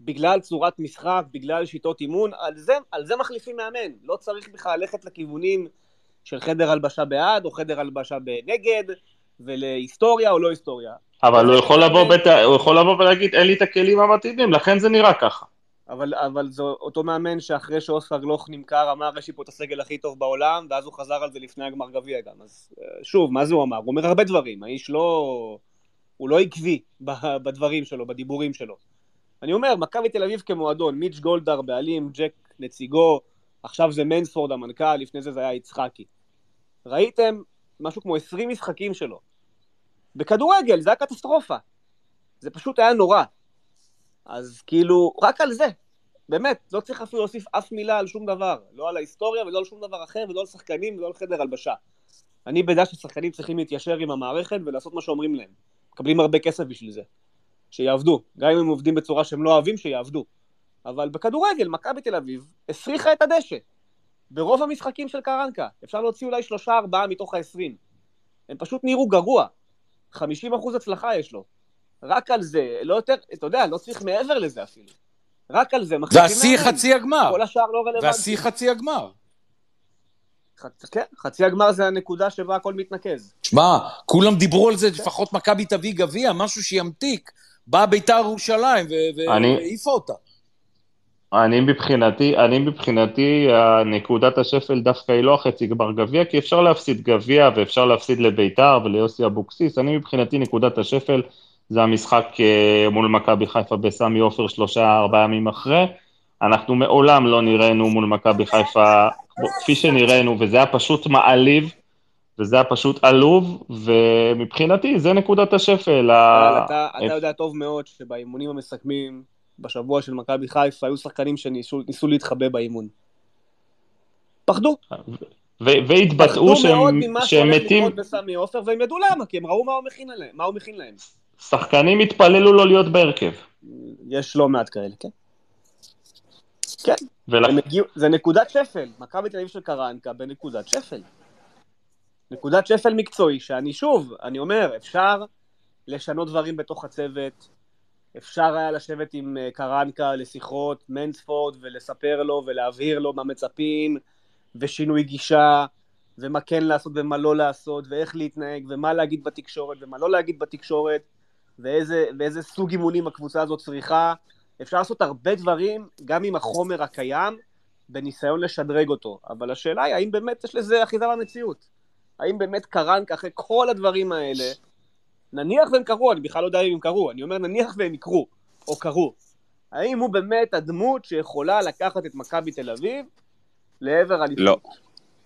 בגלל צורת משחק, בגלל שיטות אימון, על זה, על זה מחליפים מאמן. לא צריך בכלל ללכת לכיוונים של חדר הלבשה בעד או חדר הלבשה בנגד, ולהיסטוריה או לא היסטוריה. אבל הוא יכול לבוא בת... הוא יכול לבוא ולהגיד, אין לי את הכלים המתאימים, לכן זה נראה ככה. אבל, אבל זה אותו מאמן שאחרי שאוסקר גלוך נמכר אמר יש לי פה את הסגל הכי טוב בעולם ואז הוא חזר על זה לפני הגמר גביע גם אז אה, שוב מה זה הוא אמר? הוא אומר הרבה דברים האיש לא הוא לא עקבי בדברים שלו בדיבורים שלו אני אומר מכבי תל אביב כמועדון מיץ' גולדהר בעלים ג'ק נציגו עכשיו זה מנספורד המנכ"ל לפני זה זה היה יצחקי ראיתם משהו כמו 20 משחקים שלו בכדורגל זה היה קטסטרופה זה פשוט היה נורא אז כאילו, רק על זה. באמת, לא צריך אפילו להוסיף אף מילה על שום דבר. לא על ההיסטוריה ולא על שום דבר אחר, ולא על שחקנים ולא על חדר הלבשה. אני בדעה ששחקנים צריכים להתיישר עם המערכת ולעשות מה שאומרים להם. מקבלים הרבה כסף בשביל זה. שיעבדו. גם אם הם עובדים בצורה שהם לא אוהבים, שיעבדו. אבל בכדורגל, מכבי תל אביב הסריחה את הדשא. ברוב המשחקים של קרנקה. אפשר להוציא אולי שלושה ארבעה מתוך העשרים. הם פשוט נראו גרוע. 50% הצלחה יש לו. רק על זה, לא יותר, אתה יודע, לא צריך מעבר לזה אפילו. רק על זה מחליטים והשיא. חצי הגמר. כל השאר לא רלוונטי. והשיא חצי הגמר. חצ... כן, חצי הגמר זה הנקודה שבה הכל מתנקז. שמע, כולם דיברו על זה, לפחות מכבי תביא גביע, משהו שימתיק. באה ביתר ירושלים והעיפה אותה. אני מבחינתי, אני מבחינתי, נקודת השפל דווקא היא לא החצי גמר גביע, כי אפשר להפסיד גביע ואפשר להפסיד לביתר וליוסי אבוקסיס. אני מבחינתי נקודת השפל זה המשחק אה, מול מכבי חיפה בסמי עופר שלושה, ארבעה ימים אחרי. אנחנו מעולם לא נראינו מול מכבי חיפה כפי שנראינו, וזה היה פשוט מעליב, וזה היה פשוט עלוב, ומבחינתי זה נקודת השפל. ה- אתה, אתה יודע טוב מאוד שבאימונים המסכמים בשבוע של מכבי חיפה היו שחקנים שניסו ניסו להתחבא באימון. פחדו. והתבטאו פחדו שהם, מאוד ממה שהם שהולך מתים, לקרות בסמי עופר, והם ידעו למה, כי הם ראו מה הוא מכין. מה הוא מכין להם. שחקנים התפללו לא להיות בהרכב. יש לא מעט כאלה, כן. כן, ולכ... הגיעו, זה נקודת שפל, מכבי תל אביב של קרנקה בנקודת שפל. נקודת שפל מקצועי, שאני שוב, אני אומר, אפשר לשנות דברים בתוך הצוות, אפשר היה לשבת עם אה, קרנקה לשיחות, מנספורד, ולספר לו ולהבהיר לו מה מצפים, ושינוי גישה, ומה כן לעשות ומה לא לעשות, ואיך להתנהג, ומה להגיד בתקשורת ומה לא להגיד בתקשורת, ואיזה, ואיזה סוג אימונים הקבוצה הזאת צריכה. אפשר לעשות הרבה דברים, גם עם החומר הקיים, בניסיון לשדרג אותו. אבל השאלה היא, האם באמת יש לזה אחיזה במציאות? האם באמת קרנקה, אחרי כל הדברים האלה, נניח והם קרו, אני בכלל לא יודע אם הם קרו, אני אומר נניח והם יקרו, או קרו. האם הוא באמת הדמות שיכולה לקחת את מכבי תל אביב לעבר אליפות? לא.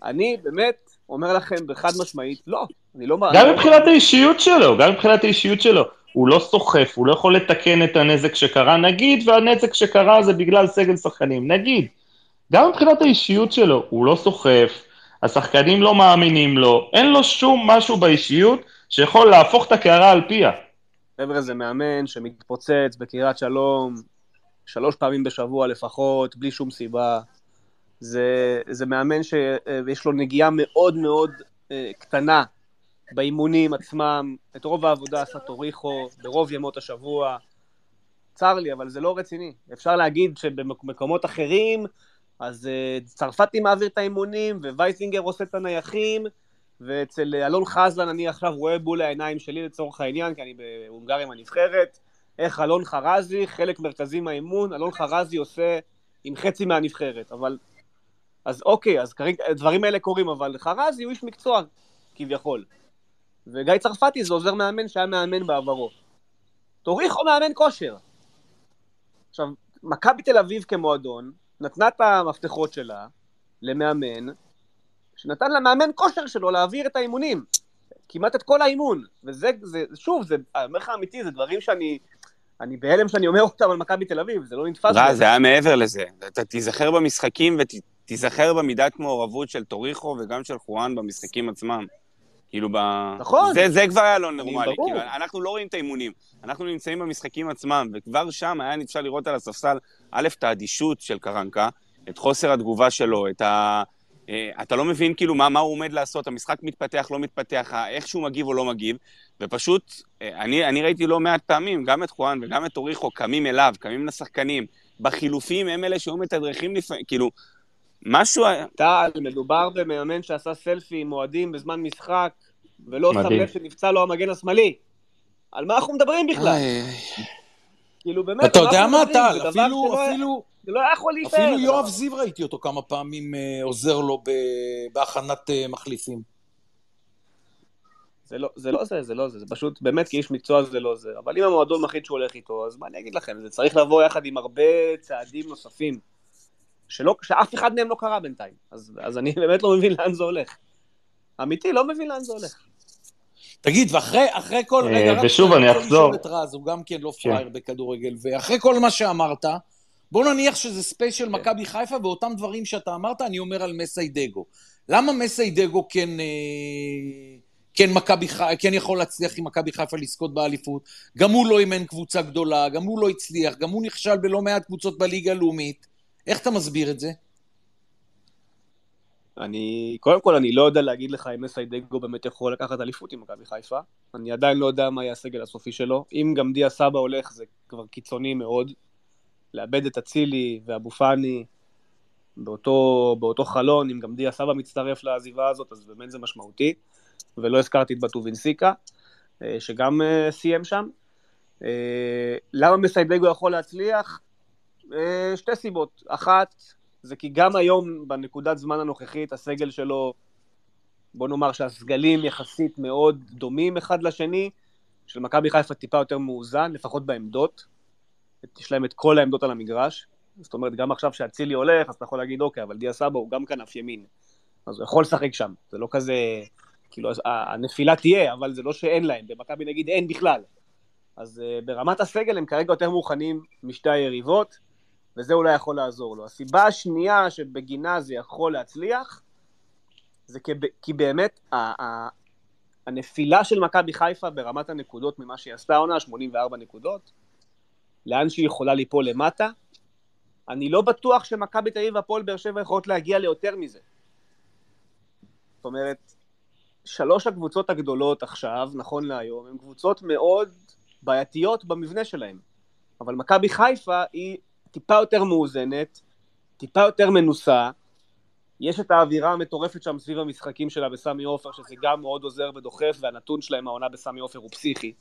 אני באמת אומר לכם בחד משמעית, לא. אני לא... גם אני לא- מבחינת האישיות שלו, גם מבחינת האישיות שלו. הוא לא סוחף, הוא לא יכול לתקן את הנזק שקרה, נגיד, והנזק שקרה זה בגלל סגל שחקנים, נגיד. גם מבחינת האישיות שלו, הוא לא סוחף, השחקנים לא מאמינים לו, אין לו שום משהו באישיות שיכול להפוך את הקערה על פיה. חבר'ה, זה מאמן שמתפוצץ בקריית שלום שלוש פעמים בשבוע לפחות, בלי שום סיבה. זה, זה מאמן שיש לו נגיעה מאוד מאוד אה, קטנה באימונים עצמם. את רוב העבודה עשה טוריחו, ברוב ימות השבוע. צר לי, אבל זה לא רציני. אפשר להגיד שבמקומות אחרים, אז אה, צרפתי מעביר את האימונים, ווייסינגר עושה את הנייחים, ואצל אלון חזן אני עכשיו רואה מול העיניים שלי לצורך העניין, כי אני בהונגריה עם הנבחרת, איך אלון חרזי, חלק מרכזי מהאימון, אלון חרזי עושה עם חצי מהנבחרת, אבל... אז אוקיי, אז כרגע, הדברים האלה קורים, אבל חרזי הוא איש מקצוע, כביכול. וגיא צרפתי זה עוזר מאמן שהיה מאמן בעברו. טוריחו מאמן כושר. עכשיו, מכבי תל אביב כמועדון, נתנה את המפתחות שלה למאמן, שנתן למאמן כושר שלו להעביר את האימונים. כמעט את כל האימון. וזה, זה, שוב, זה, אני אומר לך אמיתי, זה דברים שאני, אני בהלם שאני אומר אותם על מכבי תל אביב, זה לא נתפס. רע. זה היה מעבר לזה. אתה תיזכר במשחקים תיזכר במידת מעורבות של טוריחו וגם של חואן במשחקים עצמם. כאילו, ב... נכון. זה, זה כבר היה לא נורמלי. ברור. כאילו, אנחנו לא רואים את האימונים, אנחנו נמצאים במשחקים עצמם, וכבר שם היה אפשר לראות על הספסל, א', את האדישות של קרנקה, את חוסר התגובה שלו, את ה... אה, אתה לא מבין כאילו מה, מה הוא עומד לעשות, המשחק מתפתח, לא מתפתח, איך שהוא מגיב או לא מגיב, ופשוט, אה, אני, אני ראיתי לא מעט פעמים, גם את חואן וגם את אוריחו קמים אליו, קמים לשחקנים, בחילופים הם אלה שהיו מתדרכים לפעמים, כאילו, משהו... היה- טל, מדובר במאמן שעשה סלפי עם אוהדים בזמן משחק, ולא שם. לב שנפצע לו המגן השמאלי. על מה אנחנו מדברים בכלל? איי, כאילו, באמת, אתה יודע מה? טל? אפילו, אפילו, זה לא היה יכול להישאר. אפילו יואב. זיו ראיתי אותו כמה פעמים אה, עוזר לו ב- בהכנת אה, מחליפים. זה לא זה, לא זה, זה לא זה, זה פשוט, באמת, כאיש מקצוע זה לא זה. אבל אם המועדון מחליט שהוא הולך איתו, אז מה אני אגיד לכם? זה צריך לבוא יחד עם הרבה צעדים נוספים, שלא, שאף אחד מהם לא קרה בינתיים. אז, אז אני באמת לא מבין לאן זה הולך. אמיתי, לא מבין לאן זה הולך. תגיד, ואחרי אחרי כל... אה, רגע, ושוב, אני אחזור. לשאול את רז, הוא גם כן לא כן. פראייר בכדורגל, ואחרי כל מה שאמרת, בוא נניח שזה ספייס של מכבי חיפה, ואותם דברים שאתה אמרת, אני אומר על מסאי דגו. למה מסיידגו כן... אה, כן, מכבי ח... כן יכול להצליח עם מכבי חיפה לזכות באליפות. גם הוא לא אימן קבוצה גדולה, גם הוא לא הצליח, גם הוא נכשל בלא מעט קבוצות בליגה הלאומית. איך אתה מסביר את זה? אני, קודם כל, אני לא יודע להגיד לך אם מסיידגו באמת יכול לקחת אליפות עם מכבי חיפה. אני עדיין לא יודע מה יהיה הסגל הסופי שלו. אם גם דיה סבא הולך, זה כבר קיצוני מאוד. לאבד את אצילי ואבו פאני באותו, באותו חלון, אם גם דיה סבא מצטרף לעזיבה הזאת, אז באמת זה משמעותי. ולא הזכרתי את בטובינסיקה, אה, שגם אה, סיים שם. אה, למה מסיידגו יכול להצליח? אה, שתי סיבות. אחת, זה כי גם היום, בנקודת זמן הנוכחית, הסגל שלו, בוא נאמר שהסגלים יחסית מאוד דומים אחד לשני, של מכבי חיפה טיפה יותר מאוזן, לפחות בעמדות. יש להם את כל העמדות על המגרש. זאת אומרת, גם עכשיו שאצילי הולך, אז אתה יכול להגיד, אוקיי, אבל דיה סבא הוא גם כנף ימין. אז הוא יכול לשחק שם. זה לא כזה, כאילו, הנפילה תהיה, אבל זה לא שאין להם. במכבי נגיד אין בכלל. אז uh, ברמת הסגל הם כרגע יותר מוכנים משתי היריבות, וזה אולי יכול לעזור לו. הסיבה השנייה שבגינה זה יכול להצליח, זה כי, כי באמת ה- ה- הנפילה של מכבי חיפה ברמת הנקודות ממה שהיא עשתה העונה, 84 נקודות, לאן שהיא יכולה ליפול למטה, אני לא בטוח שמכבי תל אביב והפועל באר שבע יכולות להגיע ליותר מזה. זאת אומרת, שלוש הקבוצות הגדולות עכשיו, נכון להיום, הן קבוצות מאוד בעייתיות במבנה שלהן. אבל מכבי חיפה היא טיפה יותר מאוזנת, טיפה יותר מנוסה, יש את האווירה המטורפת שם סביב המשחקים שלה בסמי עופר, שזה גם מאוד עוזר ודוחף, והנתון שלהם העונה בסמי עופר הוא פסיכי.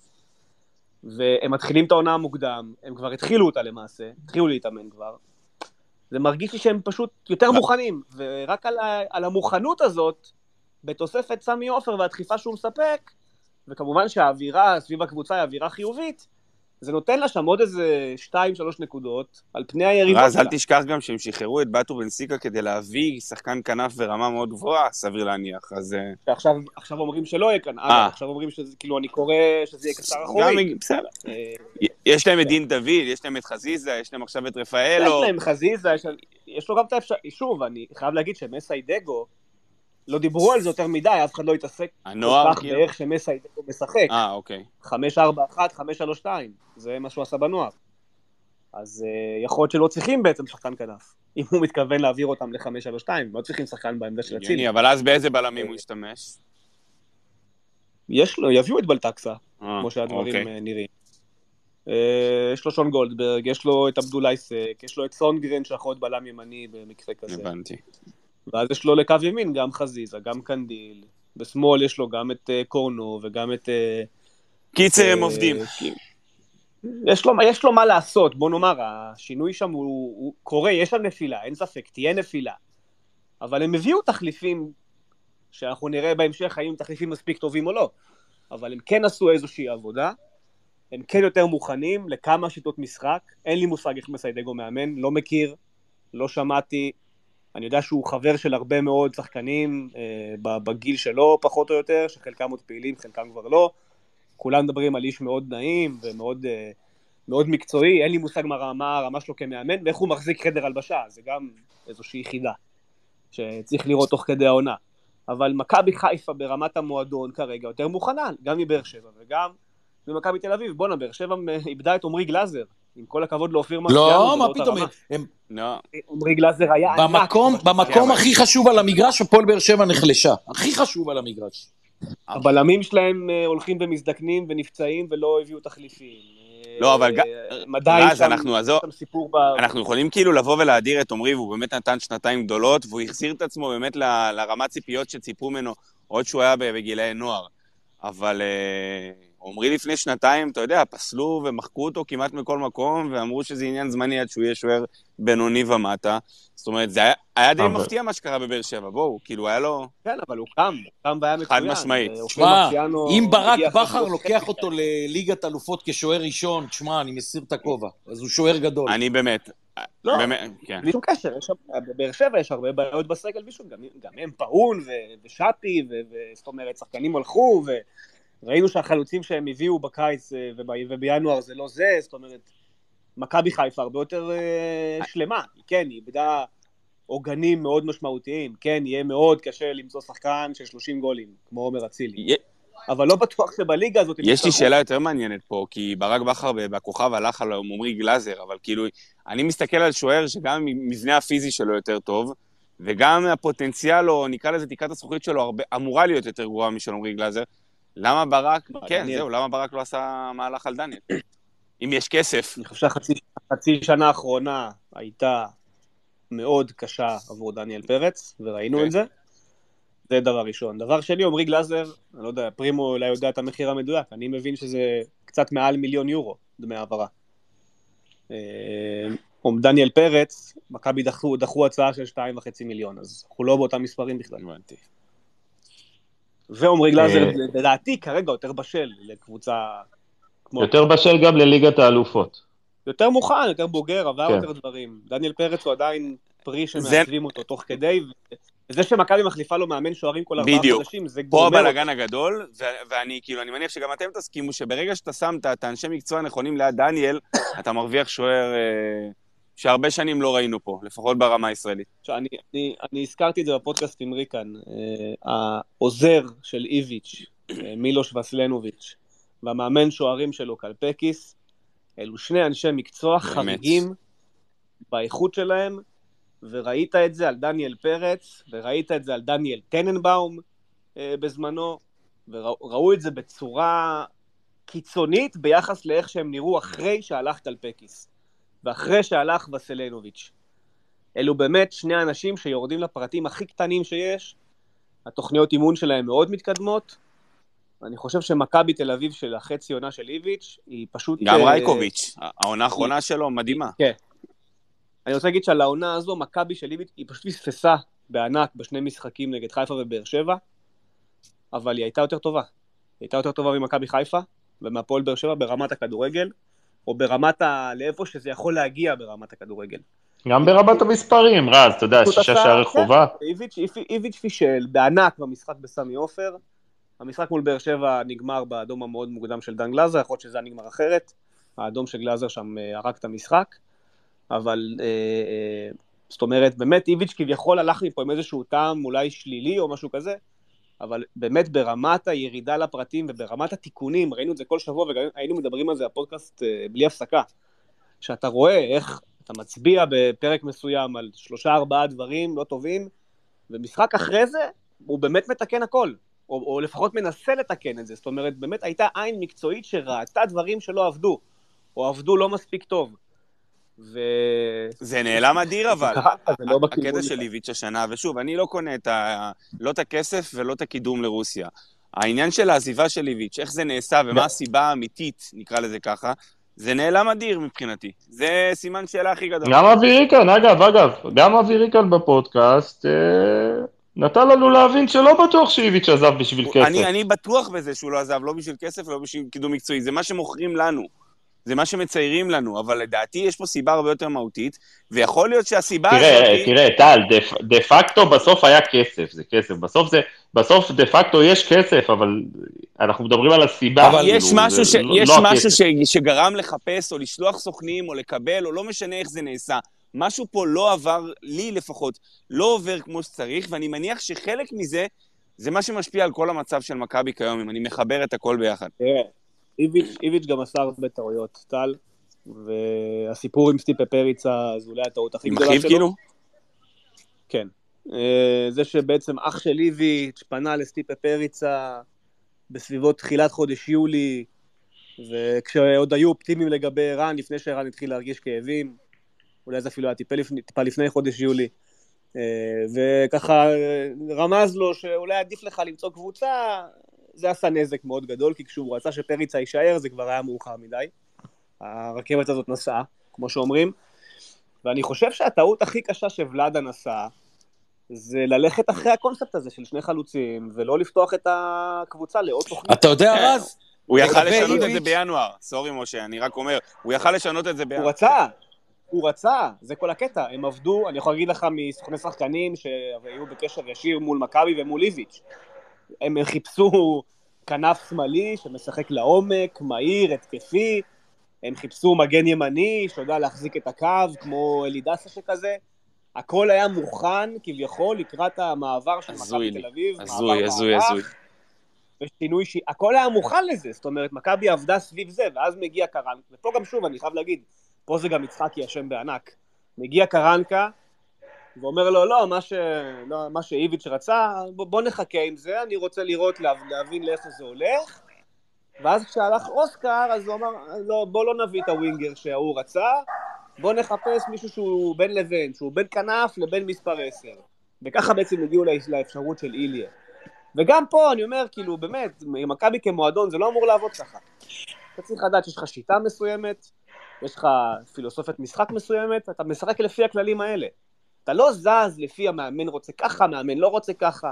והם מתחילים את העונה המוקדם, הם כבר התחילו אותה למעשה, התחילו להתאמן כבר. זה מרגיש לי שהם פשוט יותר מוכנים, ורק על, ה- על המוכנות הזאת, בתוספת סמי עופר והדחיפה שהוא מספק, וכמובן שהאווירה סביב הקבוצה היא אווירה חיובית, זה נותן לה שם עוד איזה 2-3 נקודות על פני היריבות רז. אל תשכח גם שהם שחררו את באטו בנסיקה כדי להביא שחקן כנף ברמה מאוד גבוהה, סביר להניח. אז אה, עכשיו אומרים שלא יהיה כאן, אה. עכשיו אומרים שזה, כאילו, אני קורא שזה יהיה קצר אחורי. בסדר. אה, יש להם את דין דוד, יש להם את חזיזה, יש להם עכשיו את יש רפאלו. להם חזיזה, יש, יש לו גם את האפשרות, שוב, אני חייב להגיד שמסיידגו, לא דיברו על זה יותר מדי, אף אחד לא התעסק הנוער, כל כך כאילו. באיך שמסיידגו משחק. אה, אוקיי. 5-4-1, 5-3-2, זה מה שהוא עשה בנוער. אז uh, יכול להיות שלא צריכים בעצם שחקן כנף. אם הוא מתכוון להעביר אותם ל-5-3-2, לא צריכים שחקן בעמדה של אצילי. אבל אז באיזה בלמים הוא ישתמש? יש לו, יביאו את בלטקסה, אה, כמו שהדברים אוקיי. אה, נראים. אה, יש לו שון גולדברג, יש לו את עבדולאי סק, יש לו את סונגרן שיכול להיות בלם ימני במקרה כזה. הבנתי. ואז יש לו לקו ימין גם חזיזה, גם קנדיל. בשמאל יש לו גם את אה, קורנו וגם את... אה, קיצר, הם אה, עובדים. כי- יש לו, יש לו מה לעשות, בוא נאמר, השינוי שם הוא, הוא קורה, יש שם נפילה, אין ספק, תהיה נפילה. אבל הם הביאו תחליפים שאנחנו נראה בהמשך האם הם תחליפים מספיק טובים או לא. אבל הם כן עשו איזושהי עבודה, הם כן יותר מוכנים לכמה שיטות משחק, אין לי מושג איך מסיידגו מאמן, לא מכיר, לא שמעתי, אני יודע שהוא חבר של הרבה מאוד שחקנים אה, בגיל שלו פחות או יותר, שחלקם עוד פעילים, חלקם כבר לא. כולם מדברים על איש מאוד נעים ומאוד אה, מאוד מקצועי, אין לי מושג מה, מה הרמה שלו כמאמן ואיך הוא מחזיק חדר הלבשה, זה גם איזושהי חידה. שצריך לראות תוך כדי העונה. אבל מכבי חיפה ברמת המועדון כרגע יותר מוכנה, גם מבאר שבע וגם ממכבי תל אביב. בואנה, באר שבע איבדה את עמרי גלאזר. עם כל הכבוד לאופיר מרסיאנו. לא, זה מה אותה פתאום. הם- לא, עמרי גלאזר היה ענק. במקום, במקום הכי חשוב על המגרש, הפועל באר שבע נחלשה. הכי חשוב על המגרש. הבלמים שלהם אה, הולכים ומזדקנים ונפצעים ולא הביאו תחליפים. לא, אבל אה, מדי רז, שם, אנחנו- עזוב. שם סיפור ב... אנחנו יכולים כאילו לבוא ולהדיר את עמרי, והוא באמת נתן שנתיים גדולות, והוא החזיר את עצמו באמת ל- לרמת ציפיות שציפו ממנו עוד שהוא היה בגילאי נוער. אבל אה, עמרי לפני שנתיים, אתה יודע, פסלו ומחקו אותו כמעט מכל מקום, ואמרו שזה עניין זמני עד שהוא יהיה שוער בינוני ומטה. זאת אומרת, זה היה, היה די אבל- מפתיע מה שקרה בבאר שבע, בואו, כאילו היה לו... כן, אבל הוא קם, הוא קם והיה חד מצוין. משמעית. ואופיר שמע, מרסיאנו אם ברק בכר לוקח אותו לליגת אלופות כשוער ראשון, תשמע, אני מסיר את הכובע. אז הוא שוער גדול. אני באמת... לא. באמת, כן. בלי שום קשר, בבאר שבע יש הרבה בעיות בסגל בישול, גם, גם הם פאון ושאפי, ו- ו- זאת אומרת, שחקנים הלכו, וראינו שהחלוצים שהם הביאו בקיץ אה, וב- ובינואר זה לא זה, זאת אומרת, מכבי חיפה הרבה יותר אה, שלמה, כן, היא איבדה עוגנים מאוד משמעותיים, כן, יהיה מאוד קשה למצוא שחקן של 30 גולים, כמו עומר אצילי, אבל לא בטוח שבליגה הזאת... יש לי. שאלה יותר מעניינת פה, כי ברק בכר בכוכב הלך על עמרי גלאזר, אבל כאילו, אני מסתכל על שוער שגם המבנה הפיזי שלו יותר טוב, וגם הפוטנציאל, או נקרא לזה תקרת הזכוכית שלו, הרבה, אמורה להיות יותר גרועה משל עמרי גלאזר. למה ברק, לא, כן. זהו, למה ברק לא עשה מהלך על דניאל? אם יש כסף. אני חושב שהחצי חצי שנה האחרונה הייתה מאוד קשה עבור דניאל פרץ, וראינו. את זה. זה דבר ראשון. דבר שני, עמרי גלאזר, אני לא יודע, פרימו אולי יודע את המחיר המדויק, אני מבין שזה קצת מעל מיליון יורו דמי העברה. אה, או דניאל פרץ, מכבי דחו, דחו הצעה של 2.5 מיליון, אז אנחנו לא באותם מספרים בכלל. הבנתי. גלאזר, אה, לדעתי, כרגע יותר בשל לקבוצה כמו... יותר בשל גם לליגת האלופות. יותר מוכן, יותר בוגר, עבר כן. יותר דברים. דניאל פרץ הוא עדיין פרי זה- שמעצבים אותו תוך כדי, וזה שמכבי מחליפה לו מאמן שוערים כל ארבעה בדיוק. חודשים, זה פה גומר אותו. הבלאגן הגדול, ו- ואני, כאילו, אני מניח שגם אתם תסכימו שברגע שאתה שמת את האנשי מקצוע הנכונים ליד דניאל, אתה מרוויח שוער אה, שהרבה שנים לא ראינו פה, לפחות ברמה הישראלית. עכשיו, אני, אני, אני הזכרתי את זה בפודקאסט עם ריקן, אה, העוזר של איביץ', אה, מילוש וסלנוביץ', והמאמן שוערים שלו, קלפקיס, אלו שני אנשי מקצוע באמת. חריגים באיכות שלהם, וראית את זה על דניאל פרץ, וראית את זה על דניאל טננבאום אה, בזמנו, וראו את זה בצורה קיצונית ביחס לאיך שהם נראו אחרי שהלך טלפקיס, ואחרי שהלך וסלנוביץ'. אלו באמת שני אנשים שיורדים לפרטים הכי קטנים שיש, התוכניות אימון שלהם מאוד מתקדמות, אני חושב שמכבי תל אביב של החצי עונה של איביץ', היא פשוט... גם אה, רייקוביץ', העונה האחרונה שלו מדהימה. אני רוצה להגיד שעל העונה הזו, מכבי של איביץ', היא פשוט פספסה בענק בשני משחקים נגד חיפה ובאר שבע, אבל היא הייתה יותר טובה. היא הייתה יותר טובה ממכבי חיפה ומהפועל באר שבע ברמת הכדורגל, או ברמת ה... לאיפה שזה יכול להגיע ברמת הכדורגל. גם ברמת המספרים, רז, אתה יודע, שישה שערי כן, חובה. איביץ', איביץ' פישל בענק במשחק בסמי עופר. המשחק מול באר שבע נגמר באדום המאוד מוקדם של דן גלאזר, יכול להיות שזה היה נגמר אחרת. האדום של גלאזר שם אה, הרג את המשחק. אבל אה, אה, זאת אומרת, באמת איביץ' כביכול הלך מפה עם איזשהו טעם אולי שלילי או משהו כזה, אבל באמת ברמת הירידה לפרטים וברמת התיקונים, ראינו את זה כל שבוע וגם היינו מדברים על זה בפודקאסט אה, בלי הפסקה, שאתה רואה איך אתה מצביע בפרק מסוים על שלושה ארבעה דברים לא טובים, ומשחק אחרי זה הוא באמת מתקן הכל, או, או לפחות מנסה לתקן את זה, זאת אומרת באמת הייתה עין מקצועית שראתה דברים שלא עבדו, או עבדו לא מספיק טוב. ו... זה נעלם אדיר אבל. לא הקטע. של איביץ' השנה, ושוב, אני לא קונה את ה... לא את הכסף ולא את הקידום לרוסיה. העניין של העזיבה של איביץ', איך זה נעשה ומה הסיבה האמיתית, נקרא לזה ככה, זה נעלם אדיר מבחינתי. זה סימן שאלה הכי גדול. גם אבי ריקן, אגב, אגב, גם אבי ריקן בפודקאסט אה, נתן לנו להבין שלא בטוח שאיביץ' עזב בשביל כסף. אני, אני בטוח בזה שהוא לא עזב, לא בשביל כסף ולא בשביל קידום מקצועי. זה מה שמוכרים לנו. זה מה שמציירים לנו, אבל לדעתי יש פה סיבה הרבה יותר מהותית, ויכול להיות שהסיבה תראה, הזאת... תראה, טל, דה- פקטו בסוף היה כסף, זה כסף. בסוף זה, בסוף דה פקטו יש כסף, אבל אנחנו מדברים על הסיבה. אבל יש כאילו, משהו, זה ש... לא- יש לא משהו. ש... שגרם לחפש או לשלוח סוכנים או לקבל או לא משנה איך זה נעשה. משהו פה לא עבר, לי לפחות, לא עובר כמו שצריך, ואני מניח שחלק מזה, זה מה שמשפיע על כל המצב של מכבי כיום, אם אני מחבר את הכל ביחד. תראה, איביץ', איביץ' גם עשה הרבה טעויות, טל, והסיפור עם סטיפה פריצה, זה אולי הטעות הכי עם גדולה אחיו שלו. כאילו? כן. אה, זה שבעצם אח של איביץ' פנה לסטיפה פריצה בסביבות תחילת חודש יולי, וכשעוד היו אופטימיים לגבי ערן, לפני שערן התחיל להרגיש כאבים, אולי זה אפילו היה טיפה לפני, טיפה לפני חודש יולי, אה, וככה אה, רמז לו שאולי עדיף לך למצוא קבוצה, זה עשה נזק מאוד גדול, כי כשהוא רצה שפריצה יישאר זה כבר היה מאוחר מדי. הרכבת הזאת נסעה, כמו שאומרים, ואני חושב שהטעות הכי קשה שוולאדה נסע, זה ללכת אחרי הקונספט הזה של שני חלוצים, ולא לפתוח את הקבוצה לעוד תוכנית. אתה יודע, כן. רז, הוא יכל לשנות את זה בינואר. סורי, משה, אני רק אומר, הוא יכל לשנות את זה הוא בינואר. רצה, הוא רצה, זה כל הקטע. הם עבדו, אני יכול להגיד לך מסוכני שחקנים שהיו בקשר ישיר מול מכבי ומול איביץ'. הם חיפשו כנף שמאלי שמשחק לעומק, מהיר, התקפי. הם חיפשו מגן ימני שיודע להחזיק את הקו, כמו אלידסה שכזה. הכל היה מוכן כביכול לקראת המעבר של מכבי. תל אביב. הזוי, הזוי. הזוי. ושינוי ש... הכל היה מוכן לזה, זאת אומרת, מכבי עבדה סביב זה, ואז מגיע קרנקה, ופה גם שוב, אני חייב להגיד, פה זה גם יצחקי אשם בענק. מגיע קרנקה, ואומר לו, לא, מה, ש... לא, מה שאיביץ' רצה, בוא, בוא נחכה עם זה, אני רוצה לראות, לה... להבין לאיפה זה הולך. ואז כשהלך אוסקר, אז הוא אמר, לא, בוא לא נביא את הווינגר שההוא רצה, בוא נחפש מישהו שהוא בין לבין, שהוא בין כנף לבין מספר 10. וככה בעצם הגיעו לאפשרות של איליה. וגם פה אני אומר, כאילו, באמת, עם מכבי כמועדון זה לא אמור לעבוד ככה. אתה צריך לדעת שיש לך שיטה מסוימת, יש לך פילוסופיית משחק מסוימת, אתה משחק לפי הכללים האלה. אתה לא זז לפי המאמן רוצה ככה, המאמן לא רוצה ככה.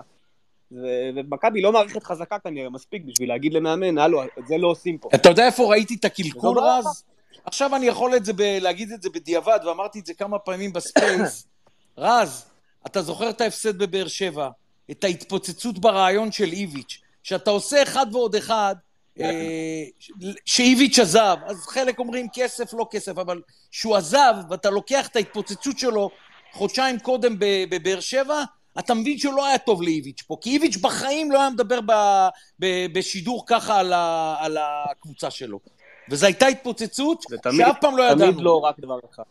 ומכבי לא מערכת חזקה כנראה מספיק בשביל להגיד למאמן, הלו, את זה לא עושים פה. אתה יודע איפה ראיתי את הקלקול, בעיה. רז? עכשיו אני יכול את זה ב- להגיד את זה בדיעבד, ואמרתי את זה כמה פעמים בספייס. רז, אתה זוכר את ההפסד בבאר שבע, את ההתפוצצות בראיון של איביץ', שאתה עושה אחד ועוד אחד, אה, שאיביץ' עזב, אז חלק אומרים כסף, לא כסף, אבל שהוא עזב, ואתה לוקח את ההתפוצצות שלו חודשיים קודם בבאר שבע, אתה מבין שהוא לא היה טוב לאיביץ' פה, כי איביץ' בחיים לא היה מדבר ב- ב- בשידור ככה על, ה- על הקבוצה שלו. וזו הייתה התפוצצות זה תמיד, שאף פעם לא ידענו. תמיד לא רק דבר אחד.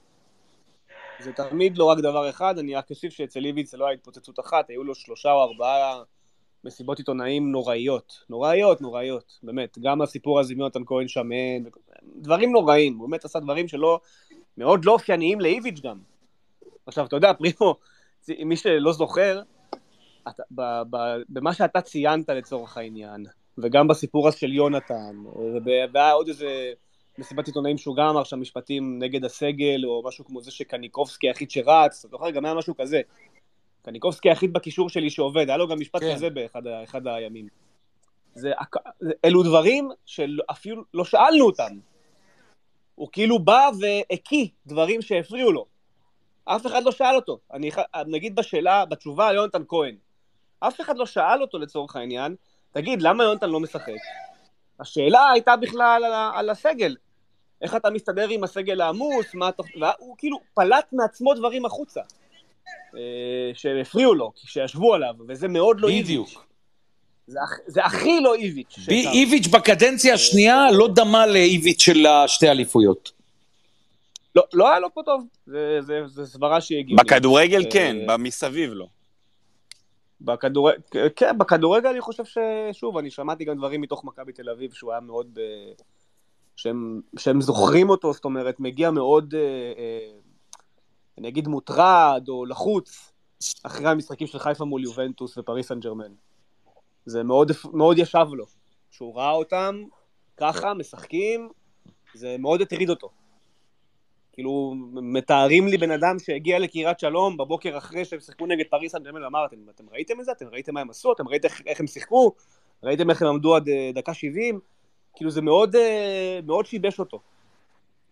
זה תמיד לא רק דבר אחד, אני רק אוסיף שאצל איביץ' זה לא היה התפוצצות אחת, היו לו שלושה או ארבעה מסיבות עיתונאים נוראיות. נוראיות, נוראיות, באמת. גם הסיפור הזה עם יונתן כהן שמן, דברים נוראים, הוא באמת עשה דברים שלא, מאוד לא אופייניים לאיביץ' גם. עכשיו, אתה יודע, פרימו, מי שלא זוכר, אתה, ב, ב, במה שאתה ציינת לצורך העניין, וגם בסיפור הזה של יונתן, והיה עוד איזה מסיבת עיתונאים שהוא גם אמר שם משפטים נגד הסגל, או משהו כמו זה שקניקובסקי היחיד שרץ, אתה זוכר? גם היה משהו כזה. קניקובסקי היחיד בקישור שלי שעובד, היה לו גם משפט כן. כזה באחד אחד הימים. זה- אלו דברים שאפילו לא שאלנו אותם. הוא כאילו בא והקיא דברים שהפריעו לו. אף אחד לא שאל אותו. אני, נגיד בשאלה, בתשובה על יונתן כהן, אף אחד לא שאל אותו לצורך העניין, תגיד, למה יונתן לא משחק? השאלה הייתה בכלל על, על הסגל. איך אתה מסתדר עם הסגל העמוס, מה אתה... והוא כאילו פלט מעצמו דברים החוצה. אה, שהפריעו לו, שישבו עליו, וזה מאוד לא איביץ'. בדיוק. זה, הכ- זה הכי לא איביץ'. ב-. איביץ' בקדנציה השנייה לא דמה לאיביץ' של השתי אליפויות. לא, לא היה לו פה טוב, זה, זה, זה סברה שהיא הגיונית. בכדורגל אה, כן, במסביב לא. בכדורגל, כן, בכדורגל אני חושב ששוב, אני שמעתי גם דברים מתוך מכבי תל אביב, שהוא היה מאוד, ב... שהם, שהם זוכרים אותו, זאת אומרת, מגיע מאוד, אה, אה, אני אגיד מוטרד או לחוץ, אחרי המשחקים של חיפה מול יובנטוס ופריס סן ג'רמן. זה מאוד, מאוד ישב לו. שהוא ראה אותם ככה, משחקים, זה מאוד הטריד אותו. כאילו, מתארים לי בן אדם שהגיע לקריית שלום בבוקר אחרי שהם שיחקו נגד פריס סן ג'רמן, ואמרתם, אתם ראיתם את זה? אתם ראיתם מה הם עשו? אתם ראיתם איך, איך הם שיחקו? ראיתם איך הם עמדו עד אה, דקה 70? כאילו, זה מאוד, אה, מאוד שיבש אותו.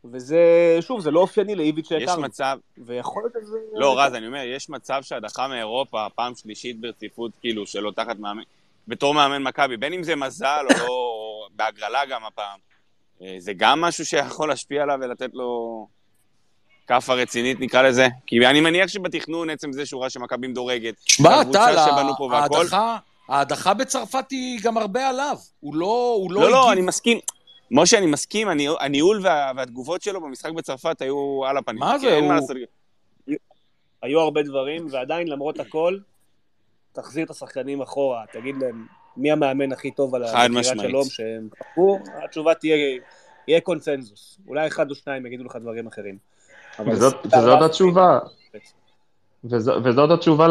וזה, שוב, זה לא אופייני לאיביץ' יש שהכרנו. מצב, ויכול להיות שזה... לא, רז, אני אומר, יש מצב שהדחה מאירופה, פעם שלישית ברציפות, כאילו, שלא תחת מאמן, בתור מאמן מכבי, בין אם זה מזל או לא, בהגרלה גם הפעם, אה, זה גם משהו שיכול להשפיע עליו ולתת לו... כאפה רצינית נקרא לזה? כי אני מניח שבתכנון, עצם זה שהוא ראה שמכבי מדורגת, שמע, והקבוצה טל, שבנו פה והכל- ההדחה- ההדחה בצרפת היא גם הרבה עליו. הוא לא הוא לא לא, לא. אני מסכים. משה, אני מסכים, הניהול- הניהול וה- והתגובות שלו במשחק בצרפת היו על הפנים. מה זה, אין הוא- לעשות. היו הרבה דברים, ועדיין, למרות הכל, תחזיר את השחקנים אחורה, תגיד להם מי המאמן הכי טוב על משמעית. שלום שהם קחו, התשובה תהיה, יהיה קונצנזוס. אולי אחד או שניים יגידו לך דברים אחרים. אבל וזאת, התשובה. וזו, וזאת התשובה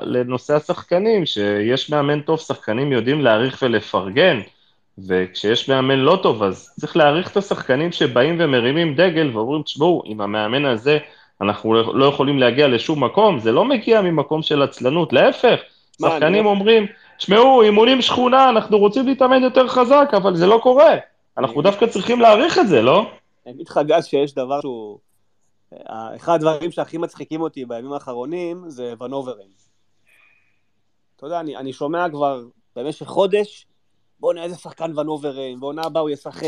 לנושא השחקנים, שיש מאמן טוב, שחקנים יודעים להעריך ולפרגן, וכשיש מאמן לא טוב, אז צריך להעריך את השחקנים שבאים ומרימים דגל ואומרים, תשמעו, עם המאמן הזה אנחנו לא לא יכולים להגיע לשום מקום, זה לא מגיע ממקום של עצלנות, להפך, שחקנים אני- אומרים, תשמעו, אימונים שכונה, אנחנו רוצים להתאמן יותר חזק, אבל זה לא קורה. אנחנו דווקא צריכים להעריך את זה, לא? אני אגיד לך, גז, שיש דבר שהוא... אחד הדברים שהכי מצחיקים אותי בימים האחרונים זה ונוברים. אתה יודע, אני, אני שומע כבר במשך חודש, בוא'נה, איזה שחקן ונוברים, בעונה הבאה הוא ישחק.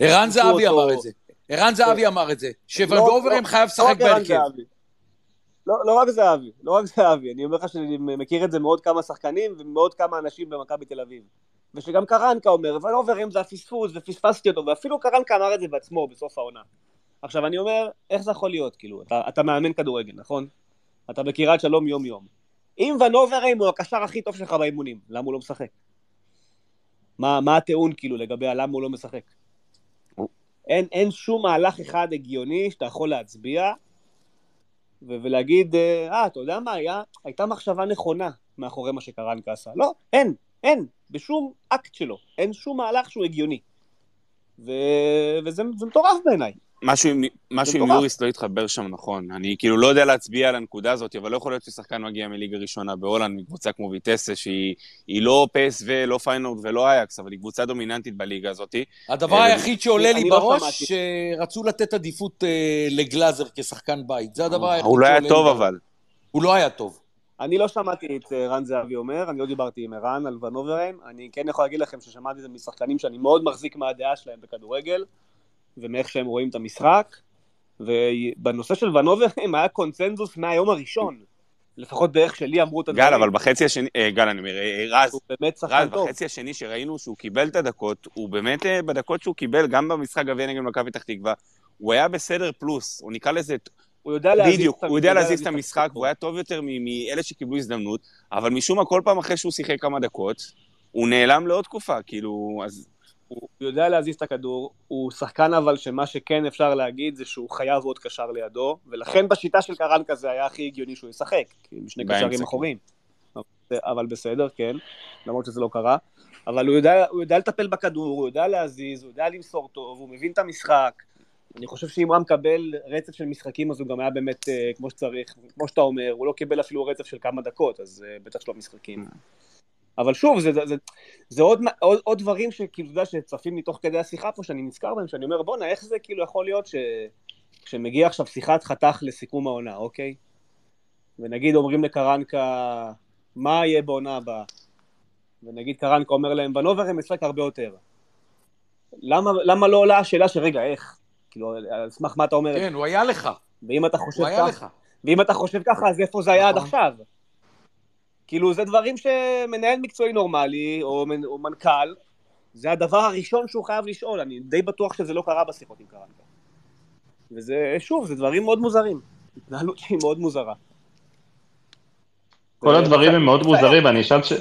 ערן ופספסו זהבי. אמר את זה. ערן זהבי אמר את זה. לא- שוולדוברם לא- חייב לא לשחק בהרכב. לא, לא רק זהבי, לא רק זהבי, אני אומר לך שאני מכיר את זה מעוד כמה שחקנים ומעוד כמה אנשים במכבי תל אביב. ושגם קרנקה אומר, ונוברים זה הפספוס, ופספסתי אותו, ואפילו קרנקה אמר את זה בעצמו בסוף העונה. עכשיו אני אומר, איך זה יכול להיות, כאילו, אתה, אתה מאמן כדורגל, נכון? אתה בקריית שלום יום-יום. אם ונוברים הוא הקשר הכי טוב שלך באימונים, למה הוא לא משחק? מה, מה הטיעון, כאילו, לגבי למה הוא לא משחק? אין, אין שום מהלך אחד הגיוני שאתה יכול להצביע ו- ולהגיד, אה, אה, אתה יודע מה, היה, הייתה מחשבה נכונה מאחורי מה שקרנקה עשה. לא, אין, אין, בשום אקט שלו, אין שום מהלך שהוא הגיוני. ו... וזה זה מטורף בעיניי. משהו עם, משהו עם מטורף. יוריס, לא התחבר שם נכון. אני כאילו לא יודע להצביע על הנקודה הזאת, אבל לא יכול להיות ששחקן מגיע מליגה ראשונה בהולנד, מקבוצה כמו ויטסה, שהיא היא לא פס ולא פיינורד ולא אייקס, אבל היא קבוצה דומיננטית בליגה הזאת. הדבר אה, היחיד שעולה לי לא בראש. שרצו לתת עדיפות אה, לגלאזר כשחקן בית. זה הדבר היחיד הוא לא שעולה היה לי טוב. אבל. הוא לא היה טוב. אני לא שמעתי את אה, רן זהבי אומר, אני לא דיברתי עם ערן על ונוברן, אני כן יכול להגיד לכם ששמעתי את זה משחקנים שאני מאוד מחזיק מהדעה שלהם בכדורגל, ומאיך שהם רואים את המשחק, ובנושא של ונוברן היה קונצנזוס מהיום הראשון, לפחות באיך שלי אמרו את הדברים. גל, אבל בחצי השני, אה, גל, אני אומר, אה, רז, הוא באמת רז, שחקן טוב. בחצי השני שראינו שהוא קיבל את הדקות, הוא באמת, אה, בדקות שהוא קיבל, גם במשחק גביע נגד מכבי פתח תקווה, הוא היה בסדר פלוס, הוא נקרא לזה, הוא יודע להזיז בדיוק, הוא יודע להזיז את המשחק. והוא היה טוב יותר מאלה שקיבלו הזדמנות, אבל משום מה, כל פעם אחרי שהוא שיחק כמה דקות, הוא נעלם לעוד תקופה, כאילו, אז הוא יודע להזיז את הכדור, הוא שחקן אבל שמה שכן אפשר להגיד זה שהוא חייב עוד קשר לידו, ולכן בשיטה של קרנקה זה היה הכי הגיוני שהוא ישחק, כי עם שני קשרים כן. אחוריים. אבל בסדר, כן, למרות שזה לא קרה. אבל הוא יודע, הוא יודע לטפל בכדור, הוא יודע להזיז, הוא יודע למסור טוב, הוא מבין את המשחק. אני חושב שאם הוא היה מקבל רצף של משחקים, אז הוא גם היה באמת אה, כמו שצריך, כמו שאתה אומר, הוא לא קיבל אפילו רצף של כמה דקות, אז אה, בטח שלא משחקים. אבל שוב, זה, זה, זה, זה עוד, עוד, עוד דברים שכאילו, אתה יודע, שצפים מתוך כדי השיחה פה, שאני נזכר בהם, שאני אומר, בואנה, איך זה כאילו יכול להיות ש... כשמגיע עכשיו שיחת חתך לסיכום העונה, אוקיי? ונגיד אומרים לקרנקה, מה יהיה בעונה הבאה? ונגיד קרנקה אומר להם, בנובר הם משחק הרבה יותר. למה, למה לא עולה השאלה של רגע, איך? כאילו, על סמך מה אתה אומר? כן, הוא היה לך. ואם אתה חושב הוא היה ככה, לך. ואם אתה חושב ככה, אז איפה זה היה עד נכון. עכשיו? כאילו, זה דברים שמנהל מקצועי נורמלי, או, מנ- או מנכ"ל, זה הדבר הראשון שהוא חייב לשאול, אני די בטוח שזה לא קרה בשיחות עם קרנקה. וזה, שוב, זה דברים מאוד מוזרים. התנהלות שהיא מאוד מוזרה. כל הדברים הם מאוד מוזרים, אני אשאל ש-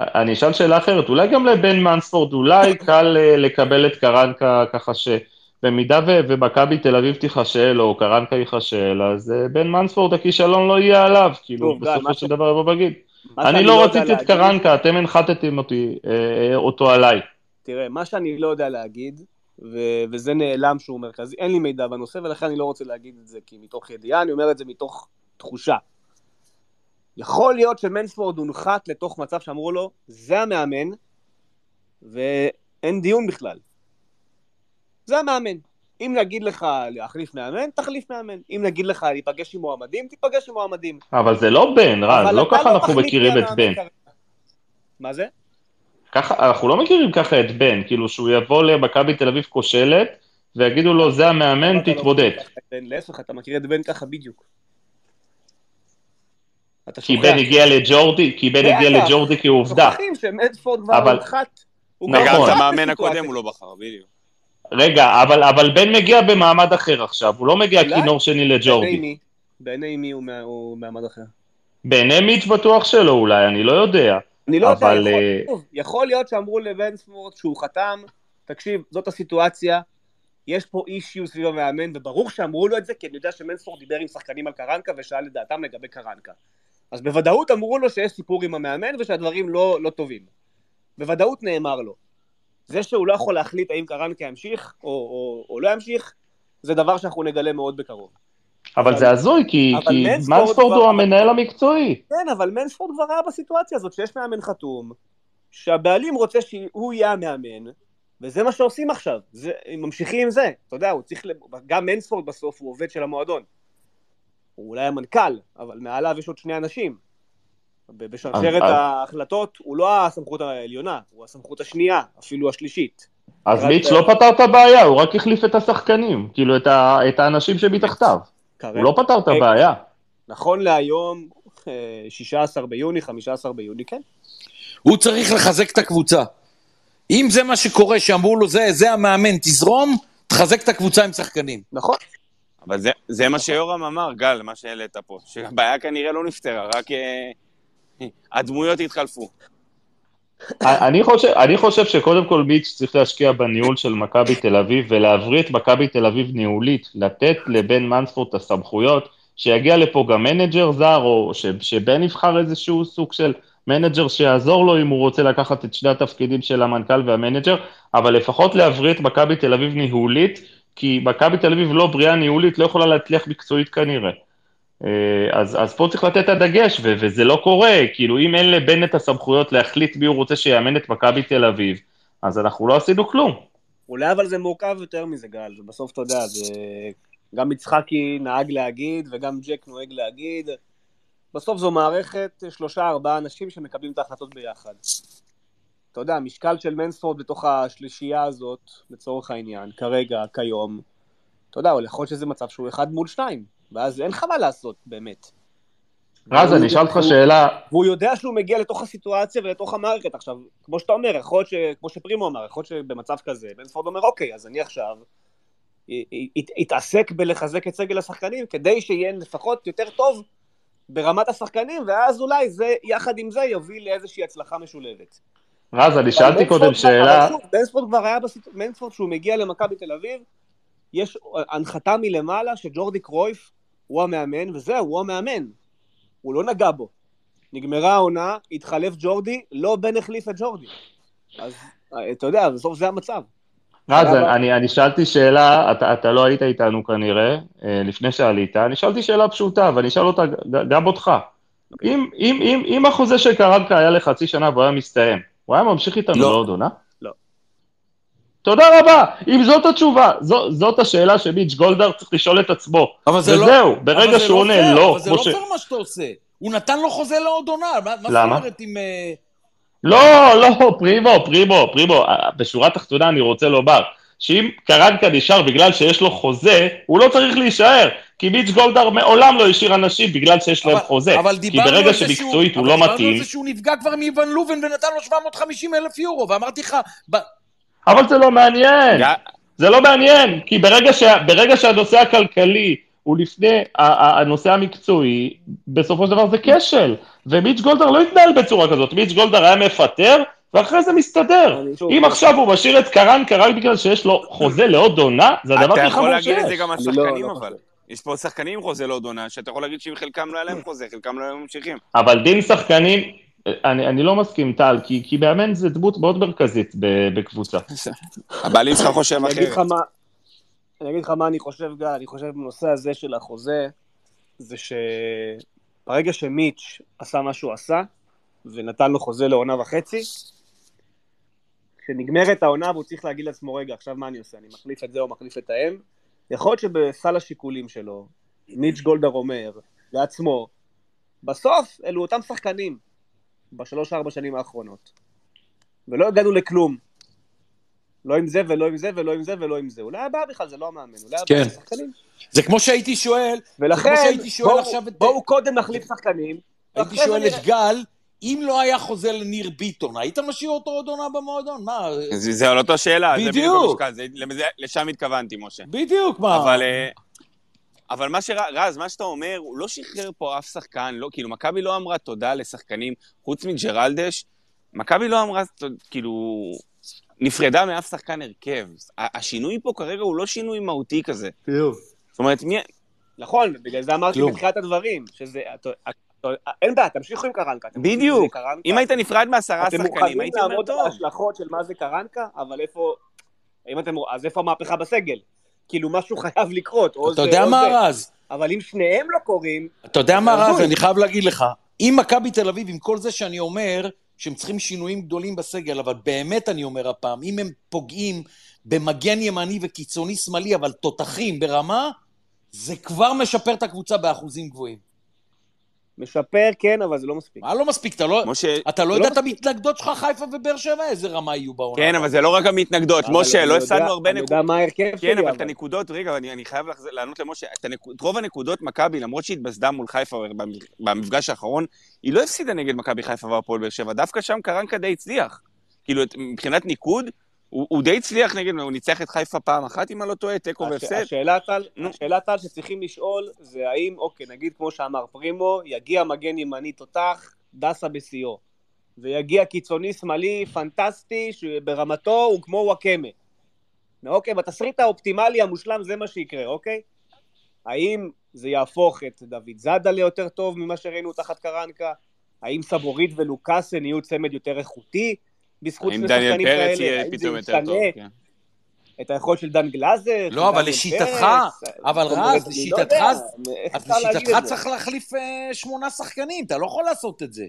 אני אשאל שאלה אחרת, אולי גם לבן מנספורד, אולי קל אה, לקבל את קרנקה ככה שבמידה ו- ומכבי תל אביב תיכשל, או קרנקה ייכשל, אז אה, בן מנספורד הכישלון לא יהיה עליו, כאילו, בסופו ש- של דבר יבוא ויגיד. אני לא יודע רציתי את קרנקה, אתם הנחתתם אותי, אה, אה, אותו עליי. תראה, מה שאני לא יודע להגיד, ו- וזה נעלם שהוא מרכזי, אין לי מידע בנושא, ולכן אני לא רוצה להגיד את זה כי מתוך ידיעה, אני אומר את זה מתוך תחושה. יכול להיות שמנספורד הונחת לתוך מצב שאמרו לו, זה המאמן, ואין דיון בכלל. זה המאמן. אם נגיד לך להחליף מאמן, תחליף מאמן. אם נגיד לך להיפגש עם מועמדים, תיפגש עם מועמדים. אבל זה לא בן, רז, לא ככה אנחנו מחליט מכירים את בן. כרגע. מה זה? ככה, אנחנו לא מכירים ככה את בן, כאילו שהוא יבוא למכבי תל אביב כושלת, ויגידו לו, זה המאמן, לא תתמודד. להפך, אתה מכיר את בן ככה בדיוק. כי. בן הגיע לג'ורדי, כי בן הגיע. לג'ורדי כעובדה. שוכחים שמדפורד כבר. הוא נכון. וגם את המאמן. הקודם הוא לא בחר, בדיוק. רגע, אבל, אבל בן מגיע במעמד אחר עכשיו, הוא לא מגיע אולי? כינור שני בעיני לג'ורדי. מי? בעיני מי הוא מה- הוא מעמד אחר? בעיני מיץ' בטוח שלא אולי, אני לא יודע. אני לא יודע, אבל, יכול- אה, שוב, יכול להיות שאמרו לבנספורד שהוא חתם, תקשיב, זאת הסיטואציה, יש פה אישיו סביב המאמן, וברור שאמרו לו את זה, כי אני יודע שמנספורד דיבר עם שחקנים על קרנקה ושאל את דעתם לגבי קרנקה. אז בוודאות אמרו לו שיש סיפור עם המאמן ושהדברים לא, לא טובים. בוודאות נאמר לו. זה שהוא לא יכול להחליט האם קרנקה ימשיך או, או, או לא ימשיך, זה דבר שאנחנו נגלה מאוד בקרוב. אבל זה הזוי, כי, כי מנספורד הוא המנהל המקצועי. כן, אבל מנספורד כבר היה בסיטואציה הזאת, שיש מאמן חתום, שהבעלים רוצה שהוא יהיה המאמן, וזה מה שעושים עכשיו, זה, הם ממשיכים עם זה, אתה יודע, הוא צריך, גם מנספורד בסוף הוא עובד של המועדון. הוא אולי המנכ"ל, אבל מעליו יש עוד שני אנשים. בשרשרת אז- ההחלטות הוא לא הסמכות העליונה, הוא הסמכות השנייה, אפילו השלישית. אז מיץ' לא פתר את הבעיה, הוא רק החליף את השחקנים, כאילו את, ה, את האנשים שמתחתיו. הוא לא פתר את הבעיה. נכון להיום, אה, 16 ביוני, 15 ביוני, כן. הוא צריך לחזק את הקבוצה. אם זה מה שקורה, שאמרו לו, זה, זה המאמן, תזרום, תחזק את הקבוצה עם שחקנים. נכון. אבל זה, זה מה שיורם אמר, גל, מה שהעלית פה, שהבעיה כנראה לא נפתרה, רק אה, הדמויות התחלפו. אני חושב, אני חושב שקודם כל מיץ' צריך להשקיע בניהול של מכבי תל אביב ולהבריא את מכבי תל אביב ניהולית, לתת לבן מנספורד את הסמכויות, שיגיע לפה גם מנג'ר זר, או ש, שבן יבחר איזשהו סוג של מנג'ר שיעזור לו אם הוא רוצה לקחת את שני התפקידים של המנכ"ל והמנג'ר, אבל לפחות להבריא את מכבי תל אביב ניהולית, כי מכבי תל אביב לא בריאה ניהולית, לא יכולה להצליח מקצועית כנראה. אה, אז, אז פה צריך לתת את הדגש, ו- וזה לא קורה, כאילו אם אין לבן את הסמכויות להחליט מי הוא רוצה שיאמן את מכבי תל אביב, אז אנחנו לא עשינו כלום. אולי אבל זה מורכב יותר מזה, גל, ובסוף אתה יודע, זה... גם יצחקי נהג להגיד, וגם ג'ק נוהג להגיד, בסוף זו מערכת שלושה ארבעה אנשים שמקבלים את ההחלטות ביחד. אתה יודע, המשקל של מנספורד בתוך השלישייה הזאת, לצורך העניין, כרגע, כיום, אתה יודע, יכול להיות שזה מצב שהוא אחד מול שניים, ואז אין לך מה לעשות, באמת. רז, אני אשאל אותך שאלה, והוא יודע שהוא מגיע לתוך הסיטואציה ולתוך המערכת. עכשיו, כמו שאתה אומר, יכול להיות ש... כמו שפרימו אמר, יכול להיות שבמצב כזה, בנספורד אומר, אוקיי, אז אני עכשיו אתעסק בלחזק את סגל השחקנים, כדי שיהיה לפחות יותר טוב ברמת השחקנים, ואז אולי זה, יחד עם זה, יוביל לאיזושהי הצלחה משולבת. רז, אני שאלתי קודם שאלה, אבל שוב, בנספורד כבר היה בסיטואציה, מנספורד, כשהוא מגיע למכבי תל אביב, יש הנחתה מלמעלה שג'ורדי קרויף הוא המאמן, וזהו, הוא המאמן. הוא לא נגע בו. נגמרה העונה, התחלף ג'ורדי, לא בן החליף את ג'ורדי. אז אתה יודע, בסוף זה המצב. רז, סבבה. אני, אני שאלתי שאלה, אתה, אתה לא היית איתנו כנראה, אה, לפני שעלית, אני שאלתי שאלה פשוטה, ואני אשאל אותה גם אותך. אם, אם, אם, אם החוזה של קרנקה היה לחצי שנה והוא היה מסתיים, הוא היה ממשיך איתנו לא. לעוד עונה? לא. תודה רבה, אם זאת התשובה, זו, זאת השאלה שמיץ' גולדהר צריך לשאול את עצמו. אבל זה לא... וזהו, ברגע זה שהוא עונה לא, אבל זה לא ש... פייר מה שאתה עושה. הוא נתן לו חוזה לעוד עונה, מה מה זאת? אומרת אם... אה, לא, לא, פרימו, פרימו, פרימו, אה, בשורה תחתונה אני רוצה לומר, שאם קרנקה נשאר בגלל שיש לו חוזה, הוא לא צריך להישאר, כי מיץ' גולדהר מעולם לא השאיר אנשים בגלל שיש להם אבל- חוזה. אבל כי ברגע שמקצועית הוא לא אבל דיברנו מתאים, על זה שהוא נפגע כבר מאיוון לובן ונתן לו 750 אלף יורו, ואמרתי לך, אבל זה לא מעניין, זה לא מעניין, כי ברגע, שה, ברגע שהנושא הכלכלי הוא לפני הנושא המקצועי, בסופו של דבר זה כשל, ומיץ' גולדהר לא התנהל בצורה כזאת, מיץ' גולדהר היה מפטר, ואחרי זה מסתדר. אם עכשיו הוא משאיר את קרנקה רק בגלל שיש לו חוזה לעוד עונה, זה הדבר אתה הכי יכול חמור להגיד את זה שיש. גם על אני לא- שחקנים לא אבל. חושב. יש פה שחקנים עם חוזה לעוד עונה, שאתה יכול להגיד שאם חלקם לא היה להם חוזה, חלקם לא היו ממשיכים. אבל דין שחקנים, אני, אני לא מסכים, טל, כי, כי מאמן זה דמות מאוד מרכזית בקבוצה. הבעלים שלך חושב אני אגיד לך אחרת. מה... אני אגיד לך מה אני חושב, גל, אני חושב בנושא הזה של החוזה, זה שברגע שמיץ' עשה מה שהוא עשה, ונתן לו חוזה לעונה וחצי, כשנגמרת העונה והוא צריך להגיד לעצמו, רגע, עכשיו מה אני עושה? אני מחליף את זה או מחליף את האם? יכול להיות שבסל השיקולים שלו, מיץ' גולדהר אומר לעצמו, בסוף אלו אותם שחקנים בשלוש-ארבע שנים האחרונות, ולא הגענו לכלום. לא עם זה ולא עם זה ולא עם זה ולא עם זה. אולי הבעיה בכלל זה לא המאמן, אולי כן. הבעיה זה שחקנים. זה כמו שהייתי שואל, ולכן, כמו שהייתי שואל בואו- עכשיו את- בואו קודם נחליף שחקנים. הייתי שואל זה את. גל, אם לא היה חוזה לניר ביטון, היית משאיר אותו עוד עונה במועדון? מה? זה זה על אותו שאלה, זה בדיוק בדיוק. המשקל, זה- לשם התכוונתי, משה. בדיוק, מה? אבל, אה, אבל מה שרז, רז, מה שאתה אומר, הוא לא שחרר פה אף שחקן, לא, כאילו, מכבי לא אמרה תודה לשחקנים, חוץ מג'רלדש, מכבי לא אמרה, כאילו, נפרדה מאף שחקן הרכב. השינוי פה כרגע הוא לא שינוי מהותי כזה. זאת אומרת, מי... נכון, בגלל זה אמרתי. בתחילת הדברים, שזה... אין בעיה, תמשיכו עם קרנקה. אתם בדיוק. אם היית נפרד מעשרה אתם שחקנים, מוכנים הייתי אומר, לעמוד טוב. על ההשלכות של מה זה קרנקה, אבל איפה... אם אתם... אז איפה המהפכה בסגל? כאילו, משהו חייב לקרות. אתה יודע מה. רז? אבל אם שניהם לא קורים, אתה יודע מה, רז? אני חייב להגיד לך, אם מכבי תל אביב, עם כל זה שאני אומר שהם צריכים שינויים גדולים בסגל, אבל באמת אני אומר הפעם, אם הם פוגעים במגן ימני וקיצוני שמאלי, אבל תותחים ברמה, זה כבר משפר את הקבוצה באחוזים גבוהים. משפר כן, אבל זה לא מספיק. מה לא מספיק? אתה לא, משה, אתה לא זה יודע לא את המתנגדות שלך, חיפה ובאר שבע, איזה רמה יהיו בעונה. כן, אבל זה לא רק המתנגדות. משה, אני לא הפסדנו הרבה אני נקודות. יודע מה ההרכב שלי, כן, אבל את הנקודות, רגע, אני, אני חייב לחז... לענות למשה, את רוב הנקודות מכבי, למרות שהתבסדה מול חיפה במ- במפגש האחרון, היא לא הפסידה נגד מכבי חיפה והפועל באר שבע, דווקא שם קרנקה די הצליח. כאילו, מבחינת ניקוד, הוא, הוא די הצליח נגד, הוא ניצח את חיפה פעם אחת, אם אני לא טועה, תיקו והפסד. השאלה, טל, נו. השאלה, טל, שצריכים לשאול, זה האם, אוקיי, נגיד כמו שאמר פרימו, יגיע מגן ימני תותח, דסה בשיאו. ויגיע קיצוני שמאלי פנטסטי, שברמתו הוא כמו וואקמה. אוקיי, בתסריט האופטימלי המושלם זה מה שיקרה, אוקיי? האם זה יהפוך את דוד זאדה ליותר טוב ממה שראינו תחת קרנקה? האם סבורית ולוקאסן יהיו צמד יותר איכותי בזכות שני שחקנים פרץ כאלה? האם זה פתאום יותר ישנה טוב, כן. את היכולת של דן גלאזר? לא, אבל לשיטתך, פרץ? אבל זאת רז, לשיטתך- לא אז להגיד לשיטתך? צריך להחליף אה, שמונה שחקנים, אתה לא יכול לעשות את זה.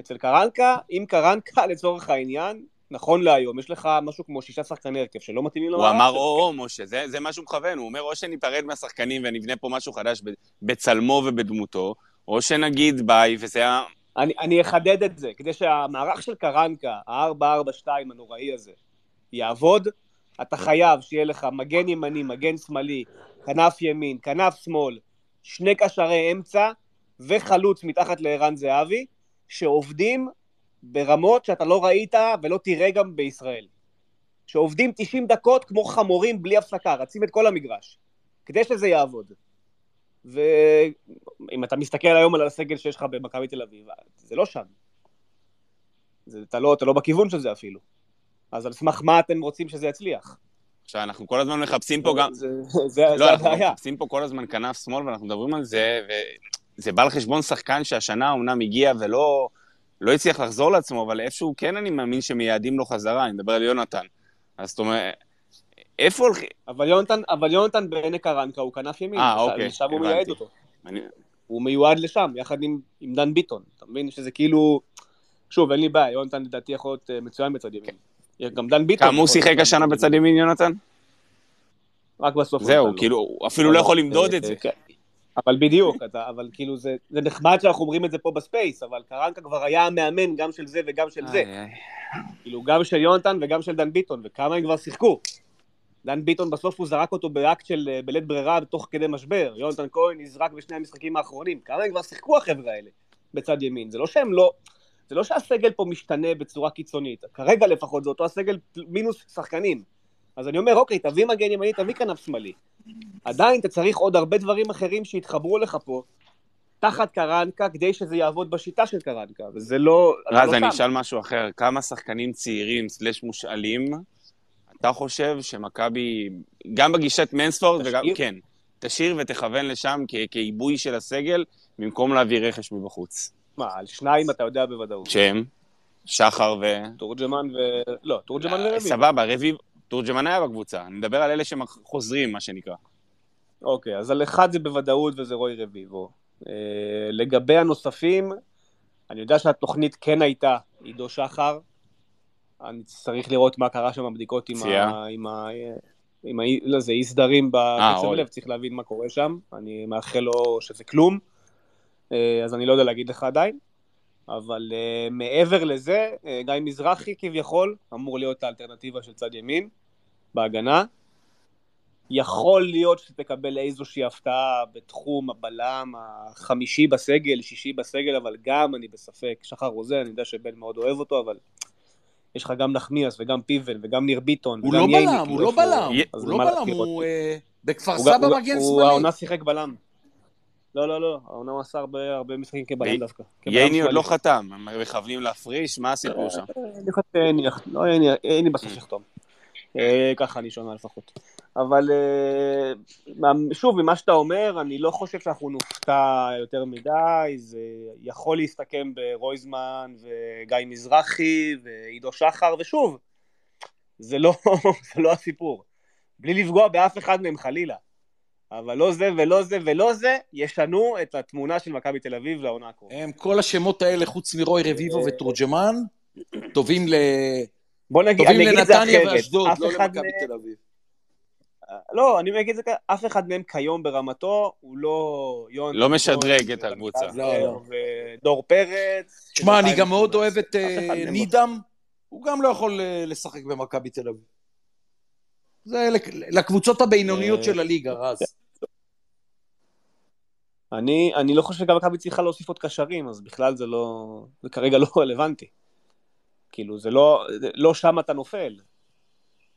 אצל קרנקה, אם קרנקה לצורך העניין, נכון להיום, יש לך משהו כמו שישה שחקני הרכב שלא מתאימים הוא למערך אמר. או-או, משה, זה, זה מה שהוא מכוון, הוא אומר או שניפרד מהשחקנים ונבנה פה משהו חדש בצלמו ובדמותו, או שנגיד ביי, וזה. אני, אני אחדד את זה, כדי שהמערך של קרנקה, ה-442 הנוראי הזה, יעבוד, אתה חייב שיהיה לך מגן ימני, מגן שמאלי, כנף ימין, כנף שמאל, שני קשרי אמצע וחלוץ מתחת לערן זהבי, שעובדים ברמות שאתה לא ראית ולא תראה גם בישראל. שעובדים 90 דקות כמו חמורים בלי הפסקה, רצים את כל המגרש, כדי שזה יעבוד. ואם אתה מסתכל היום על הסגל שיש לך במכבי תל אביב, זה לא שם. זה, אתה, לא, אתה לא בכיוון של זה אפילו. אז על סמך מה אתם רוצים שזה יצליח? עכשיו, אנחנו כל הזמן מחפשים פה גם... זה, זה, זה, לא, זה אנחנו הבעיה. מחפשים פה כל הזמן כנף שמאל, ואנחנו מדברים על זה, וזה בא על חשבון שחקן שהשנה אומנם הגיע ולא לא הצליח לחזור לעצמו, אבל איפשהו כן אני מאמין שמייעדים לו חזרה, אני מדבר על יונתן. אז זאת אומרת, איפה הולכים... אבל יונתן, אבל יונתן בעיני קרנקה הוא כנף ימין. אה, אוקיי, לשם הוא הבנתי. מייעד אותו. אני- הוא מיועד לשם, יחד עם, עם דן ביטון. אתה מבין שזה כאילו... שוב, אין לי בעיה, יונתן לדעתי יכול להיות אה, מצוין בצד ימין. גם דן ביטון. כמה הוא שיחק השנה בצד ימין. יונתן? רק בסוף. זהו, לו. כאילו, הוא אפילו לא יכול למדוד את זה. כן. אבל בדיוק, אתה, אבל כאילו זה, זה נחמד שאנחנו אומרים את זה פה בספייס, אבל קרנקה כבר היה המאמן גם של זה וגם של זה. איי, איי. כאילו גם של יונתן וגם של דן ביטון, וכמה הם כבר שיחקו. דן ביטון בסוף הוא זרק אותו באקט של אה, בלית ברירה תוך כדי משבר. יונתן כהן נזרק בשני המשחקים האחרונים. כמה הם כבר שיחקו החבר'ה האלה בצד ימין. זה לא שהם לא... זה לא שהסגל פה משתנה בצורה קיצונית. כרגע לפחות זה אותו הסגל מינוס שחקנים. אז אני אומר, אוקיי, תביא מגן ימני, תביא כנף שמאלי. עדיין אתה צריך עוד הרבה דברים אחרים שיתחברו לך פה, תחת קרנקה, כדי שזה יעבוד בשיטה של קרנקה, וזה לא... רז, לא אני. אשאל משהו אחר. כמה שחקנים צעירים סלש מושאלים, אתה חושב שמכבי, גם בגישת מנספורד וגם? כן, תשאיר ותכוון לשם כ- כעיבוי של הסגל, במקום להביא רכש מבחוץ. מה, על שניים אתה יודע בוודאות. שהם? שחר ו... תורג'מן ו... לא, תורג'מן ורביב. סבבה, רביב, תורג'מן היה בקבוצה. אני מדבר על אלה שחוזרים, מה שנקרא. אוקיי, אז על אחד זה בוודאות וזה רוי רביבו. אה, לגבי הנוספים, אני יודע שהתוכנית כן הייתה עידו שחר. אני צריך לראות מה קרה שם בבדיקות עם? ה... עם ה... עם ה... לא, זה אי סדרים בקצב אוי. לב, צריך להבין מה קורה שם. אני מאחל לו שזה כלום. אה, אז אני לא יודע להגיד לך עדיין. אבל uh, מעבר לזה, uh, גיא מזרחי כביכול אמור להיות האלטרנטיבה של צד ימין בהגנה. יכול להיות שתקבל איזושהי הפתעה בתחום הבלם החמישי בסגל, שישי בסגל, אבל גם אני בספק. שחר רוזן, אני יודע שבן מאוד אוהב אותו, אבל יש לך גם נחמיאס וגם פיבן וגם ניר ביטון הוא וגם לא בלם, כאילו, הוא לא איפה- בלם, הוא לא בלם, הוא? אה, בכפר הוא סבא מגן הוא שמאלי. העונה שיחק בלם. לא, לא, לא, העונה הוא עשה הרבה משחקים כבלם דווקא. ייני עוד. לא חתם, הם מכוונים להפריש, מה הסיפור שם? אני חושב שאין, לא, אין, אין לי בסוף יחתום. אה, ככה אני שומע לפחות. אבל אה, שוב, ממה שאתה אומר, אני לא חושב שאנחנו נופתע יותר מדי, זה יכול להסתכם ברויזמן וגיא מזרחי ועידו שחר, ושוב, זה לא, זה לא הסיפור. בלי לפגוע באף אחד מהם חלילה. אבל לא זה ולא זה ולא זה, ישנו את התמונה של מכבי תל אביב לעונה הקרובה. הם כל השמות האלה, חוץ מרוי רביבו ותורג'מן, טובים ל... בוא נגיד, טובים לנתניה. ואשדוד, אף לא אחד למכבי תל אביב. לא, אני אגיד את זה ככה, אף אחד מהם כיום ברמתו, הוא לא יון... לא משדרג את הקבוצה. לא, לא. ודור פרץ. תשמע, אני גם מאוד אוהב את אה, לא. נידם, הוא גם לא יכול אה, לשחק במכבי תל אביב. זה לק- לקבוצות הבינוניות אה, של הליגה, רז. אני, אני לא חושב שגם מכבי צריכה להוסיף עוד קשרים, אז בכלל זה לא... זה כרגע לא רלוונטי. כאילו, זה לא... זה- לא שם אתה נופל.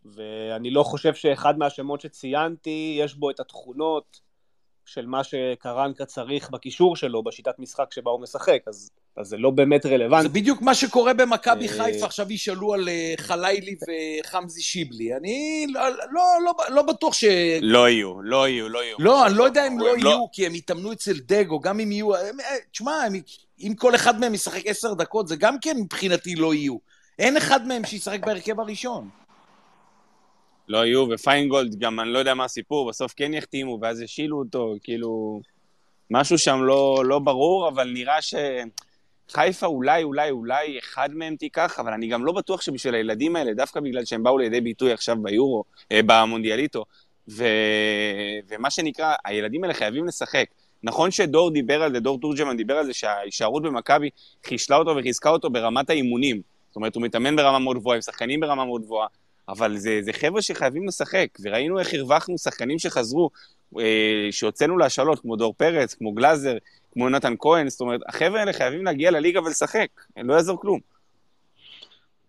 ואני לא חושב שאחד מהשמות שציינתי, יש בו את התכונות של מה שקרנקה צריך בקישור שלו, בשיטת משחק שבה הוא משחק, אז, אז זה לא באמת רלוונטי. זה בדיוק מה שקורה במכבי אה, חיפה, עכשיו ישאלו על אה, חלילי וחמזי שיבלי. אני לא, לא, לא, לא בטוח ש... לא יהיו, לא יהיו, לא יהיו. לא, אני לא יודע אם לא הם יהיו, כי הם יתאמנו אצל דגו, גם אם יהיו... הם- אה, תשמע, הם- אם כל אחד מהם ישחק עשר דקות, זה גם כן מבחינתי לא יהיו. אין אחד מהם שישחק בהרכב הראשון. לא יהיו, ופיינגולד גם, אני לא יודע מה הסיפור, בסוף כן יחתימו, ואז השילו אותו, כאילו... משהו שם לא, לא ברור, אבל נראה שחיפה אולי, אולי, אולי אחד מהם תיקח, אבל אני גם לא בטוח שבשביל הילדים האלה, דווקא בגלל שהם באו לידי ביטוי עכשיו ביורו, אה, במונדיאליטו, ו... ומה שנקרא, הילדים האלה חייבים לשחק. נכון שדור דיבר על זה, דור תורג'מן דיבר על זה שההישארות במכבי חישלה אותו וחיזקה אותו ברמת האימונים. זאת אומרת, הוא מתאמן ברמה מאוד גבוהה, עם שחקנים ברמה מאוד גבוהה, אבל זה, זה חבר'ה שחייבים לשחק, וראינו איך הרווחנו שחקנים שחזרו, אה, שהוצאנו להשאלות, כמו דור פרץ, כמו גלאזר, כמו נתן כהן, זאת אומרת, החבר'ה האלה חייבים להגיע לליגה ולשחק, לא יעזור כלום.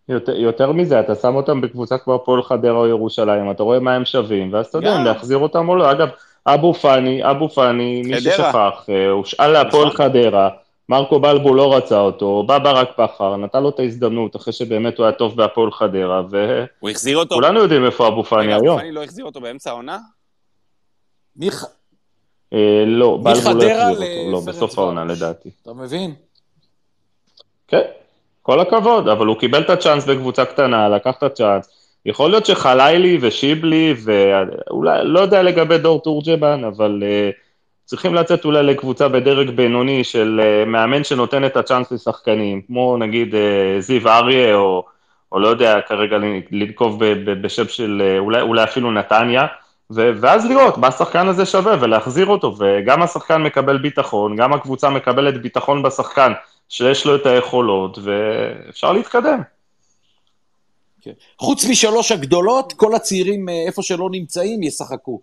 יותר, יותר מזה, אתה שם אותם בקבוצה כמו הפועל חדרה או ירושלים, אתה רואה מה הם שווים, ואז אתה יודע. אם להחזיר אותם או לא. אגב, אבו פאני, אבו פאני, מי. ששכח, אה, הושאל להפועל נכון. חדרה, מרקו בלבו לא רצה אותו, בא ברק בכר, נתן לו את ההזדמנות, אחרי שבאמת הוא היה טוב בהפועל חדרה, וכולנו הוא החזיר אותו... יודעים איפה אבו פאני רגע, היום. פאני לא החזיר אותו באמצע העונה? מיכה, אה, לא, בלבו לא החזיר אותו, לא, בסוף העונה. לדעתי. אתה מבין? כן, כל הכבוד, אבל הוא קיבל את הצ'אנס בקבוצה קטנה, לקח את הצ'אנס. יכול להיות שחלילי ושיבלי, ואולי, לא יודע לגבי דור תורג'מן, אבל uh, צריכים לצאת אולי לקבוצה בדרג בינוני של uh, מאמן שנותן את הצ'אנס לשחקנים, כמו נגיד uh, זיו אריה, או, או לא יודע כרגע לנקוב בשם של uh, אולי, אולי אפילו נתניה, ו- ואז לראות מה השחקן הזה שווה ולהחזיר אותו, וגם השחקן מקבל ביטחון, גם הקבוצה מקבלת ביטחון בשחקן. שיש לו את היכולות, ואפשר להתקדם. כן. חוץ משלוש הגדולות, כל הצעירים, אה, איפה שלא נמצאים, ישחקו.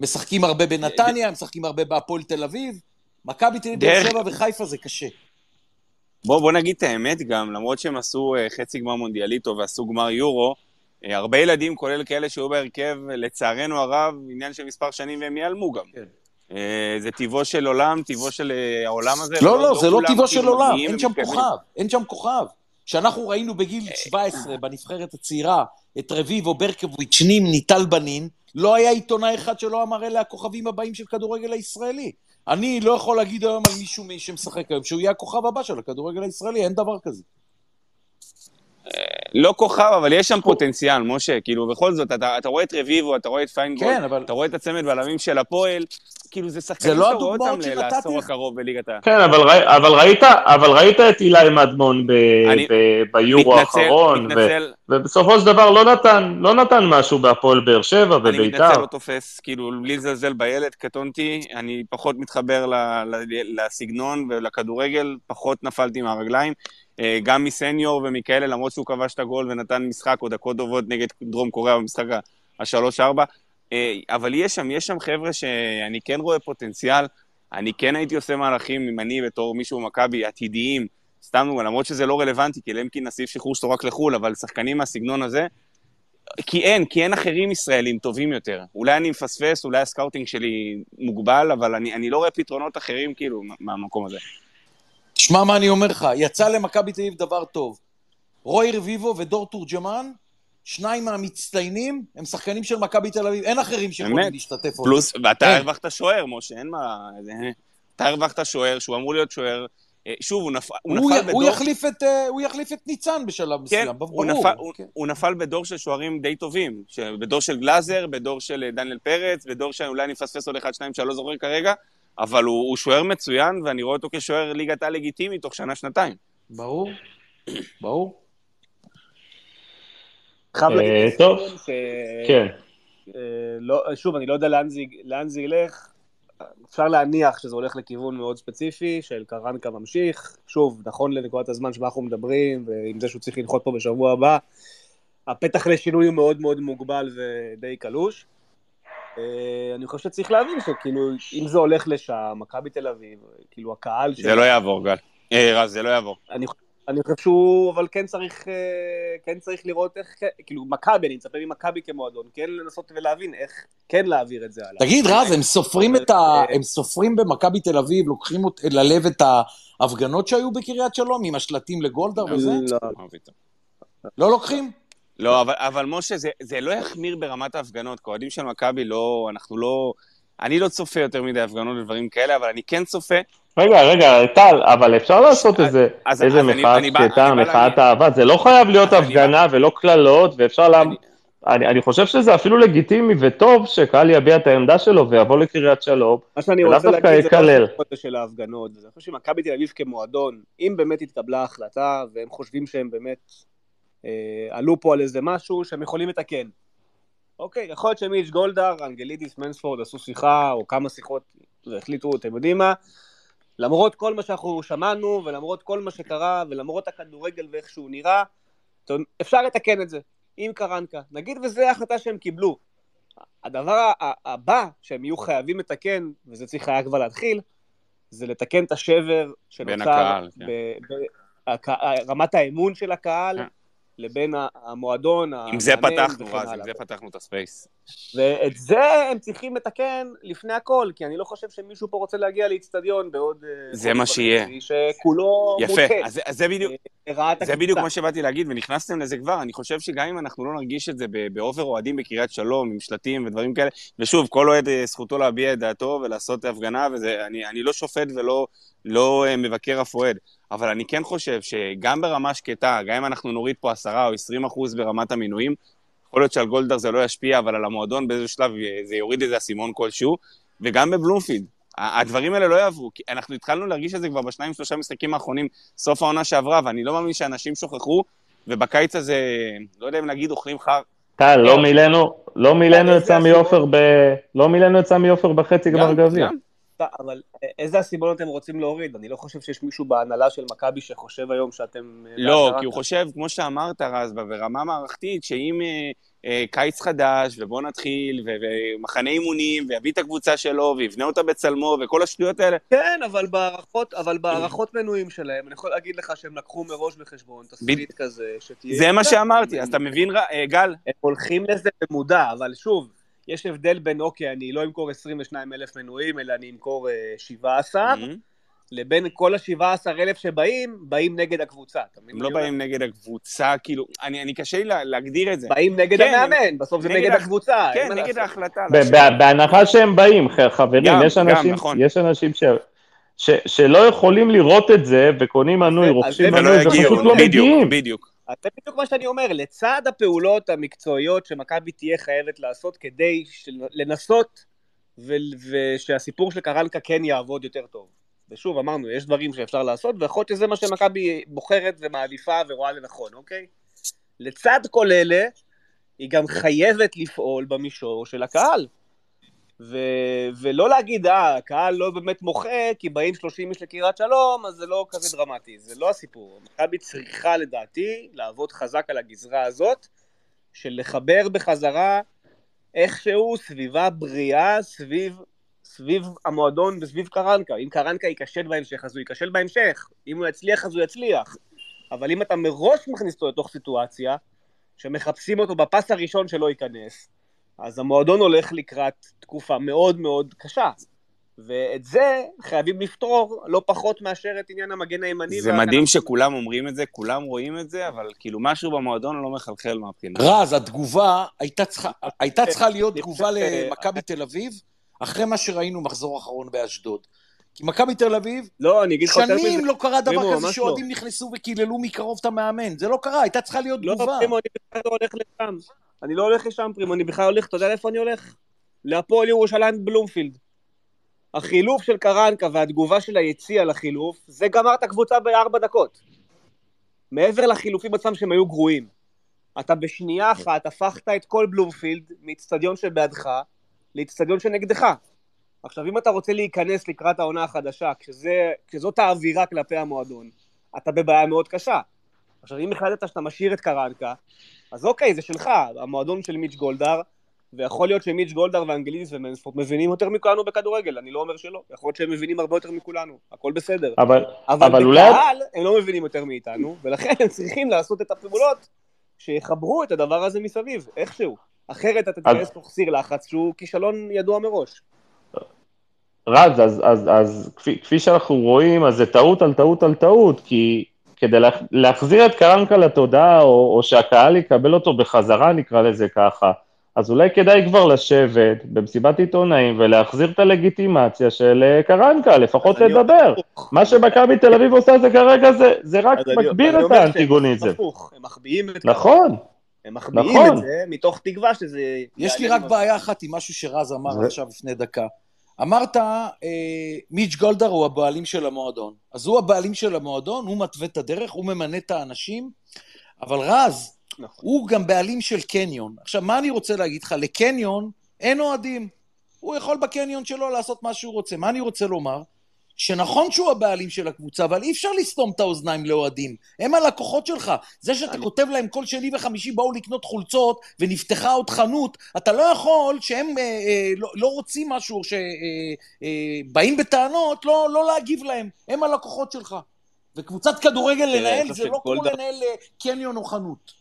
משחקים הרבה בנתניה, משחקים הרבה בהפועל תל אביב. מכבי תל אביב, באר שבע וחיפה זה קשה. בוא, בוא נגיד את האמת גם, למרות שהם עשו אה, חצי גמר מונדיאליטו ועשו גמר יורו, אה, הרבה ילדים, כולל כאלה שהיו בהרכב, לצערנו הרב, עניין של מספר שנים והם ייעלמו גם. כן. אה, זה טיבו של עולם, טיבו של העולם הזה. לא, לא, לא זה לא טיבו של כאילו עולם, אין שם. כוכב, אין שם כוכב. כשאנחנו ראינו בגיל 17 בנבחרת הצעירה את רביבו, ברקוביץ', נים, ניטל בנין, לא היה עיתונאי אחד שלא אמר אלה הכוכבים הבאים של כדורגל הישראלי. אני לא יכול להגיד היום על מישהו מי שמשחק היום שהוא יהיה הכוכב הבא של הכדורגל הישראלי, אין דבר כזה. לא כוכב, אבל יש שם פוטנציאל, משה, כאילו, בכל זאת, אתה, אתה רואה את רביבו, אתה רואה את פיינגולד, כן, אבל... אתה רואה את הצמד בלמים של הפועל, כאילו זה שחקנים לא שאתה רואה הדוגמאות אותם לעשור? הקרוב בליגת ה... כן, אבל, ראי, אבל, ראית, אבל ראית את אילי מדמון ב, אני ב, ביורו מתנצל, האחרון, ובסופו של דבר לא נתן, לא נתן משהו בהפועל באר שבע, אני מתנצל. לא תופס, כאילו, בלי לזלזל בילד, קטונתי, אני פחות מתחבר לסגנון ולכדורגל, פחות נפלתי מהרגליים. אה, גם מסניור ומכאלה, למרות שהוא כבש את הגול ונתן משחק או דקות טובות נגד דרום קוריאה במשחק ה-3-4, אה, אבל יש שם, יש שם חבר'ה שאני כן רואה פוטנציאל, אני כן הייתי עושה מהלכים, אם אני בתור מישהו במכבי, עתידיים, סתם, למרות שזה לא רלוונטי, כי למקין נסיף שחרור שלו רק לחו"ל, אבל שחקנים מהסגנון הזה, כי אין, כי אין אחרים ישראלים טובים יותר. אולי אני מפספס, אולי הסקאוטינג שלי מוגבל, אבל אני, אני לא רואה פתרונות אחרים, כאילו, מהמקום הזה. תשמע מה אני אומר לך, יצא למכבי תל אביב דבר טוב. רוי רביבו ודור תורג'מן, שניים מהמצטיינים, הם שחקנים של מכבי תל אביב, אין אחרים שיכולים. להשתתף עוד. פלוס, ואתה אין. הרווחת שוער, משה, אין מה... אתה הרווחת שוער, שהוא אמור להיות שוער. אה, שוב, הוא נפל, הוא הוא, נפל י- בדור... הוא, יחליף את, אה, הוא יחליף את ניצן בשלב כן, מסוים, הוא ברור. נפל, הוא, כן. הוא נפל בדור של שוערים די טובים. ש- בדור של גלאזר, בדור של אה, דניאל פרץ, בדור שאולי אני מפספס עוד אחד, שניים שאני לא זוכר כרגע, אבל הוא, הוא שוער מצוין, ואני רואה אותו כשוער ליגת העל לגיטימי תוך שנה-שנתיים. ברור, ברור. חייב אה, להגיד טוב. ש... כן. אה, לא, שוב, אני לא יודע לאן זה, ילך. אפשר להניח שזה הולך לכיוון מאוד ספציפי, של קרנקה ממשיך. שוב, נכון לנקודת הזמן שבה אנחנו מדברים, ועם זה שהוא צריך לנחות פה בשבוע הבא, הפתח לשינוי הוא מאוד מאוד מוגבל ודי קלוש. אה, אני חושב שצריך להבין שכאילו, אם זה הולך לשם, מכבי תל אביב, כאילו הקהל זה לא יעבור, גל. אה, רז, זה לא יעבור. אני, אני חושב שהוא, אבל כן צריך, אה, כן צריך לראות איך, כאילו, מכבי, אני מצפה ממכבי כמועדון, כן לנסות ולהבין איך כן להעביר את זה הלאה. תגיד, רז, הם סופרים את ה... הם סופרים במכבי תל אביב, לוקחים ללב את ההפגנות שהיו בקריית שלום עם השלטים לגולדהר וזה? לא, מה פתאום. לא לוקחים? לא, אבל, אבל משה, זה, זה לא יחמיר ברמת ההפגנות. כאוהדים של מכבי, לא, אנחנו לא... אני לא צופה יותר מדי הפגנות ודברים כאלה, אבל אני כן צופה. רגע, רגע, טל, אבל אפשר לעשות איזה, אז- איזה אז אני בא מחאת אהבה, זה לא חייב להיות הפגנה ולא קללות, ואפשר לה... אני- אני, חושב שזה אפילו לגיטימי וטוב שקהל יביע את העמדה שלו ויבוא לקריית שלום. מה שאני ולאו רוצה דווקא להגיד זה לא יקלל. הסיפור הזה של ההפגנות, אני חושב שמכבי תל אביב כמועדון, אם באמת התקבלה החלטה, והם חושבים שהם באמת אה, עלו פה על איזה משהו שהם יכולים לתקן. אוקיי, יכול להיות שמיץ' גולדהר, אנגלידיס, מנספורד עשו שיחה, או כמה שיחות, והחליטו, אתם יודעים מה, למרות כל מה שאנחנו שמענו, ולמרות כל מה שקרה, ולמרות הכדורגל ואיך שהוא נראה, אפשר לתקן את זה, עם קרנקה. נגיד וזו ההחלטה שהם קיבלו. הדבר הבא שהם יהיו חייבים לתקן, וזה צריך היה כבר להתחיל, זה לתקן את השבר שנוצר בין הקהל, כן. ב- ב- רמת האמון של הקהל כן. לבין המועדון, עם זה המאמן פתחנו, רז, עם. זה פתחנו את הספייס. ואת זה הם צריכים לתקן לפני הכל, כי אני לא חושב שמישהו פה רוצה להגיע לאיצטדיון בעוד... אה, זה מה שיהיה. שכולו יפה, מוטה. אז, אז זה בדיוק, לרעת זה. בדיוק מה שבאתי להגיד, ונכנסתם לזה כבר, אני חושב שגם אם אנחנו לא נרגיש את זה באובר אוהדים בקריית שלום, עם שלטים ודברים כאלה, ושוב, כל אוהד אה, זכותו להביע את דעתו ולעשות הפגנה, ואני אני לא שופט ולא לא אה, מבקר אף אוהד, אבל אני כן חושב שגם ברמה שקטה, גם אם אנחנו נוריד פה 10 או 20 אחוז ברמת המינויים, יכול להיות שעל גולדהר זה לא ישפיע, אבל על המועדון באיזשהו שלב זה יוריד איזה אסימון כלשהו, וגם בבלומפילד. הדברים האלה לא יעברו, כי אנחנו התחלנו להרגיש את זה כבר בשניים, שלושה משחקים האחרונים, סוף העונה שעברה, ואני לא מאמין שאנשים שכחו, ובקיץ הזה, לא יודע אם להגיד אוכלים חר... טל. לא מילאנו, לא מילאנו את סמי? עופר ב... לא מילאנו את סמי עופר בחצי גמר גביע. אבל איזה הסיבות אתם רוצים להוריד? אני לא חושב שיש מישהו בהנהלה של מכבי שחושב היום שאתם... אה, לא, כי הוא. חושב, כמו שאמרת, רז, ברמה מערכתית, שאם אה, אה, קיץ חדש, ובוא נתחיל, ומחנה אימונים, ויביא את הקבוצה שלו, ויבנה אותה בצלמו, וכל השטויות האלה, כן, אבל בהערכות, אבל בהערכות מנויים שלהם, אני יכול להגיד לך שהם לקחו מראש בחשבון תסריט כזה, שתהיה... זה מה שאמרתי, אז אתה מבין, אה, גל? הם הולכים לזה במודע, אבל שוב, יש הבדל בין, אוקיי, אני לא אמכור 22 אלף מנויים, אלא אני אמכור אה, 17, Mhm. לבין כל ה-17 אלף שבאים, באים נגד הקבוצה. הם לא אומר? באים נגד הקבוצה, כאילו, אני אני קשה לי לה- להגדיר את זה. באים נגד כן, המאמן, בסוף זה נגד נגד הקבוצה. כן, נגד. ההחלטה. בהנחה שהם באים, חברים, גם, יש גם, אנשים, נכון. יש אנשים ש... ש, שלא יכולים לראות את זה, וקונים מנוי, רוכשים מנוי, ופשוט לא בדיוק, מגיעים. בדיוק. אז זה בדיוק מה שאני אומר, לצד הפעולות המקצועיות שמכבי תהיה חייבת לעשות כדי של- לנסות ו- ושהסיפור של קרנקה כן יעבוד יותר טוב. ושוב, אמרנו, יש דברים שאפשר לעשות, ויכול להיות שזה מה שמכבי בוחרת ומעדיפה ורואה לנכון, אוקיי? לצד כל אלה, היא גם חייבת לפעול במישור של הקהל. ו- ולא להגיד, אה, הקהל לא באמת מוחה, כי באים 30 איש לקריית שלום, אז זה לא כזה דרמטי. זה לא הסיפור. מכבי צריכה, לדעתי, לעבוד חזק על הגזרה הזאת, של לחבר בחזרה איכשהו סביבה בריאה, סביב, סביב המועדון וסביב קרנקה. אם קרנקה ייכשל בהמשך, אז הוא ייכשל בהמשך. אם הוא יצליח, אז הוא יצליח. אבל אם אתה מראש מכניס אותו לתוך סיטואציה, שמחפשים אותו בפס הראשון שלא ייכנס, אז המועדון הולך לקראת תקופה מאוד מאוד קשה. ואת זה חייבים לפתור לא פחות מאשר את עניין המגן הימני. זה מדהים שכולם אומרים את זה, כולם רואים את זה, אבל כאילו משהו במועדון לא מחלחל מהבחינה. רז, התגובה הייתה צריכה, הייתה צריכה להיות תגובה למכבי תל אביב, אחרי מה שראינו מחזור אחרון באשדוד. כי מכבי תל אביב, לא, אני אגיד לך יותר שנים. לא קרה פרימו, דבר כזה ממש שאוהדים נכנסו וקיללו מקרוב את המאמן. זה לא קרה, הייתה צריכה להיות לא, תגובה. פרימו, אני בכלל לא הולך לשם. אני לא הולך לשם, פרימו, אני בכלל הולך, אתה יודע לאיפה אני הולך? להפועל ירושלים בלומפילד. החילוף של קרנקה והתגובה של היציע לחילוף, זה גמר את הקבוצה בארבע דקות. מעבר לחילופים עצמם שהם היו גרועים. אתה בשנייה אחת הפכת את כל בלומפילד מאיצטדיון שבעדך לאיצטדיון שנגדך. עכשיו, אם אתה רוצה להיכנס לקראת העונה החדשה, כשזה, כשזאת האווירה כלפי המועדון, אתה בבעיה מאוד קשה. עכשיו, אם החלטת שאתה משאיר את קרנקה, אז אוקיי, זה שלך, המועדון של מיץ' גולדהר, ויכול להיות שמיץ' גולדהר ואנגליס ומנספורט מבינים יותר מכולנו בכדורגל, אני לא אומר שלא, יכול להיות שהם מבינים הרבה יותר מכולנו, הכל בסדר. אבל, אבל, אבל אולי... בקהל הם לא מבינים יותר מאיתנו, ולכן הם צריכים לעשות את הפעולות שיחברו את הדבר הזה מסביב, איכשהו. אחרת אתה אז- תיכנס תוך סיר לחץ שהוא כישלון ידוע מראש. רז, אז, אז, אז כפי, כפי שאנחנו רואים, אז זה טעות על טעות על טעות, כי כדי לה, להחזיר את קרנקה לתודעה, או, או שהקהל יקבל אותו בחזרה, נקרא לזה ככה, אז אולי כדאי כבר לשבת במסיבת עיתונאים ולהחזיר את הלגיטימציה של אה, קרנקה, לפחות לדבר. מה שמכבי תל אביב עושה זה כרגע, זה, זה רק מגביר את האנטיגוניזם. הם מחביאים את נכון, הם מחביאים נכון. את זה מתוך תקווה שזה... יש לי רק בעיה אחת עם משהו שרז אמר זה- עכשיו לפני דקה. אמרת, אה, מיץ' גולדהר הוא הבעלים של המועדון. אז הוא הבעלים של המועדון, הוא מתווה את הדרך, הוא ממנה את האנשים, אבל רז, נכון. הוא גם בעלים של קניון. עכשיו, מה אני רוצה להגיד לך? לקניון אין אוהדים. הוא יכול בקניון שלו לעשות מה שהוא רוצה. מה אני רוצה לומר? שנכון שהוא הבעלים של הקבוצה, אבל אי אפשר לסתום את האוזניים לאוהדים. הם הלקוחות שלך. זה שאתה אני- כותב להם כל שני וחמישי באו לקנות חולצות ונפתחה עוד חנות, אתה לא יכול שהם אה, אה, לא, לא רוצים משהו, שבאים אה, אה, בטענות, לא, לא להגיב להם. הם הלקוחות שלך. וקבוצת כדורגל לנהל זה לא כמו לנהל אה, קניון או חנות.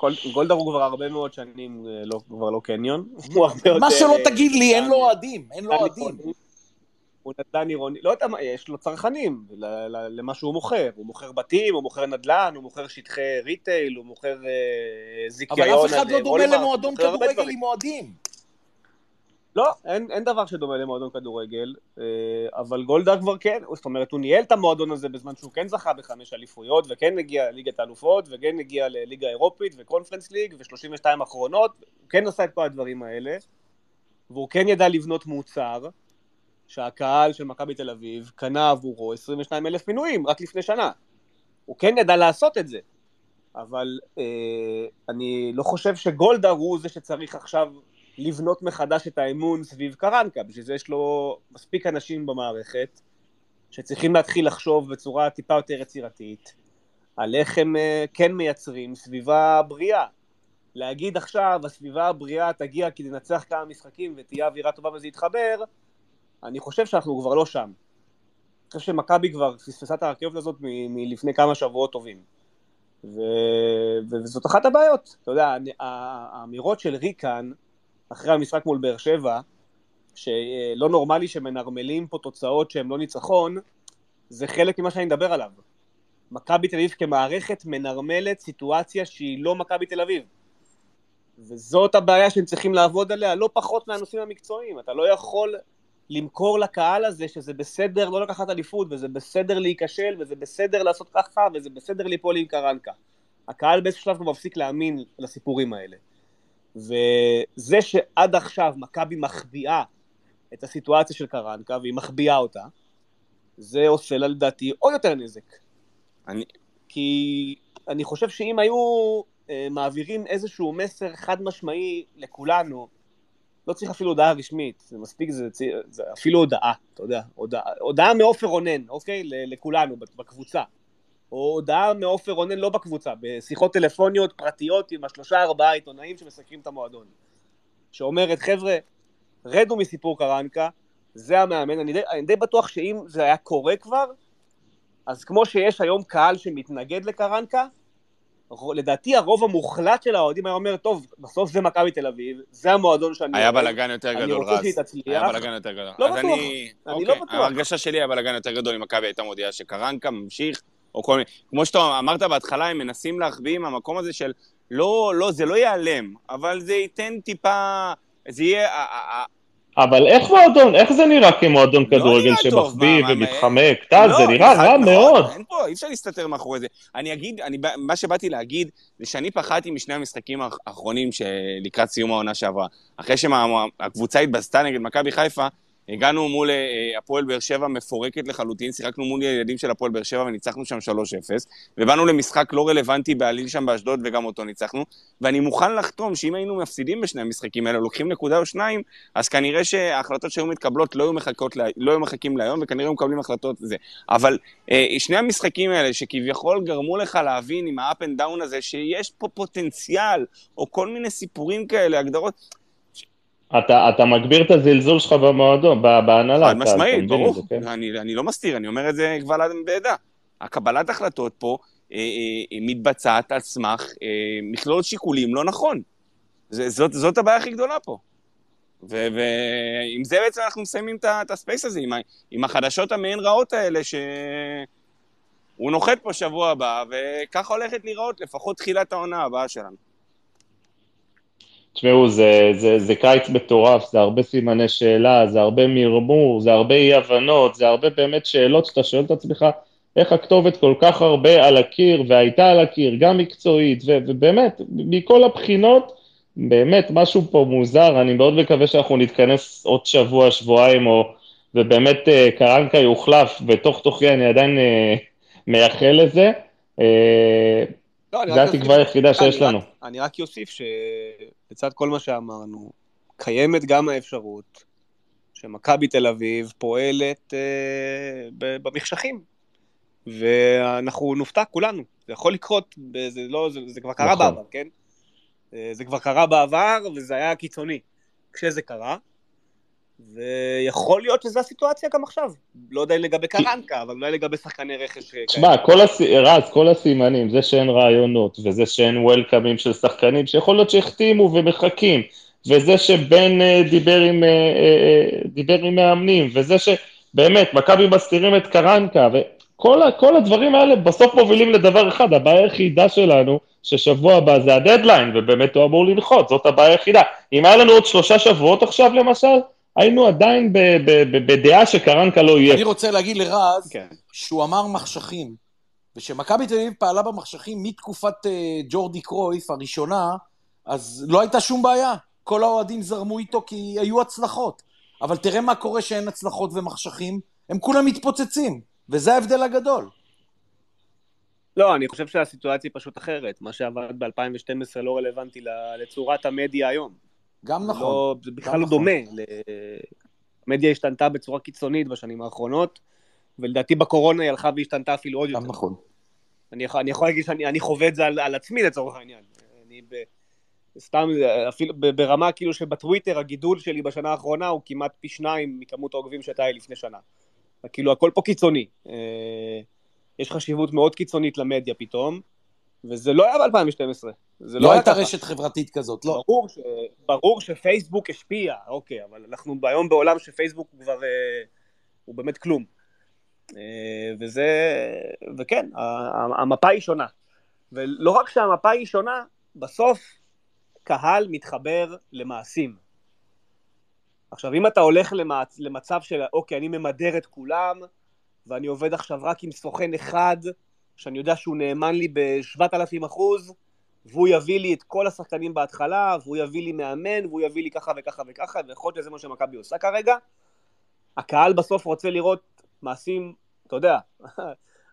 גול- גולדהר הוא כבר הרבה מאוד שנים אה, לא- כבר לא קניון. מה שלא אה, תגיד לי, אין לו נדל"ן- אוהדים, אין לו נדל"ן אוהדים. הוא נדל"ן עירוני, לא יודע מה, יש לו צרכנים למה שהוא מוכר. הוא מוכר בתים, הוא מוכר נדל"ן, הוא מוכר שטחי ריטייל, הוא מוכר אה, אבל זיכיון. אף אחד לא אה, דומה למועדון כדורגל. עם אוהדים. לא, אין, אין דבר שדומה למועדון כדורגל, אה, אבל גולדהר כבר כן, זאת אומרת, הוא ניהל את המועדון הזה בזמן שהוא כן זכה בחמש אליפויות, וכן הגיע לליגת האלופות, וכן הגיע לליגה האירופית, וקונפרנס ליג, ו-32 אחרונות, הוא כן עשה את כל הדברים האלה, והוא כן ידע לבנות מוצר, שהקהל של מכבי תל אביב קנה עבורו 22 אלף מינויים רק לפני שנה. הוא כן ידע לעשות את זה, אבל אה, אני לא חושב שגולדהר הוא זה שצריך עכשיו לבנות מחדש את האמון סביב קרנקה, בשביל זה יש לו מספיק אנשים במערכת שצריכים להתחיל לחשוב בצורה טיפה יותר יצירתית על איך הם אה, כן מייצרים סביבה בריאה. להגיד עכשיו, הסביבה הבריאה תגיע כי ננצח כמה משחקים ותהיה אווירה טובה וזה יתחבר, אני חושב שאנחנו כבר לא שם. אני חושב שמכבי כבר פספסה את הרכבת הזאת מ- מלפני כמה שבועות טובים. ו... וזאת אחת הבעיות. אתה יודע, האמירות של ריקן, אחרי המשחק מול באר שבע, שלא נורמלי שמנרמלים פה תוצאות שהן לא ניצחון, זה חלק ממה שאני מדבר עליו. מכבי תל אביב כמערכת מנרמלת סיטואציה שהיא לא מכבי תל אביב. וזאת הבעיה שהם צריכים לעבוד עליה, לא פחות מהנושאים המקצועיים. אתה לא יכול למכור לקהל הזה שזה בסדר לא לקחת אליפות, וזה בסדר להיכשל, וזה בסדר לעשות ככה, וזה בסדר ליפול עם קרנקה. הקהל באיזשהו שלב כבר מפסיק להאמין לסיפורים האלה. וזה שעד עכשיו מכבי מחביאה את הסיטואציה של קרנקה, והיא מחביאה אותה, זה עושה לה לדעתי עוד יותר נזק. אני, כי אני חושב שאם היו אה, מעבירים איזשהו מסר חד משמעי לכולנו, לא צריך אפילו הודעה רשמית, זה מספיק, זה, זה אפילו הודעה, אתה יודע, הודעה, הודעה מעופר רונן, אוקיי? לכולנו בקבוצה. או הודעה מעופר רונן לא בקבוצה, בשיחות טלפוניות פרטיות עם השלושה ארבעה עיתונאים שמסקרים את המועדון. שאומרת, חבר'ה, רדו מסיפור קרנקה, זה המאמן, אני די, אני די בטוח שאם זה היה קורה כבר, אז כמו שיש היום קהל שמתנגד לקרנקה, לדעתי הרוב המוחלט של האוהדים היה אומר, טוב, בסוף זה מכבי תל אביב, זה המועדון שאני היה בלאגן יותר אני גדול, רוצה רז. שהיא תצליח. היה בלאגן יותר גדול. לא בטוח, אני... אני אוקיי, לא בטוח. ההרגשה שלי היה בלאגן יותר גדול אם מכבי הייתה מודיעה שקרנקה ממשיך, או כל מיני... כמו שאתה אמרת בהתחלה, הם מנסים להחביא מהמקום הזה של לא, לא, זה לא ייעלם, אבל זה ייתן טיפה... זה יהיה... אבל איך מועדון, איך זה נראה כמועדון כדורגל נראה טוב, שמחביא ומתחמק? טל, לא, זה נראה רע מאוד. אין פה, אי אפשר להסתתר מאחורי זה. אני אגיד, אני, מה שבאתי להגיד, זה שאני פחדתי משני המשחקים האח- האחרונים שלקראת סיום העונה שעברה. אחרי שהקבוצה התבזתה נגד מכבי חיפה, הגענו מול אה, הפועל באר שבע מפורקת לחלוטין, שיחקנו מול ילדים של הפועל באר שבע וניצחנו שם 3-0, ובאנו למשחק לא רלוונטי בעליל שם באשדוד וגם אותו ניצחנו, ואני מוכן לחתום שאם היינו מפסידים בשני המשחקים האלה, לוקחים נקודה או שניים, אז כנראה שההחלטות שהיו מתקבלות לא היו, מחכות, לא היו מחכים להיום, וכנראה היו מקבלים החלטות זה. אבל אה, שני המשחקים האלה, שכביכול גרמו לך להבין עם ה-up and down הזה, שיש פה פוטנציאל, או כל מיני סיפורים כאלה, הגדרות, אתה, אתה מגביר את הזלזול שלך במועדון, בהנהלה. חד משמעית, ברור. זה, כן? אני, אני לא מסתיר, אני אומר את זה קבל עם ועדה. הקבלת החלטות פה אה, אה, מתבצעת על סמך אה, מכלול שיקולים לא נכון. זה, זאת, זאת הבעיה הכי גדולה פה. ועם זה בעצם אנחנו מסיימים את הספייס הזה, עם, עם החדשות המעין רעות האלה, שהוא נוחת פה שבוע הבא, וככה הולכת להיראות לפחות תחילת העונה הבאה שלנו. תשמעו, זה, זה, זה קיץ מטורף, זה הרבה סימני שאלה, זה הרבה מרמור, זה הרבה אי-הבנות, זה הרבה באמת שאלות שאתה שואל את עצמך, איך הכתובת כל כך הרבה על הקיר, והייתה על הקיר, גם מקצועית, ו, ובאמת, מכל הבחינות, באמת משהו פה מוזר, אני מאוד מקווה שאנחנו נתכנס עוד שבוע, שבועיים, או, ובאמת אה, קרנקה יוחלף, בתוך תוכי אני עדיין אה, מייחל לזה. אה, לא, רק התקווה היחידה שיש אני רק- לנו. אני רק אוסיף שלצד כל מה שאמרנו, קיימת גם האפשרות שמכבי תל אביב פועלת אה, במחשכים. ואנחנו נופתע כולנו, זה יכול לקרות, זה, לא, זה, זה כבר קרה נכון. בעבר, כן? אה, זה כבר קרה בעבר וזה היה קיצוני כשזה קרה, ויכול להיות שזו הסיטואציה גם עכשיו. לא יודע לגבי קרנקה, אבל אולי לגבי שחקני רכש. תשמע, הס... רז, כל הסימנים, זה שאין רעיונות, וזה שאין וולקאמים של שחקנים, שיכול להיות שהחתימו ומחכים, וזה שבן אה, דיבר עם, אה, אה, אה, דיבר עם מאמנים, וזה שבאמת, מכבי מסתירים את קרנקה, וכל הדברים האלה בסוף מובילים לדבר אחד, הבעיה היחידה שלנו, ששבוע הבא זה הדדליין, ובאמת הוא אמור לנחות, זאת הבעיה היחידה. אם היה לנו עוד שלושה שבועות עכשיו למשל, היינו עדיין בדעה שקרנקה לא יהיה. אני רוצה להגיד לרז, כן. שהוא אמר מחשכים, ושמכבי תל אביב פעלה במחשכים מתקופת uh, ג'ורדי קרויף הראשונה, אז לא הייתה שום בעיה. כל האוהדים זרמו איתו כי היו הצלחות. אבל תראה מה קורה שאין הצלחות ומחשכים, הם כולם מתפוצצים, וזה ההבדל הגדול. לא, אני חושב שהסיטואציה היא פשוט אחרת. מה שעבד ב-2012 לא רלוונטי לצורת המדיה היום. גם זה נכון. לא, זה בכלל לא נכון. דומה. המדיה השתנתה בצורה קיצונית בשנים האחרונות, ולדעתי בקורונה היא הלכה והשתנתה אפילו עוד יותר. גם נכון. אני אני יכול להגיד שאני אני חווה את זה על, על עצמי לצורך העניין. אני ב, סתם, אפילו ברמה כאילו שבטוויטר הגידול שלי בשנה האחרונה הוא כמעט פי שניים מכמות העוקבים שהייתה לי לפני שנה. כאילו הכל פה קיצוני. אה, יש חשיבות מאוד קיצונית למדיה פתאום, וזה לא היה ב-2012. זה לא היה הייתה. רשת חברתית כזאת, לא. ברור, ש... ברור שפייסבוק השפיע, אוקיי, אבל אנחנו היום בעולם שפייסבוק הוא כבר, אה, הוא באמת כלום. אה, וזה, וכן, המפה היא שונה. ולא רק שהמפה היא שונה, בסוף קהל מתחבר למעשים. עכשיו, אם אתה הולך למצ... למצב של, אוקיי, אני ממדר את כולם, ואני עובד עכשיו רק עם סוכן אחד, שאני יודע שהוא נאמן לי ב-7,000 אחוז, והוא יביא לי את כל השחקנים בהתחלה, והוא יביא לי מאמן, והוא יביא לי ככה וככה וככה, ויכול להיות שזה מה שמכבי עושה כרגע. הקהל בסוף רוצה לראות מעשים, אתה יודע,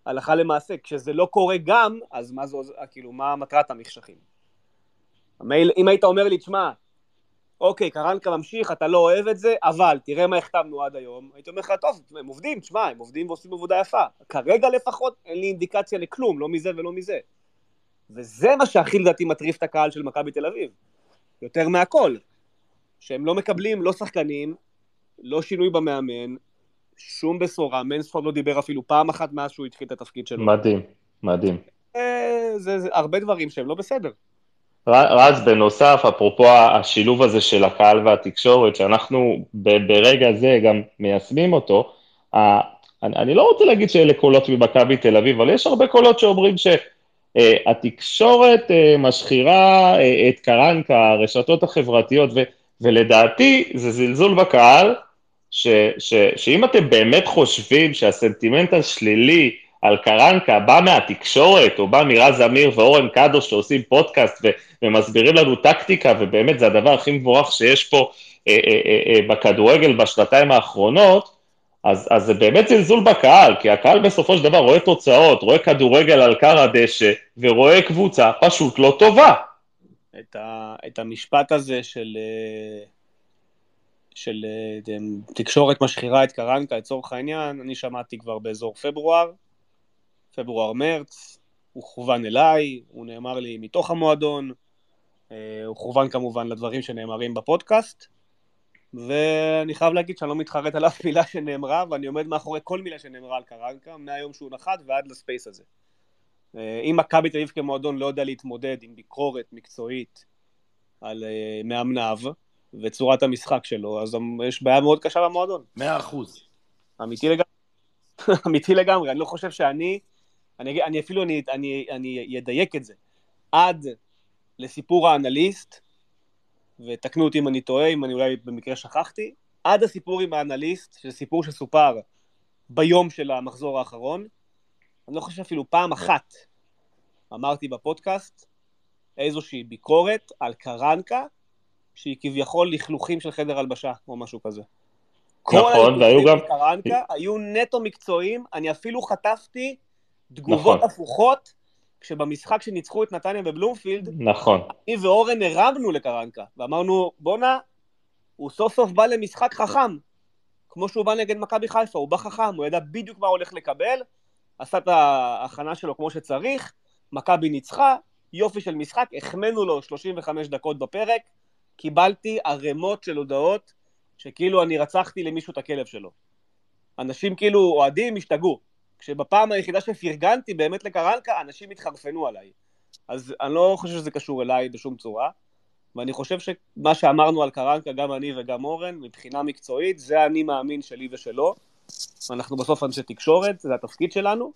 הלכה למעשה. כשזה לא קורה גם, אז מה זה, כאילו, מה מטרת המחשכים? המייל, אם היית אומר לי, תשמע, אוקיי, קרנקה ממשיך, אתה לא אוהב את זה, אבל תראה מה החתמנו עד היום, הייתי אומר לך, טוב, הם עובדים, תשמע, הם עובדים ועושים עבודה יפה. כרגע לפחות אין לי אינדיקציה לכלום, לא מזה ולא מזה. וזה מה שהכי לדעתי מטריף את הקהל של מכבי תל אביב. יותר מהכל. שהם לא מקבלים לא שחקנים, לא שינוי במאמן, שום בשורה, מנספורד לא דיבר אפילו פעם אחת מאז שהוא התחיל את התפקיד שלו. מדהים, מדהים. אה, זה, זה הרבה דברים שהם לא בסדר. רז, בנוסף, אפרופו השילוב הזה של הקהל והתקשורת, שאנחנו ברגע זה גם מיישמים אותו, אני לא רוצה להגיד שאלה קולות ממכבי תל אביב, אבל יש הרבה קולות שאומרים שהתקשורת אה, משחירה אה, את קרנקה, הרשתות החברתיות, ו, ולדעתי זה זלזול בקהל, ש, ש, שאם אתם באמת חושבים שהסנטימנט השלילי על קרנקה בא מהתקשורת, או בא מרז אמיר ואורן קדוש שעושים פודקאסט ו, ומסבירים לנו טקטיקה, ובאמת זה הדבר הכי מבורך שיש פה אה, אה, אה, אה, בכדורגל בשנתיים האחרונות, אז, אז זה באמת זלזול בקהל, כי הקהל בסופו של דבר רואה תוצאות, רואה כדורגל על קר הדשא, ורואה קבוצה פשוט לא טובה. את, ה, את המשפט הזה של, אה, של אה, תקשורת משחירה את קרנקה לצורך העניין, אני שמעתי כבר באזור פברואר, פברואר-מרץ, הוא כוון אליי, הוא נאמר לי מתוך המועדון, אה, הוא כוון כמובן לדברים שנאמרים בפודקאסט, ואני חייב להגיד שאני לא מתחרט על אף מילה שנאמרה, ואני עומד מאחורי כל מילה שנאמרה על קרנקה, מהיום שהוא נחת ועד לספייס הזה. אה, אם מכבי תל אביב כמועדון לא יודע להתמודד עם ביקורת מקצועית על אה, מאמניו וצורת המשחק שלו, אז יש בעיה מאוד קשה במועדון. מאה אחוז. אמיתי לגמרי. אמיתי לגמרי, אני לא חושב שאני, אני, אני אפילו, אני, אני, אני אדייק את זה. עד לסיפור האנליסט, ותקנו אותי אם אני טועה, אם אני אולי במקרה שכחתי, עד הסיפור עם האנליסט, שזה סיפור שסופר ביום של המחזור האחרון, אני לא חושב אפילו פעם אחת אמרתי בפודקאסט איזושהי ביקורת על קרנקה, שהיא כביכול לכלוכים של חדר הלבשה, או משהו כזה. נכון, והיו גם... קרנקה היו נטו מקצועיים, אני אפילו חטפתי תגובות נכון. הפוכות, כשבמשחק שניצחו את נתניה בבלומפילד, נכון. אני ואורן הרמנו לקרנקה, ואמרנו, בואנה, הוא סוף סוף בא למשחק חכם, כמו שהוא בא נגד מכבי חיפה, הוא בא חכם, הוא ידע בדיוק מה הוא הולך לקבל, עשה את ההכנה שלו כמו שצריך, מכבי ניצחה, יופי של משחק, החמאנו לו 35 דקות בפרק, קיבלתי ערימות של הודעות שכאילו אני רצחתי למישהו את הכלב שלו. אנשים כאילו, אוהדים, השתגעו. כשבפעם היחידה שפרגנתי באמת לקרנקה, אנשים התחרפנו עליי. אז אני לא חושב שזה קשור אליי בשום צורה, ואני חושב שמה שאמרנו על קרנקה, גם אני וגם אורן, מבחינה מקצועית, זה אני מאמין שלי ושלו. אנחנו בסוף אנשי תקשורת, זה התפקיד שלנו.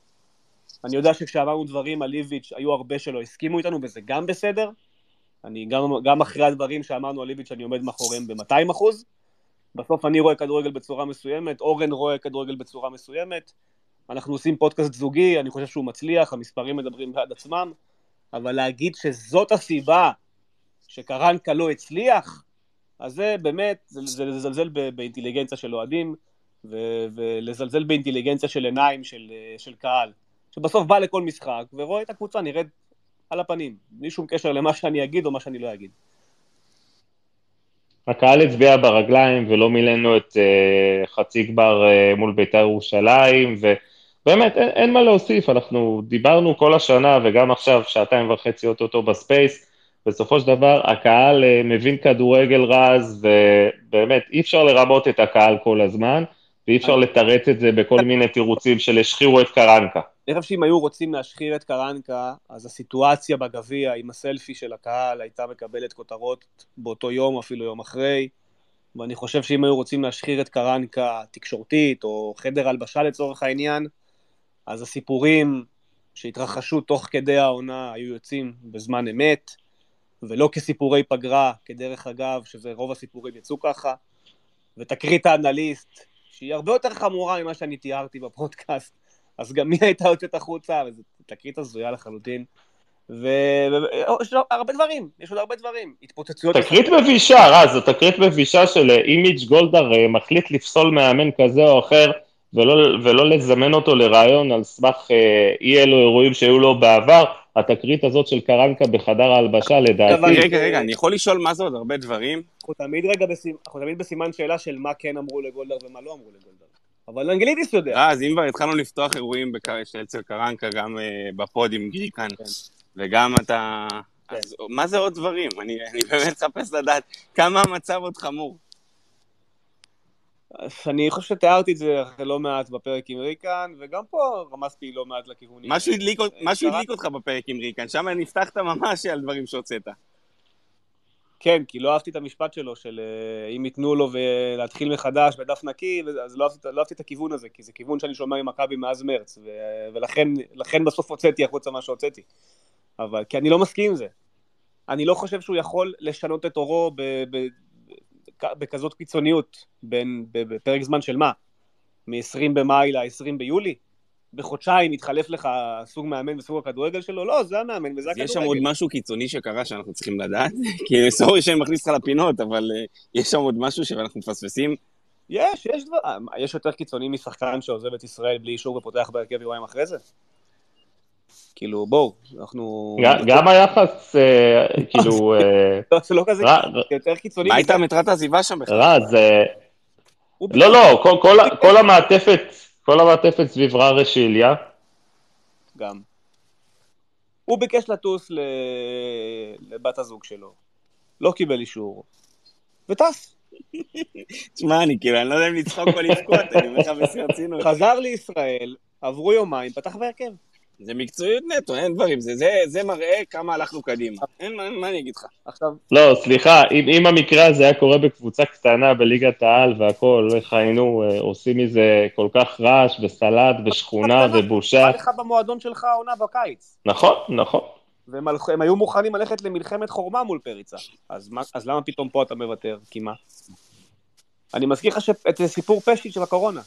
אני יודע שכשאמרנו דברים על איביץ', היו הרבה שלא הסכימו איתנו, וזה גם בסדר. אני גם, גם אחרי הדברים שאמרנו על איביץ', אני עומד מאחוריהם ב-200 אחוז. בסוף אני רואה כדורגל בצורה מסוימת, אורן רואה כדורגל בצורה מסוימת. אנחנו עושים פודקאסט זוגי, אני חושב שהוא מצליח, המספרים מדברים בעד עצמם, אבל להגיד שזאת הסיבה שקרנקה לא הצליח, אז זה באמת, זה, זה לזלזל באינטליגנציה של אוהדים, ו- ולזלזל באינטליגנציה של עיניים של, של קהל, שבסוף בא לכל משחק ורואה את הקבוצה נראית על הפנים, בלי שום קשר למה שאני אגיד או מה שאני לא אגיד. הקהל הצביע ברגליים ולא מילאנו את אה, חצי גמר אה, מול בית"ר ירושלים, ובאמת אין, אין מה להוסיף, אנחנו דיברנו כל השנה וגם עכשיו שעתיים וחצי אוטוטו בספייס, בסופו של דבר הקהל אה, מבין כדורגל רז, ובאמת אי אפשר לרמות את הקהל כל הזמן, ואי אפשר לתרץ את זה בכל מיני תירוצים של השחירו את קרנקה. אני חושב שאם היו רוצים להשחיר את קרנקה, אז הסיטואציה בגביע עם הסלפי של הקהל הייתה מקבלת כותרות באותו יום, אפילו יום אחרי, ואני חושב שאם היו רוצים להשחיר את קרנקה תקשורתית, או חדר הלבשה לצורך העניין, אז הסיפורים שהתרחשו תוך כדי העונה היו יוצאים בזמן אמת, ולא כסיפורי פגרה, כדרך אגב, שזה רוב הסיפורים יצאו ככה, ותקרית האנליסט, שהיא הרבה יותר חמורה ממה שאני תיארתי בפודקאסט, אז גם היא הייתה יוצאת החוצה, וזו תקרית הזויה לחלוטין. ויש עוד הרבה דברים, יש עוד הרבה דברים. התפוצצויות... תקרית מבישה, רז, זו תקרית מבישה של מיץ' גולדהר אה, מחליט לפסול מאמן כזה או אחר ולא, ולא לזמן אותו לראיון על סמך אה, אי אלו אירועים שהיו לו בעבר, התקרית הזאת של קרנקה בחדר ההלבשה לדעתי... רגע, רגע, אני יכול לשאול מה זה עוד הרבה דברים? אנחנו תמיד רגע בסימ... אנחנו תמיד בסימן שאלה של מה כן אמרו לגולדהר ומה לא אמרו לגולדהר. אבל אנגלידיס יודע. אה, אז אם כבר התחלנו לפתוח אירועים של אצל קרנקה, גם אה, בפוד עם ריקן, וגם אתה... אז מה זה עוד דברים? אני אני באמת מחפש לדעת כמה המצב עוד חמור. אני חושב שתיארתי את זה לא מעט בפרק עם ריקן, וגם פה רמזתי לא מעט לכיוונים. משהו הדליק משהו הדליק אותך בפרק עם ריקן, שם נפתחת ממש על דברים שהוצאת. כן, כי לא אהבתי את המשפט שלו, של אה, אם ייתנו לו ולהתחיל מחדש בדף נקי, אז לא אהבתי, לא אהבתי את הכיוון הזה, כי זה כיוון שאני שומע ממכבי מאז מרץ, ו, ולכן לכן בסוף הוצאתי החוצה מה שהוצאתי. אבל, כי אני לא מסכים עם זה. אני לא חושב שהוא יכול לשנות את ב, ב, בכזאת קיצוניות, בין, בפרק זמן של מה? מ-20 במאי ל-20 ביולי? בחודשיים יתחלף לך סוג מאמן וסוג הכדורגל שלו? לא, זה המאמן וזה הכדורגל. יש שם עוד משהו קיצוני שקרה שאנחנו צריכים לדעת? כי סורי שאני מכניס אותך לפינות, אבל אה, יש שם עוד משהו שאנחנו מפספסים? יש, יש דבר, אה, יש יותר קיצוני משחקן שעוזב את ישראל בלי אישור ופותח בהרכב יומיים אחרי זה? כאילו, בואו, אנחנו... גם היחס, אה, כאילו, אה, לא, זה לא כזה, זה יותר קיצוני. מה. הייתה מטרת העזיבה שם בכלל? רז, לא, לא, כל- כל ה- כל המעטפת, כל המעטפת סביב ררה שיליה, גם. הוא ביקש לטוס ל... לבת הזוג שלו, לא קיבל אישור, וטס. תשמע, אני כאילו, אני לא יודע אם לצחוק או לבכות, אני אומר לך בשיא הרצינות. חזר לישראל, עברו יומיים, פתח בהרכב. זה מקצועיות נטו, אין דברים, זה- זה- זה מראה כמה הלכנו קדימה. אין מה מה אני אגיד לך. עכשיו, לא, סליחה, אם, אם המקרה הזה היה קורה בקבוצה קטנה בליגת העל והכול, איך היינו אה, עושים מזה כל כך רעש וסלט ושכונה ובושה. מה לך במועדון שלך העונה בקיץ? נכון, נכון. והם הלכו- הם היו מוכנים ללכת למלחמת חורמה מול פריצה. אז, מה, אז למה פתאום פה אתה מוותר? כי מה? אני מזכיר לך שאת סיפור פשיט של הקורונה.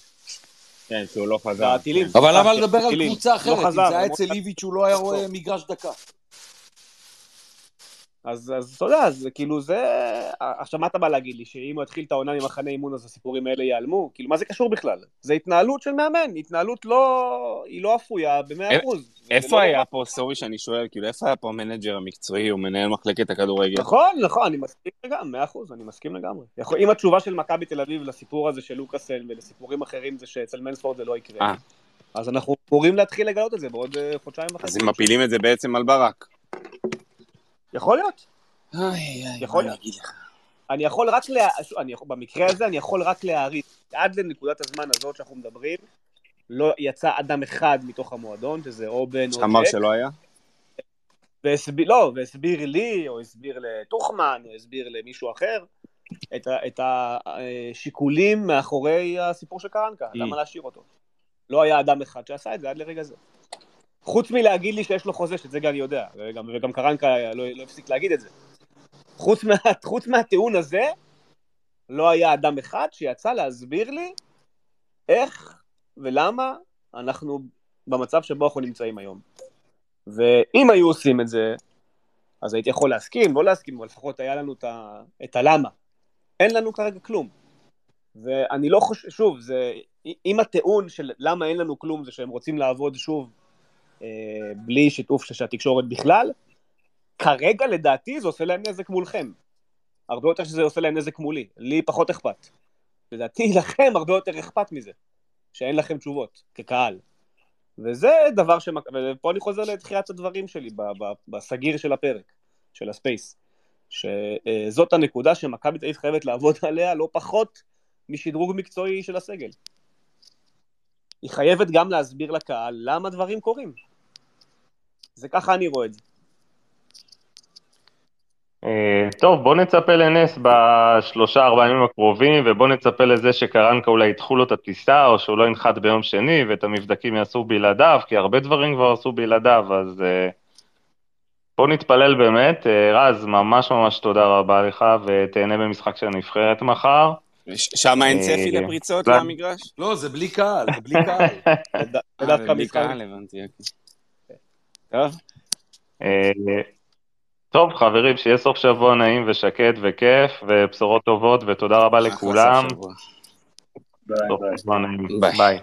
כן, שהוא לא חזר. והטילים. אבל למה לדבר על. קבוצה לא אחרת? אם זה היה לא- אצל איביץ' הוא לא היה רואה מגרש דקה. אז, אז אתה יודע, זה כאילו זה... עכשיו, מה אתה בא להגיד לי? שאם הוא יתחיל את העונה ממחנה אימון, אז הסיפורים האלה ייעלמו? כאילו, מה זה קשור בכלל? זה התנהלות של מאמן, התנהלות לא... היא לא אפויה במאה אחוז. זה איפה לא היה פה, סורי שאני שואל, כאילו, איפה היה פה המנג'ר המקצועי או מנהל מחלקת הכדורגל? נכון, נכון, אני מסכים לגמרי, מאה אחוז, אני מסכים לגמרי. יכול, אם התשובה של מכבי תל אביב לסיפור הזה של לוקאסן ולסיפורים אחרים זה שאצל מנספורד זה לא יקרה, אה. אז אנחנו אמורים להתחיל לגלות את זה בעוד אה, חודשיים וחצי. אז הם מפילים את זה בעצם על ברק. יכול להיות. איי, איי, יכול להיות. אני יכול רק, לה... אני. במקרה הזה אני יכול רק להעריך, עד לנקודת הזמן הזאת שאנחנו מדברים, לא יצא אדם אחד מתוך המועדון, שזה או בן או ג'ק, שלא היה? והסביר, לא, והסביר לי, או הסביר לטוחמן, או הסביר למישהו אחר, את, ה, את השיקולים מאחורי הסיפור של קרנקה, Mm. למה להשאיר אותו. לא היה אדם אחד שעשה את זה עד לרגע זה. חוץ מלהגיד לי שיש לו חוזה, שאת זה גם אני יודע, וגם, וגם קרנקה לא, לא הפסיק להגיד את זה. חוץ, מה, חוץ מהטיעון הזה, לא היה אדם אחד שיצא להסביר לי איך ולמה אנחנו במצב שבו אנחנו נמצאים היום. ואם היו עושים את זה, אז הייתי יכול להסכים, לא להסכים, אבל לפחות היה לנו את, ה, את הלמה. אין לנו כרגע כלום. ואני לא חושב, שוב, זה, אם הטיעון של למה אין לנו כלום זה שהם רוצים לעבוד שוב בלי שיתוף של התקשורת בכלל, כרגע לדעתי זה עושה להם נזק מולכם. הרבה יותר שזה עושה להם נזק מולי, לי פחות אכפת. לדעתי לכם הרבה יותר אכפת מזה, שאין לכם תשובות, כקהל. וזה דבר ש... ופה אני חוזר לתחילת הדברים שלי, בסגיר של הפרק, של הספייס. שזאת הנקודה שמכבי תל אביב חייבת לעבוד עליה לא פחות משדרוג מקצועי של הסגל. היא חייבת גם להסביר לקהל למה דברים קורים. זה ככה אני רואה את זה. אה, טוב, בוא נצפה לנס בשלושה ארבעה ימים הקרובים, ובוא נצפה לזה שקרנקה אולי ידחו לו את הטיסה, או שהוא לא ינחת ביום שני, ואת המבדקים יעשו בלעדיו, כי הרבה דברים כבר עשו בלעדיו, אז אה, בוא נתפלל באמת. אה, רז, ממש ממש תודה רבה לך, ותהנה במשחק של הנבחרת מחר. שם אין צפי אה, לפריצות לא. למגרש? לא, זה בלי קהל, זה בלי קהל. זה ד- זה אה, דווקא. קהל, הבנתי. אוקיי. טוב, אה, טוב, חברים, שיהיה סוף שבוע נעים ושקט וכיף, ובשורות טובות, ותודה רבה לכולם. ביי. ביי.